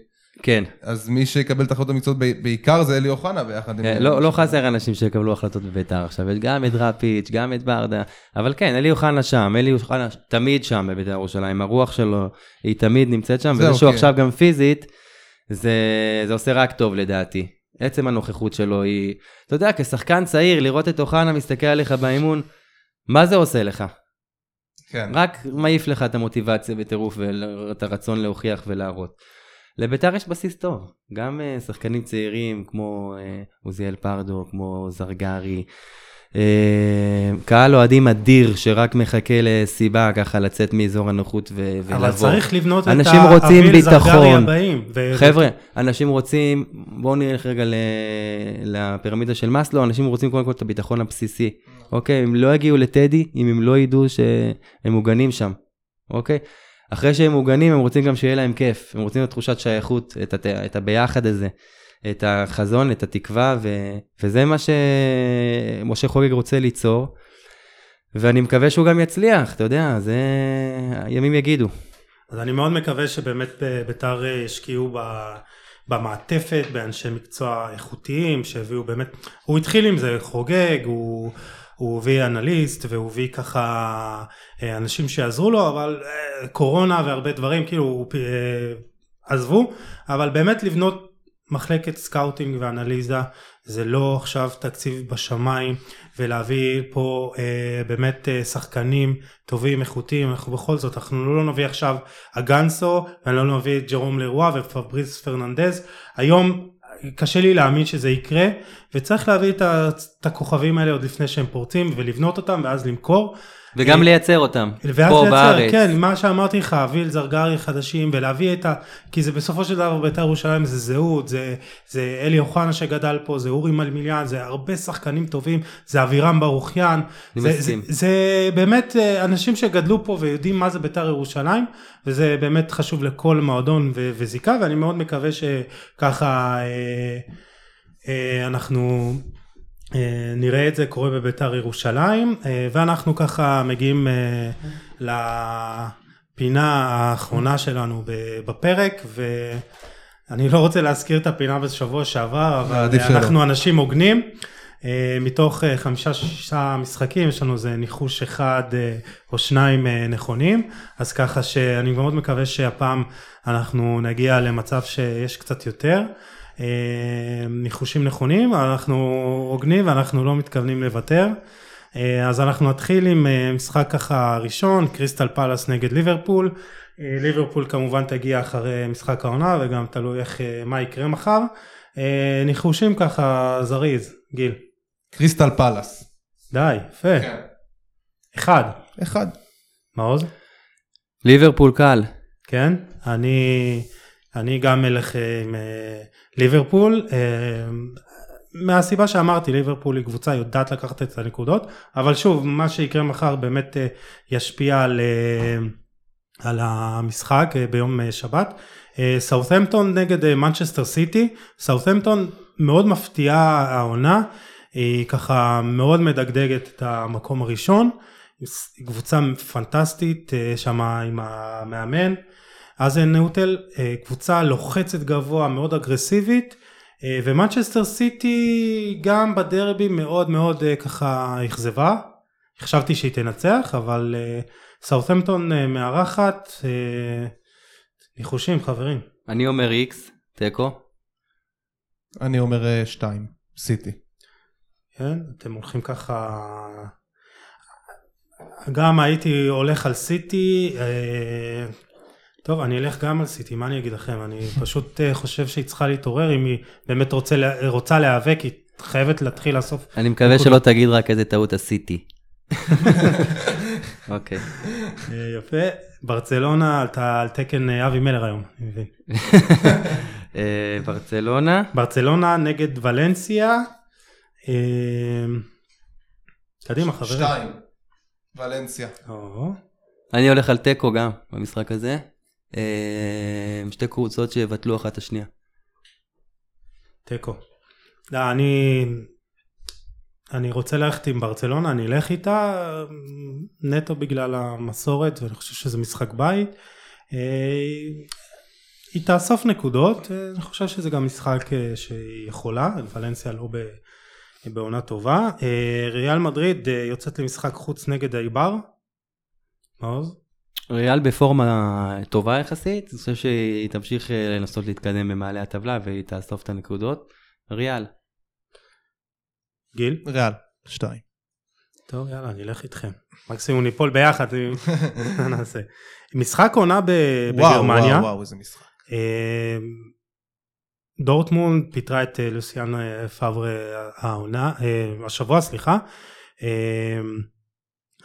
[SPEAKER 3] כן.
[SPEAKER 2] אז מי שיקבל את ההחלטות המקצועיות בעיקר זה אלי אוחנה ביחד עם...
[SPEAKER 3] כן, לא, לא חסר אנשים שיקבלו החלטות בביתר עכשיו, יש גם את דראפיץ', גם את ברדה, אבל כן, אלי אוחנה שם, אלי אוחנה תמיד שם בביתר ירושלים, הרוח שלו היא תמיד נמצאת שם, וזה שהוא כן. עכשיו גם פיזית, זה, זה עושה רק טוב לדעתי. עצם הנוכחות שלו היא, אתה יודע, כשחקן צעיר, לראות את אוחנה מסתכל עליך באימון, מה זה עושה לך? כן. רק מעיף לך את המוטיבציה בטירוף ואת הרצון להוכיח ולהראות. לביתר יש בסיס טוב, גם uh, שחקנים צעירים כמו uh, עוזיאל פרדו, כמו זרגרי, אה, קהל אוהדים אדיר שרק מחכה לסיבה ככה לצאת מאזור הנוחות ו- ולבוא.
[SPEAKER 1] אבל צריך לבנות את
[SPEAKER 3] אנשים רוצים
[SPEAKER 1] האביל זרגרי
[SPEAKER 3] ביטחון.
[SPEAKER 1] הבאים. ו-
[SPEAKER 3] חבר'ה, אנשים רוצים, בואו נלך רגע ל- לפירמידה של מאסלו, אנשים רוצים קודם כל את הביטחון הבסיסי, אוקיי? הם לא יגיעו לטדי אם הם לא ידעו שהם מוגנים שם, אוקיי? אחרי שהם מוגנים, הם רוצים גם שיהיה להם כיף, הם רוצים את תחושת שייכות, את, הת... את הביחד הזה, את החזון, את התקווה, ו... וזה מה שמשה חוגג רוצה ליצור, ואני מקווה שהוא גם יצליח, אתה יודע, זה ימים יגידו.
[SPEAKER 1] אז אני מאוד מקווה שבאמת בית"ר ישקיעו ב- במעטפת, באנשי מקצוע איכותיים, שהביאו באמת, הוא התחיל עם זה, חוגג, הוא, הוא הביא אנליסט, והוא הביא ככה אה, אנשים שיעזרו לו, אבל אה, קורונה והרבה דברים, כאילו, אה, עזבו, אבל באמת לבנות מחלקת scouting ואנליזה זה לא עכשיו תקציב בשמיים ולהביא פה אה, באמת אה, שחקנים טובים איכותיים. אנחנו בכל זאת אנחנו לא נביא עכשיו אגנסו ולא נביא את ג'רום לרוע ופבריס פרננדז. היום קשה לי להאמין שזה יקרה וצריך להביא את, הכוכבים האלה עוד לפני שהם פורצים ולבנות אותם ואז למכור
[SPEAKER 3] וגם לייצר אותם, פה
[SPEAKER 1] לייצר,
[SPEAKER 3] בארץ.
[SPEAKER 1] כן, מה שאמרתי לך, אביל זרגרי חדשים, ולהביא את ה... כי זה בסופו של דבר בית"ר ירושלים זה זהות, זה, זה אלי אוחנה שגדל פה, זה אורי מלמיליאן, זה הרבה שחקנים טובים, זה אבירם ברוכיאן.
[SPEAKER 3] אני
[SPEAKER 1] זה, זה,
[SPEAKER 3] מסכים.
[SPEAKER 1] זה באמת אה, אנשים שגדלו פה ויודעים מה זה בית"ר ירושלים, וזה באמת חשוב לכל מועדון ו- וזיקה, ואני מאוד מקווה שככה אה, אה, אנחנו... אה, נראה את זה קורה בביתר ירושלים אה, ואנחנו ככה מגיעים אה, לפינה האחרונה שלנו בפרק ואני לא רוצה להזכיר את הפינה בשבוע שעבר אבל. אנחנו אנשים הוגנים מתוך חמישה שישה משחקים יש לנו איזה ניחוש אחד או שניים נכונים אז ככה שאני מאוד מקווה שהפעם אנחנו נגיע למצב שיש קצת יותר. אה, ניחושים נכונים, אנחנו הוגנים ואנחנו לא מתכוונים לוותר. אה, אז אנחנו נתחיל עם אה, משחק ככה ראשון, קריסטל פלאס נגד ליברפול. ליברפול כמובן תגיע אחרי משחק העונה וגם תלוי איך, מה יקרה מחר. ניחושים ככה זריז, גיל.
[SPEAKER 2] קריסטל פלאס.
[SPEAKER 1] די, יפה. אחד.
[SPEAKER 2] אחד.
[SPEAKER 1] מעוז?
[SPEAKER 3] ליברפול קל.
[SPEAKER 1] כן, אני, אני גם אלך עם ליברפול, אה, מהסיבה שאמרתי, ליברפול היא קבוצה יודעת לקחת את הנקודות, אבל שוב, מה שיקרה מחר באמת אה, ישפיע על, אה, על המשחק ביום שבת. סאות'המפטון נגד מנצ'סטר סיטי, סאות'המפטון מאוד מפתיעה העונה, היא ככה מאוד מדגדגת את המקום הראשון, קבוצה פנטסטית שם עם המאמן. האזנהוטל אה, קבוצה לוחצת גבוה מאוד אגרסיבית אה, ומנצ'סטר סיטי גם בדרבי מאוד מאוד אה, ככה אכזבה. חשבתי שהיא תנצח אבל סאות'מפטון מארחת ניחושים חברים.
[SPEAKER 3] אני אומר איקס, תיקו.
[SPEAKER 2] אני אומר שתיים. סיטי.
[SPEAKER 1] כן? אתם הולכים ככה גם הייתי הולך על סיטי טוב אני אלך גם על סיטי מה אני אגיד לכם אני פשוט אה, חושב שהיא צריכה להתעורר אם היא באמת רוצה, לה- רוצה להיאבק היא חייבת להתחיל לאסוף
[SPEAKER 3] אני מקווה שלא תגיד רק איזה טעות עשיתי. <laughs> אוקיי.
[SPEAKER 1] אה, יפה ברצלונה אתה על תקן אה, אבי מלר היום אני מבין <laughs>
[SPEAKER 3] אה, ברצלונה.
[SPEAKER 1] ברצלונה נגד ולנסיה אה, קדימה חברים
[SPEAKER 2] שתיים. ולנסיה.
[SPEAKER 3] אני הולך על תיקו גם במשחק הזה. אה, שתי קבוצות שיבטלו אחת את השנייה.
[SPEAKER 1] תיקו. לא, אני, אני רוצה ללכת עם ברצלונה, אני אלך איתה נטו בגלל המסורת ואני חושב שזה משחק בית. אה, היא תאסוף נקודות, אני חושב שזה גם משחק אה, שהיא יכולה, ולנסיה לא בעונה טובה. ריאל מדריד יוצאת למשחק חוץ נגד האיבר. מעוז?
[SPEAKER 3] ריאל בפורמה טובה יחסית, אני חושב שהיא תמשיך אה, לנסות להתקדם במעלה הטבלה והיא תאסוף את הנקודות. ריאל.
[SPEAKER 1] גיל?
[SPEAKER 2] ריאל. שתיים.
[SPEAKER 1] טוב יאללה אני אלך איתכם. מקסימום ניפול ביחד, <laughs> מה נעשה. משחק עונה ב-
[SPEAKER 2] וואו,
[SPEAKER 1] בגרמניה.
[SPEAKER 2] וואו, וואו, איזה משחק.
[SPEAKER 1] אה, דורטמונד פיטרה את אה, לוסיאן אה, פאבר אה, העונה, השבוע סליחה,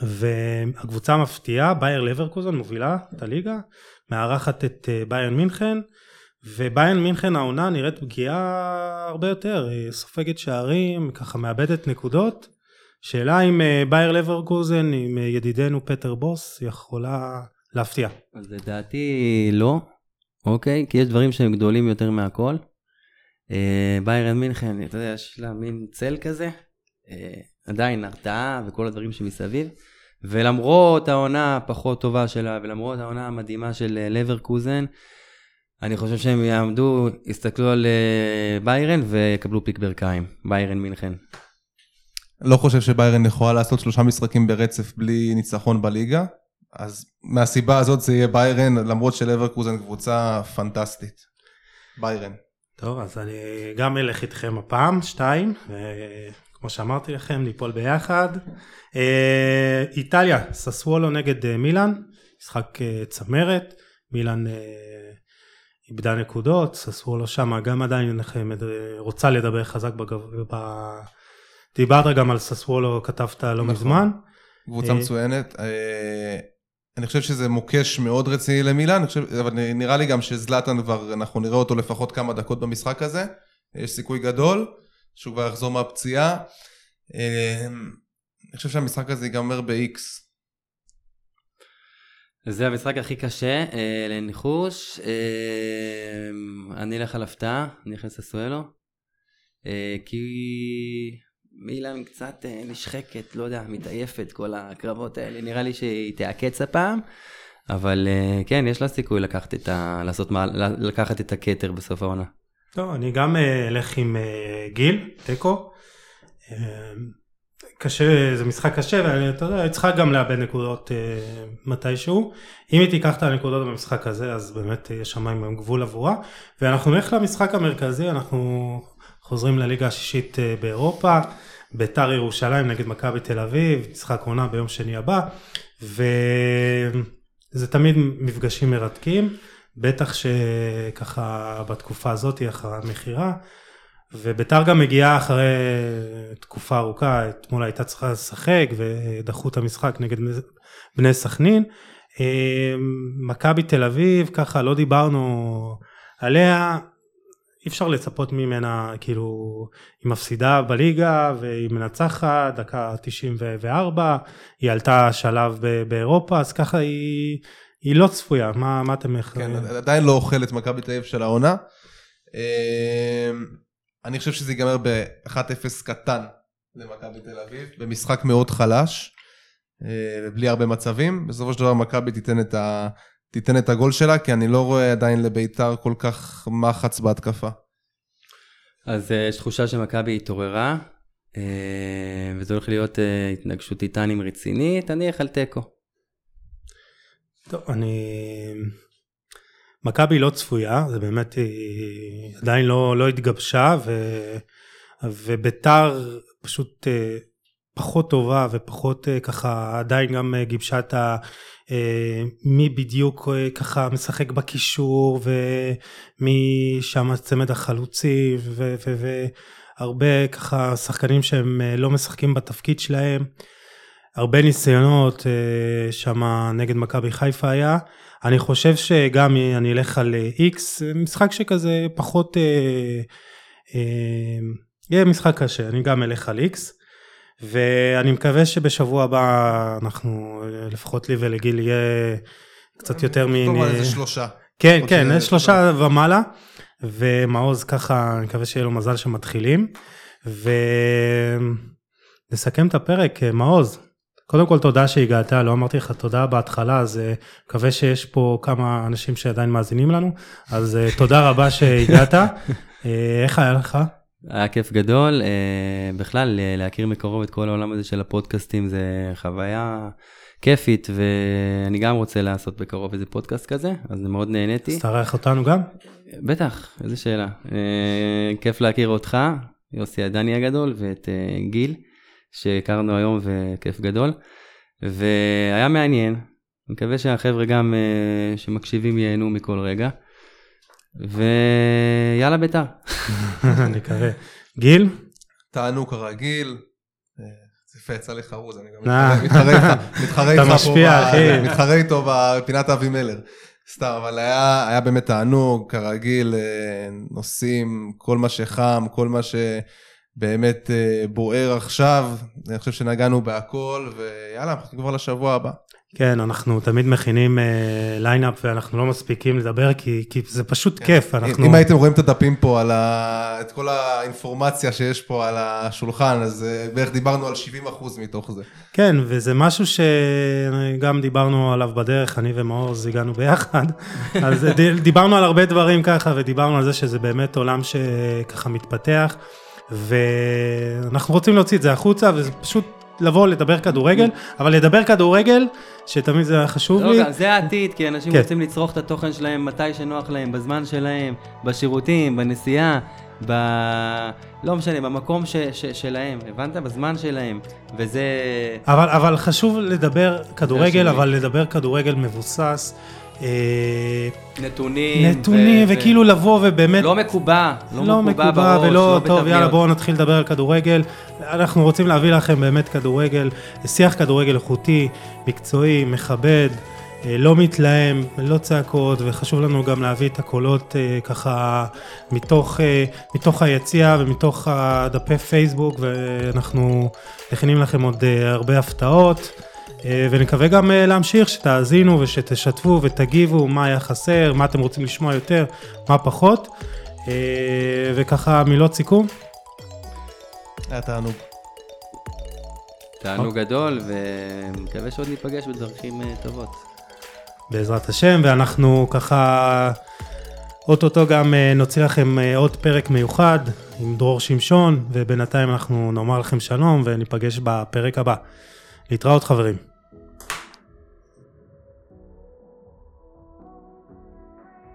[SPEAKER 1] והקבוצה המפתיעה, בייר לברקוזן מובילה את הליגה, מארחת את ביירן מינכן, וביירן מינכן העונה נראית פגיעה הרבה יותר, היא סופגת שערים, ככה מאבדת נקודות. שאלה אם בייר לברקוזן, עם ידידנו פטר בוס, יכולה להפתיע.
[SPEAKER 3] אז לדעתי לא, אוקיי? כי יש דברים שהם גדולים יותר מהכל. אה, ביירן מינכן, אתה יודע, יש לה מין צל כזה, אה, עדיין הרתעה וכל הדברים שמסביב. ולמרות העונה הפחות טובה שלה, ולמרות העונה המדהימה של אה, לברקוזן, אני חושב שהם יעמדו, יסתכלו על ביירן ויקבלו פיק ברכיים, ביירן מינכן.
[SPEAKER 2] לא חושב שביירן יכולה לעשות שלושה משחקים ברצף בלי ניצחון בליגה, אז מהסיבה הזאת זה יהיה ביירן, למרות שלברקוזן קבוצה פנטסטית. ביירן.
[SPEAKER 1] טוב, אז אני גם אלך איתכם הפעם, שתיים, כמו שאמרתי לכם, ניפול ביחד. אה, איטליה, ססוולו נגד אה, מילאן, משחק אה, צמרת, מילאן איבדה נקודות, ססוולו שם גם עדיין רוצה לדבר חזק בגב... דיברת גם על ססוולו, כתבת לא נכון. מזמן.
[SPEAKER 2] קבוצה מצוינת. אני חושב שזה מוקש מאוד רציני למילאן, חושב, אבל נראה לי גם שזלאטן כבר, אנחנו נראה אותו לפחות כמה דקות במשחק הזה, יש סיכוי גדול שהוא כבר יחזור מהפציעה. אמ, אני חושב שהמשחק הזה ייגמר ב-X.
[SPEAKER 3] זה המשחק הכי קשה אה, לניחוש, אה, אני אלך על הפתעה, אני אלך לססואלו, אה, כי מילאן קצת אה, נשחקת, לא יודע, מתעייפת, כל הקרבות האלה, נראה לי שהיא תעקץ הפעם, אבל אה, כן, יש לה סיכוי לקחת את, ה... לעשות. לקחת את הכתר בסוף העונה.
[SPEAKER 1] טוב, אני גם אה, אלך עם גיל, תיקו. קשה, זה משחק קשה, ואתה יודע, היא צריכה גם לאבד נקודות מתישהו. אם היא תיקח את הנקודות במשחק הזה, אז באמת יש שם עם גבול עבורה. ואנחנו נלך למשחק המרכזי, אנחנו חוזרים לליגה השישית באירופה. ביתר ירושלים נגד מכבי תל אביב, משחק עונה ביום שני הבא, וזה תמיד מפגשים מרתקים, בטח שככה בתקופה הזאת, אחרי המכירה, וביתר גם מגיעה אחרי תקופה ארוכה, אתמול הייתה צריכה לשחק ודחו את המשחק נגד בני סכנין. מכבי תל אביב, ככה לא דיברנו עליה, אי אפשר לצפות ממנה, כאילו, היא מפסידה בליגה והיא מנצחת, דקה 94, היא עלתה שלב באירופה, אז ככה היא, היא לא צפויה, מה, מה אתם...
[SPEAKER 2] כן, עדיין לא אוכל את מכבי תל אביב של העונה. אמ, אני חושב שזה ייגמר ב-1-0 קטן למכבי תל אביב, במשחק מאוד חלש, אה, בלי הרבה מצבים. בסופו של דבר מכבי תיתן את ה... תיתן את הגול שלה, כי אני לא רואה עדיין לביתר כל כך מחץ בהתקפה.
[SPEAKER 3] אז אה, יש תחושה שמכבי התעוררה, אה, וזה הולך להיות התנגשות טיטנים רצינית, אני אלך על תיקו.
[SPEAKER 1] טוב, אני... מכבי לא צפויה, זה באמת, היא עדיין לא, לא התגבשה, ו... וביתר פשוט פחות טובה ופחות ככה עדיין גם גיבשה את ה... אה, מי בדיוק אה, ככה משחק בקישור ומי שם צמד החלוצי והרבה ככה שחקנים שהם אה, לא משחקים בתפקיד שלהם. הרבה ניסיונות שם נגד מכבי חיפה היה. אני חושב שגם אני אלך על איקס, משחק שכזה פחות, יהיה משחק קשה, אני גם אלך על איקס. ואני מקווה שבשבוע הבא אנחנו, לפחות לי ולגיל יהיה קצת יותר מ...
[SPEAKER 2] טוב, איזה שלושה.
[SPEAKER 1] כן, כן, שלושה ומעלה, ומעוז ככה, אני מקווה שיהיה לו מזל שמתחילים. ונסכם את הפרק, מעוז. קודם כל תודה שהגעת, לא אמרתי לך תודה בהתחלה, אז אה, מקווה שיש פה כמה אנשים שעדיין מאזינים לנו, אז אה, תודה רבה שהגעת. אה, איך היה לך?
[SPEAKER 3] היה כיף גדול, בכלל להכיר מקרוב את כל העולם הזה של הפודקאסטים זה חוויה כיפית ואני גם רוצה לעשות בקרוב איזה פודקאסט כזה, אז מאוד נהניתי.
[SPEAKER 1] אז תארח אותנו גם?
[SPEAKER 3] בטח, איזה שאלה. כיף להכיר אותך, יוסי הדני הגדול ואת גיל, שהכרנו היום וכיף גדול, והיה מעניין, אני מקווה שהחבר'ה גם uh, שמקשיבים ייהנו מכל רגע. ויאללה ביתר. <laughs>
[SPEAKER 1] אני מקווה. גיל?
[SPEAKER 2] טענו כרגיל, יפה, יצא לי חרוז, אני גם
[SPEAKER 1] אה.
[SPEAKER 2] מתחרה- איתך, מתחרה <laughs>
[SPEAKER 1] אתה
[SPEAKER 2] איתך פה,
[SPEAKER 1] משפיע, אחי. <laughs>
[SPEAKER 2] מתחרה איתו בפינת אבי מלר. סתם, אבל היה, היה באמת תענוג, כרגיל, אה, נושאים, כל מה שחם, כל מה שבאמת אה, בוער עכשיו, אני חושב שנגענו בהכל, ויאללה, אנחנו כבר לשבוע הבא.
[SPEAKER 1] כן, אנחנו תמיד מכינים lineup ואנחנו לא מספיקים לדבר כי, כי זה פשוט כיף. אנחנו...
[SPEAKER 2] כן. אם הייתם רואים את הדפים פה, על ה... את כל האינפורמציה שיש פה על השולחן, אז אה, בערך דיברנו על 70% מתוך זה.
[SPEAKER 1] כן, וזה משהו שגם דיברנו עליו בדרך, אני ומעוז הגענו ביחד. <laughs> אז דיברנו על הרבה דברים ככה, ודיברנו על זה שזה באמת עולם שככה מתפתח, ואנחנו רוצים להוציא את זה החוצה, וזה פשוט לבוא לדבר כדורגל, אבל לדבר כדורגל, שתמיד זה היה חשוב
[SPEAKER 3] לא,
[SPEAKER 1] לי.
[SPEAKER 3] גם זה העתיד, כי אנשים
[SPEAKER 1] כן.
[SPEAKER 3] רוצים לצרוך את התוכן שלהם מתי שנוח להם, בזמן שלהם, בשירותים, בנסיעה, ב... לא משנה, במקום ש... ש... שלהם, הבנת? בזמן שלהם, וזה...
[SPEAKER 1] אבל, אבל חשוב לדבר כדורגל. אבל לדבר כדורגל מבוסס. אה,
[SPEAKER 3] נתונים.
[SPEAKER 1] נתונים,
[SPEAKER 3] ו-
[SPEAKER 1] וכאילו לבוא ובאמת...
[SPEAKER 3] לא מקובע, לא,
[SPEAKER 1] לא
[SPEAKER 3] מקובע בראש,
[SPEAKER 1] ולא,
[SPEAKER 3] לא
[SPEAKER 1] טוב,
[SPEAKER 3] בתבניות.
[SPEAKER 1] יאללה, בואו נתחיל לדבר על כדורגל. אנחנו רוצים להביא לכם באמת כדורגל, שיח כדורגל איכותי, מקצועי, מכבד, אה, לא מתלהם, לא צעקות, וחשוב לנו גם להביא את הקולות אה, ככה מתוך, מתוך היציע ומתוך הדפי פייסבוק, ואנחנו מכינים לכם עוד הרבה הפתעות. אה, ונקווה גם אה, להמשיך, שתאזינו ושתשתפו ותגיבו מה היה חסר, מה אתם רוצים לשמוע יותר, מה פחות. אה, וככה מילות סיכום.
[SPEAKER 2] היה תענוג.
[SPEAKER 3] תענוג גדול, ומקווה שעוד ניפגש בדרכים טובות.
[SPEAKER 1] בעזרת השם, ואנחנו ככה אוטוטו גם נוציא לכם עוד פרק מיוחד עם דרור שמשון, ובינתיים אנחנו נאמר לכם שלום וניפגש בפרק הבא. להתראות חברים.